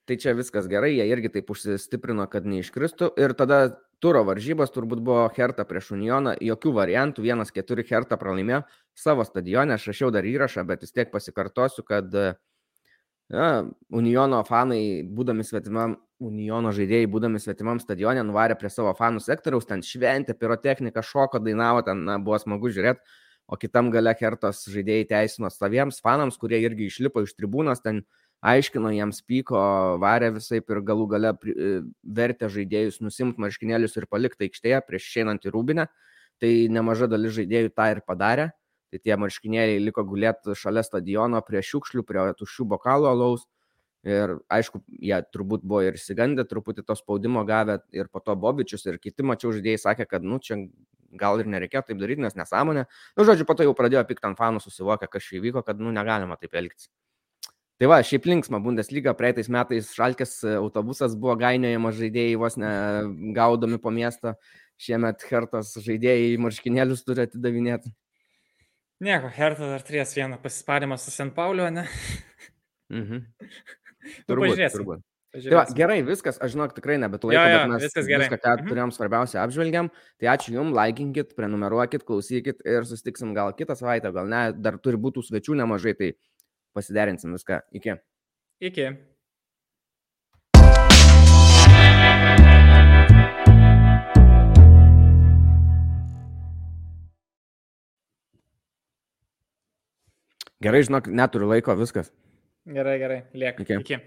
tai čia viskas gerai, jie irgi taip užsistiprino, kad neiškristų. Ir tada turo varžybos turbūt buvo Herta prieš Unioną, jokių variantų, vienas keturi Herta pralaimėjo savo stadionę, aš rašiau dar įrašą, bet vis tiek pasikartosiu, kad ja, Uniono fanai, būdami svetimam, Uniono žaidėjai, būdami svetimam stadionė, nuvarė prie savo fanų sektoriaus, ten šventė, pirotechnika, šoko, dainavo, ten na, buvo smagu žiūrėti o kitam gale kertos žaidėjai teisino saviems fanams, kurie irgi išlipo iš tribūnos, ten aiškino, jiems pyko, varė visai ir galų gale e, vertė žaidėjus nusimti marškinėlius ir palikti aikštėje prieš išeinant į rūbinę. tai nemaža dalis žaidėjų tą ir padarė. Tai tie marškinėliai liko gulėti šalia stadiono prie šiukšlių, prie tuščių bokalų alaus. Ir aišku, jie turbūt buvo ir įsigandę, truputį to spaudimo gavę ir po to Bobičius ir kiti mačiau žaidėjai sakė, kad, nu, čia gal ir nereikėjo taip daryti, nes nesąmonė. Nu, žodžiu, po to jau pradėjo pikti ant fanų, susivokę, kas čia įvyko, kad, nu, negalima taip elgtis. Tai va, šiaip linksma Bundesliga, praeitais metais Šalkės autobusas buvo gainiojamas žaidėjai vos negaudomi po miestą, šiemet Hertos žaidėjai marškinėlius turi atidavinėti. Nieko, Hertas dar turės vieną pasisparimas su St. Paulio, ne? Mhm. Nu, pažiūrėsim. turbūt. Tai va, gerai, viskas, aš žinok, tikrai nebet laiko, Jo, jo, bet mes viskas gerai. viską, ką Mhm. turėjom svarbiausia, apžvelgiam. Tai ačiū Jums, laikinkit, prenumeruokit, klausykit ir sustiksim gal kitą savaitę, gal ne, dar turi būti svečių nemažai, tai pasiderinsim viską. Iki. Iki. Gerai, žinok, neturiu laiko, viskas. Gerai, gerai, liek. Iki. Iki.